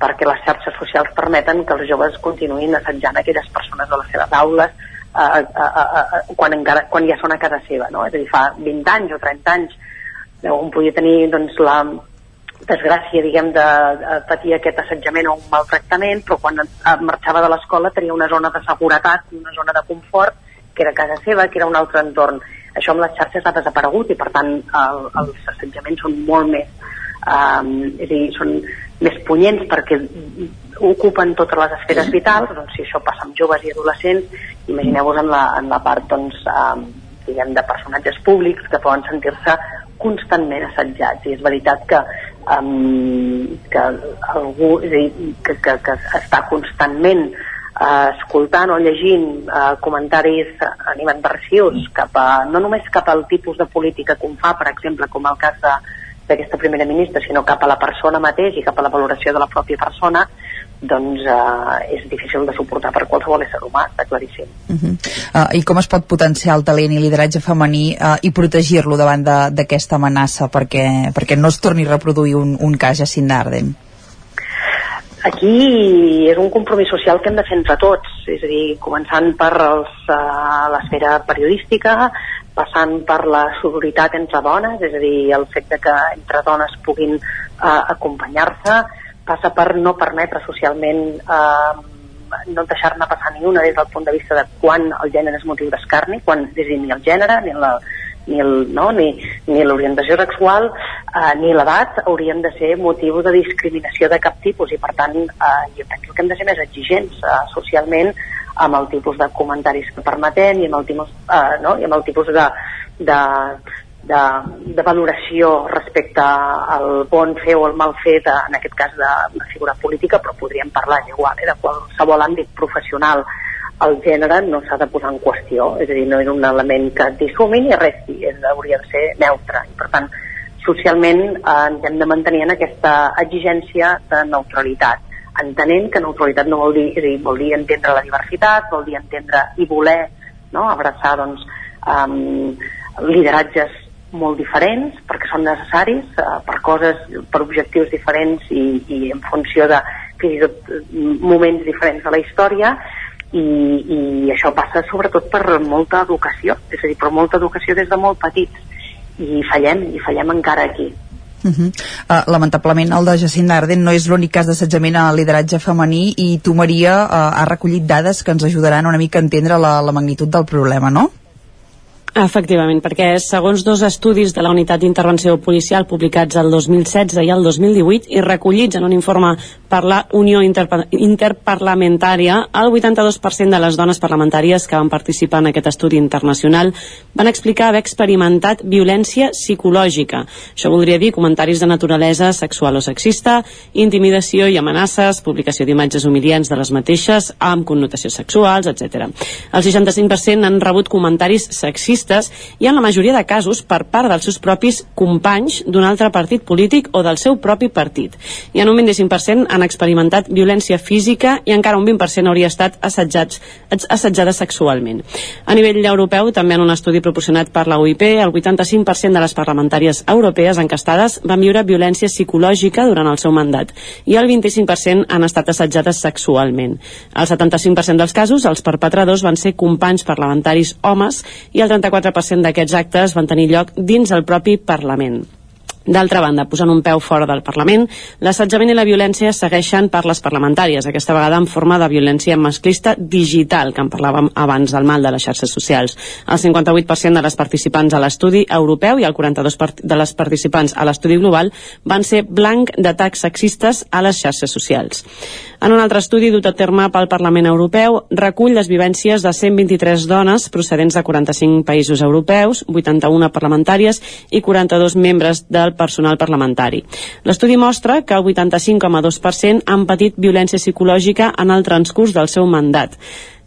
perquè les xarxes socials permeten que els joves continuïn assetjant aquelles persones de les seves aules eh, eh, eh, quan, encara, quan ja són a casa seva, no? És a dir, fa 20 anys o 30 anys on podia tenir doncs, la, desgràcia, diguem, de, de patir aquest assetjament o un maltractament, però quan marxava de l'escola tenia una zona de seguretat, una zona de confort, que era casa seva, que era un altre entorn. Això amb les xarxes ha desaparegut i, per tant, el, els assetjaments són molt més, um, és a dir, són més punyents perquè ocupen totes les esferes vitals, doncs si això passa amb joves i adolescents, imagineu-vos en, la, en la part, doncs, um, diguem, de personatges públics que poden sentir-se constantment assetjats. I és veritat que um, que algú és dir, que, que, que està constantment uh, escoltant o llegint uh, comentaris animadversius cap a, no només cap al tipus de política que fa, per exemple, com el cas d'aquesta primera ministra, sinó cap a la persona mateix i cap a la valoració de la pròpia persona, doncs eh, és difícil de suportar per qualsevol ésser humà, està claríssim. Uh -huh. uh, I com es pot potenciar el talent i lideratge femení uh, i protegir-lo davant d'aquesta amenaça perquè, perquè no es torni a reproduir un, un cas Jacint Arden? Aquí és un compromís social que hem de fer entre tots, és a dir, començant per els, uh, l'esfera periodística, passant per la sororitat entre dones, és a dir, el fet de que entre dones puguin uh, acompanyar-se, passa per no permetre socialment eh, no deixar-ne passar ni una des del punt de vista de quan el gènere és motiu d'escarni, quan és ni el gènere, ni la, ni el, no, ni, ni l'orientació sexual eh, ni l'edat haurien de ser motiu de discriminació de cap tipus i per tant eh, jo penso que hem de ser més exigents eh, socialment amb el tipus de comentaris que permetem i amb el tipus, eh, no? I amb el tipus de, de, de, de valoració respecte al bon fer o el mal de, en aquest cas de una figura política, però podríem parlar igual, eh, de qualsevol àmbit professional. El gènere no s'ha de posar en qüestió, és a dir, no és un element que dissumi ni resti, és, hauria de ser neutre. I, per tant, socialment eh, hem de mantenir en aquesta exigència de neutralitat, entenent que neutralitat no vol dir, és a dir, vol dir entendre la diversitat, vol dir entendre i voler no, abraçar doncs, um, lideratges molt diferents perquè són necessaris eh, per coses, per objectius diferents i, i en funció de fins i tot moments diferents de la història i, i això passa sobretot per molta educació, és a dir, per molta educació des de molt petits i fallem, i fallem encara aquí. Uh -huh. uh, lamentablement el de Jacint Arden no és l'únic cas d'assetjament al lideratge femení i tu Maria uh, ha recollit dades que ens ajudaran una mica a entendre la, la magnitud del problema, no? Efectivament, perquè segons dos estudis de la Unitat d'Intervenció Policial publicats el 2016 i el 2018 i recollits en un informe per la Unió Interpa Interparlamentària, el 82% de les dones parlamentàries que van participar en aquest estudi internacional van explicar haver experimentat violència psicològica. Això voldria dir comentaris de naturalesa sexual o sexista, intimidació i amenaces, publicació d'imatges humiliants de les mateixes amb connotacions sexuals, etc. El 65% han rebut comentaris sexistes socialistes i en la majoria de casos per part dels seus propis companys d'un altre partit polític o del seu propi partit. I en un 25% han experimentat violència física i encara un 20% hauria estat assetjats, assetjada sexualment. A nivell europeu, també en un estudi proporcionat per la UIP, el 85% de les parlamentàries europees encastades van viure violència psicològica durant el seu mandat i el 25% han estat assetjades sexualment. El 75% dels casos, els perpetradors van ser companys parlamentaris homes i el 34 34% d'aquests actes van tenir lloc dins el propi Parlament. D'altra banda, posant un peu fora del Parlament, l'assetjament i la violència segueixen per les parlamentàries, aquesta vegada en forma de violència masclista digital, que en parlàvem abans del mal de les xarxes socials. El 58% de les participants a l'estudi europeu i el 42% de les participants a l'estudi global van ser blanc d'atacs sexistes a les xarxes socials. En un altre estudi dut a terme pel Parlament Europeu, recull les vivències de 123 dones procedents de 45 països europeus, 81 parlamentàries i 42 membres del personal parlamentari. L'estudi mostra que el 85,2% han patit violència psicològica en el transcurs del seu mandat.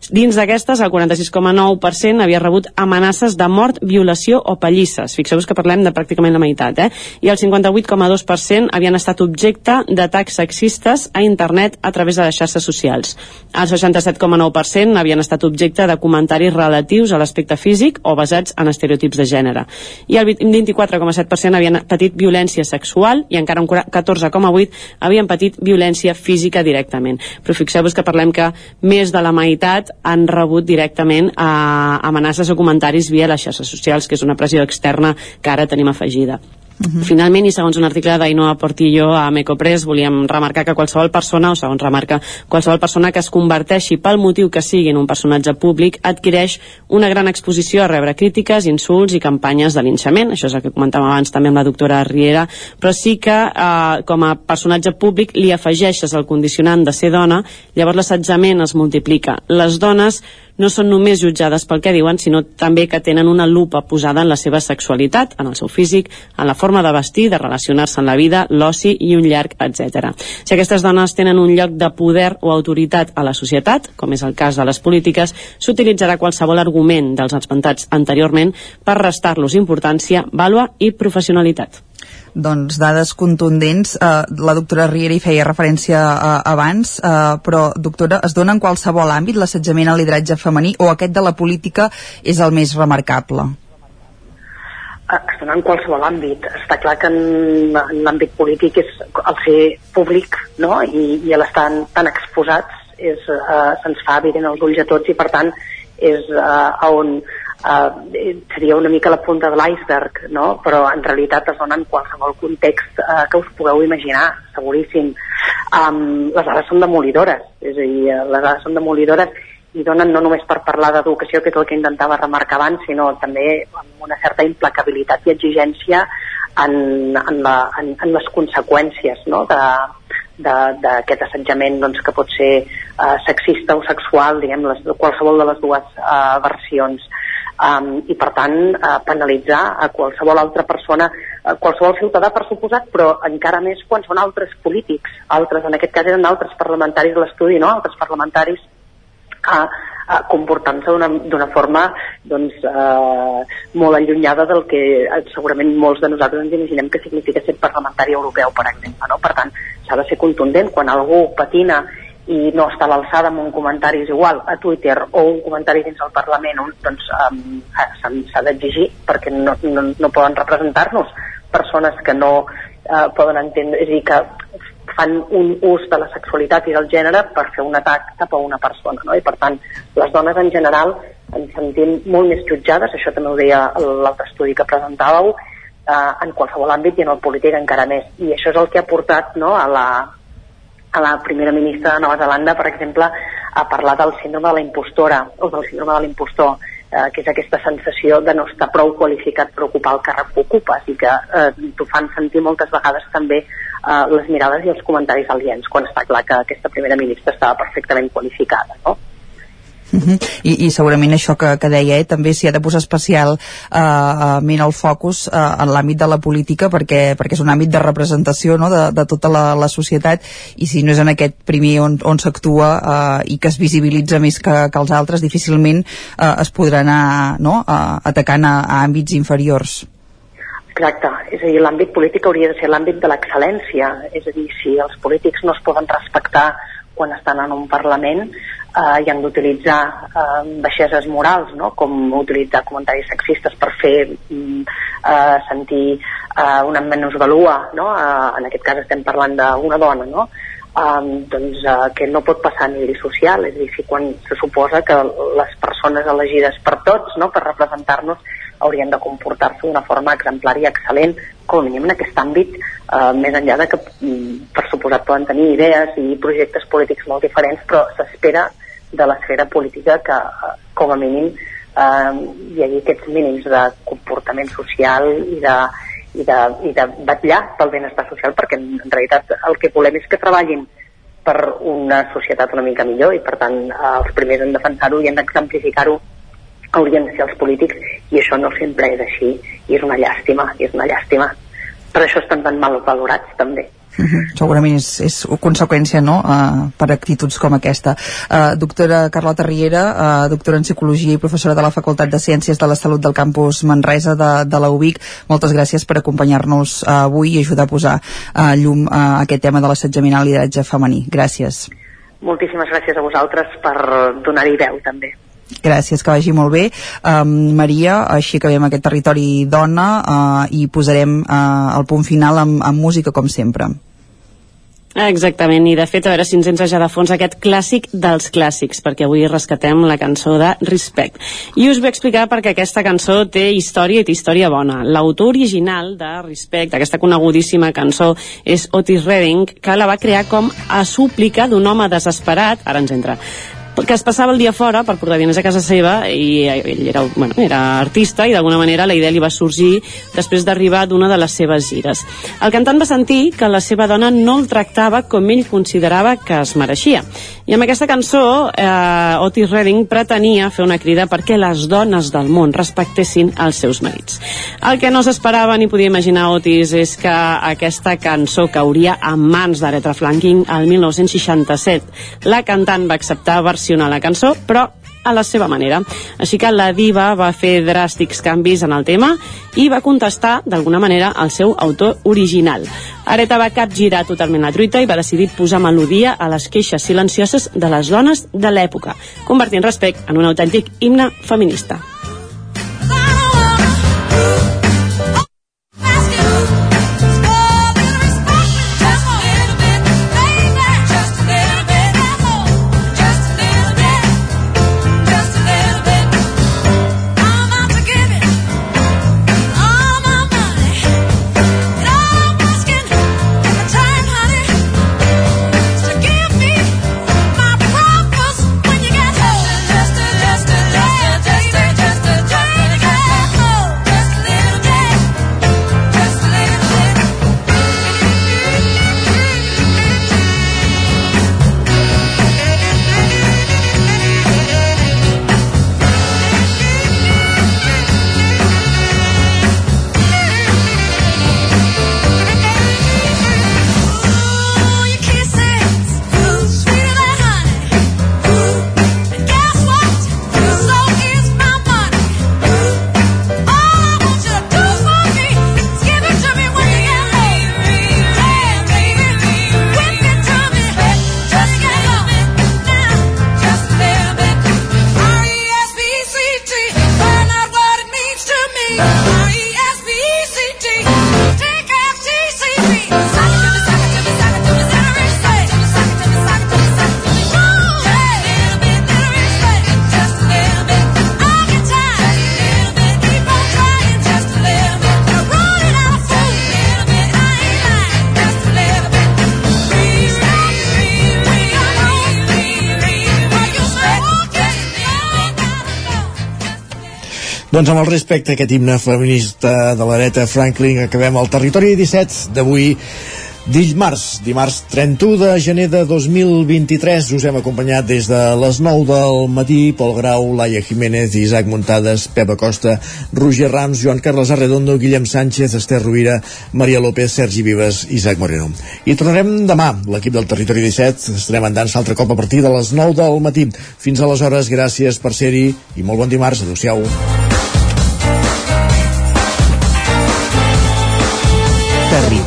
Dins d'aquestes, el 46,9% havia rebut amenaces de mort, violació o pallisses. Fixeu-vos que parlem de pràcticament la meitat, eh? I el 58,2% havien estat objecte d'atacs sexistes a internet a través de les xarxes socials. El 67,9% havien estat objecte de comentaris relatius a l'aspecte físic o basats en estereotips de gènere. I el 24,7% havien patit violència sexual i encara un 14,8% havien patit violència física directament. Però fixeu-vos que parlem que més de la meitat han rebut directament eh, amenaces o comentaris via les xarxes socials, que és una pressió externa que ara tenim afegida. Uh -huh. Finalment, i segons un article d'Ainoa Portillo a Mecopress, volíem remarcar que qualsevol persona, o segons remarca, qualsevol persona que es converteixi pel motiu que sigui en un personatge públic adquireix una gran exposició a rebre crítiques, insults i campanyes de linxament. Això és el que comentàvem abans també amb la doctora Riera, però sí que eh, com a personatge públic li afegeixes el condicionant de ser dona, llavors l'assetjament es multiplica. Les dones no són només jutjades pel que diuen, sinó també que tenen una lupa posada en la seva sexualitat, en el seu físic, en la forma de vestir, de relacionar-se en la vida, l'oci i un llarg, etc. Si aquestes dones tenen un lloc de poder o autoritat a la societat, com és el cas de les polítiques, s'utilitzarà qualsevol argument dels esmentats anteriorment per restar-los importància, vàlua i professionalitat doncs, dades contundents. Eh, la doctora Riera hi feia referència eh, abans, eh, però, doctora, es dona en qualsevol àmbit l'assetjament al lideratge femení o aquest de la política és el més remarcable? Eh, es dona en qualsevol àmbit. Està clar que en, en l'àmbit polític és el ser públic no? i, i l'estar tan exposats és, uh, se'ns fa evident als ulls a tots i per tant és uh, on eh, seria una mica la punta de l'iceberg, no? però en realitat es dona en qualsevol context eh, que us pugueu imaginar, seguríssim. Um, les dades són demolidores, és a dir, eh, les dades són demolidores i donen no només per parlar d'educació, que és el que intentava remarcar abans, sinó també amb una certa implacabilitat i exigència en, en, la, en, en les conseqüències no? d'aquest assetjament doncs, que pot ser uh, sexista o sexual, diguem, les, qualsevol de les dues uh, versions um, i per tant uh, penalitzar a qualsevol altra persona, a qualsevol ciutadà per suposat, però encara més quan són altres polítics, altres, en aquest cas eren altres parlamentaris de l'estudi, no? altres parlamentaris uh, uh, comportant-se d'una forma doncs, uh, molt allunyada del que uh, segurament molts de nosaltres ens imaginem que significa ser parlamentari europeu, per exemple. No? Per tant, s'ha de ser contundent quan algú patina i no està a l'alçada amb un comentari és igual a Twitter o un comentari dins del Parlament doncs um, s'ha d'exigir perquè no, no, no poden representar-nos persones que no uh, poden entendre, és a dir, que fan un ús de la sexualitat i del gènere per fer un atac cap a una persona, no? I per tant, les dones en general ens sentim molt més jutjades, això també ho deia l'altre estudi que presentàveu, eh, en qualsevol àmbit i en el polític encara més. I això és el que ha portat no, a, la, a la primera ministra de Nova Zelanda, per exemple, a parlar del síndrome de la impostora o del síndrome de l'impostor, eh, que és aquesta sensació de no estar prou qualificat per ocupar el càrrec que ocupes i que eh, t'ho fan sentir moltes vegades també eh, les mirades i els comentaris aliens quan està clar que aquesta primera ministra estava perfectament qualificada no? Uh -huh. I, I segurament això que, que deia, eh, també s'hi ha de posar especial eh, eh el focus eh, en l'àmbit de la política perquè, perquè és un àmbit de representació no, de, de tota la, la societat i si no és en aquest primer on, on s'actua eh, i que es visibilitza més que, que els altres, difícilment eh, es podrà anar no, eh, atacant a, a àmbits inferiors. Exacte, és a dir, l'àmbit polític hauria de ser l'àmbit de l'excel·lència, és a dir, si els polítics no es poden respectar quan estan en un Parlament, eh, i han d'utilitzar eh, baixeses morals, no? com utilitzar comentaris sexistes per fer mm, eh, sentir eh, una menysvalua, no? eh, en aquest cas estem parlant d'una dona, no? Um, doncs uh, que no pot passar a nivell social, és a dir, si quan se suposa que les persones elegides per tots, no? per representar-nos, haurien de comportar-se d'una forma exemplar i excel·lent, com a mínim en aquest àmbit, eh, més enllà de que, mm, per suposat, poden tenir idees i projectes polítics molt diferents, però s'espera de l'esfera política que, com a mínim, eh, hi hagi aquests mínims de comportament social i de, i de, i de batllar pel benestar social, perquè en realitat el que volem és que treballin per una societat una mica millor i per tant eh, els primers en defensar-ho i en exemplificar-ho haurien de ser els polítics i això no sempre és així i és una llàstima, i és una llàstima per això estan tan mal valorats també Uh -huh. Segurament és, és conseqüència no? uh, per actituds com aquesta. Uh, doctora Carlota Riera, uh, doctora en Psicologia i professora de la Facultat de Ciències de la Salut del campus Manresa de, de la UBIC, moltes gràcies per acompanyar-nos uh, avui i ajudar a posar uh, llum a aquest tema de l'assetjament al lideratge femení. Gràcies. Moltíssimes gràcies a vosaltres per donar-hi veu també. Gràcies, que vagi molt bé. Um, Maria, així acabem aquest territori dona uh, i posarem uh, el punt final amb, amb música com sempre. Exactament, i de fet a veure si ens entra ja de fons aquest clàssic dels clàssics, perquè avui rescatem la cançó de Respect. I us vull explicar perquè aquesta cançó té història i té història bona. L'autor original de Respect, aquesta conegudíssima cançó, és Otis Redding, que la va crear com a súplica d'un home desesperat, ara ens entra, que es passava el dia fora per portar diners a casa seva i ell era, bueno, era artista i d'alguna manera la idea li va sorgir després d'arribar d'una de les seves gires. El cantant va sentir que la seva dona no el tractava com ell considerava que es mereixia. I amb aquesta cançó eh, Otis Redding pretenia fer una crida perquè les dones del món respectessin els seus marits. El que no s'esperava ni podia imaginar Otis és que aquesta cançó cauria en mans d'Aretha Franklin el 1967. La cantant va acceptar versionar la cançó, però a la seva manera. Així que la diva va fer dràstics canvis en el tema i va contestar d'alguna manera al seu autor original. Areta va capgirar totalment la truita i va decidir posar melodia a les queixes silencioses de les dones de l'època, convertint respecte en un autèntic himne feminista. Doncs amb el respecte a aquest himne feminista de l'Areta Franklin acabem el territori 17 d'avui Dimarts, dimarts 31 de gener de 2023 us hem acompanyat des de les 9 del matí Pol Grau, Laia Jiménez, Isaac Muntades, Pepa Costa, Roger Rams, Joan Carles Arredondo, Guillem Sánchez, Esther Rovira, Maria López, Sergi Vives, Isaac Moreno. I tornarem demà, l'equip del Territori 17, estarem en dansa altre cop a partir de les 9 del matí. Fins aleshores, gràcies per ser-hi i molt bon dimarts. Adéu-siau.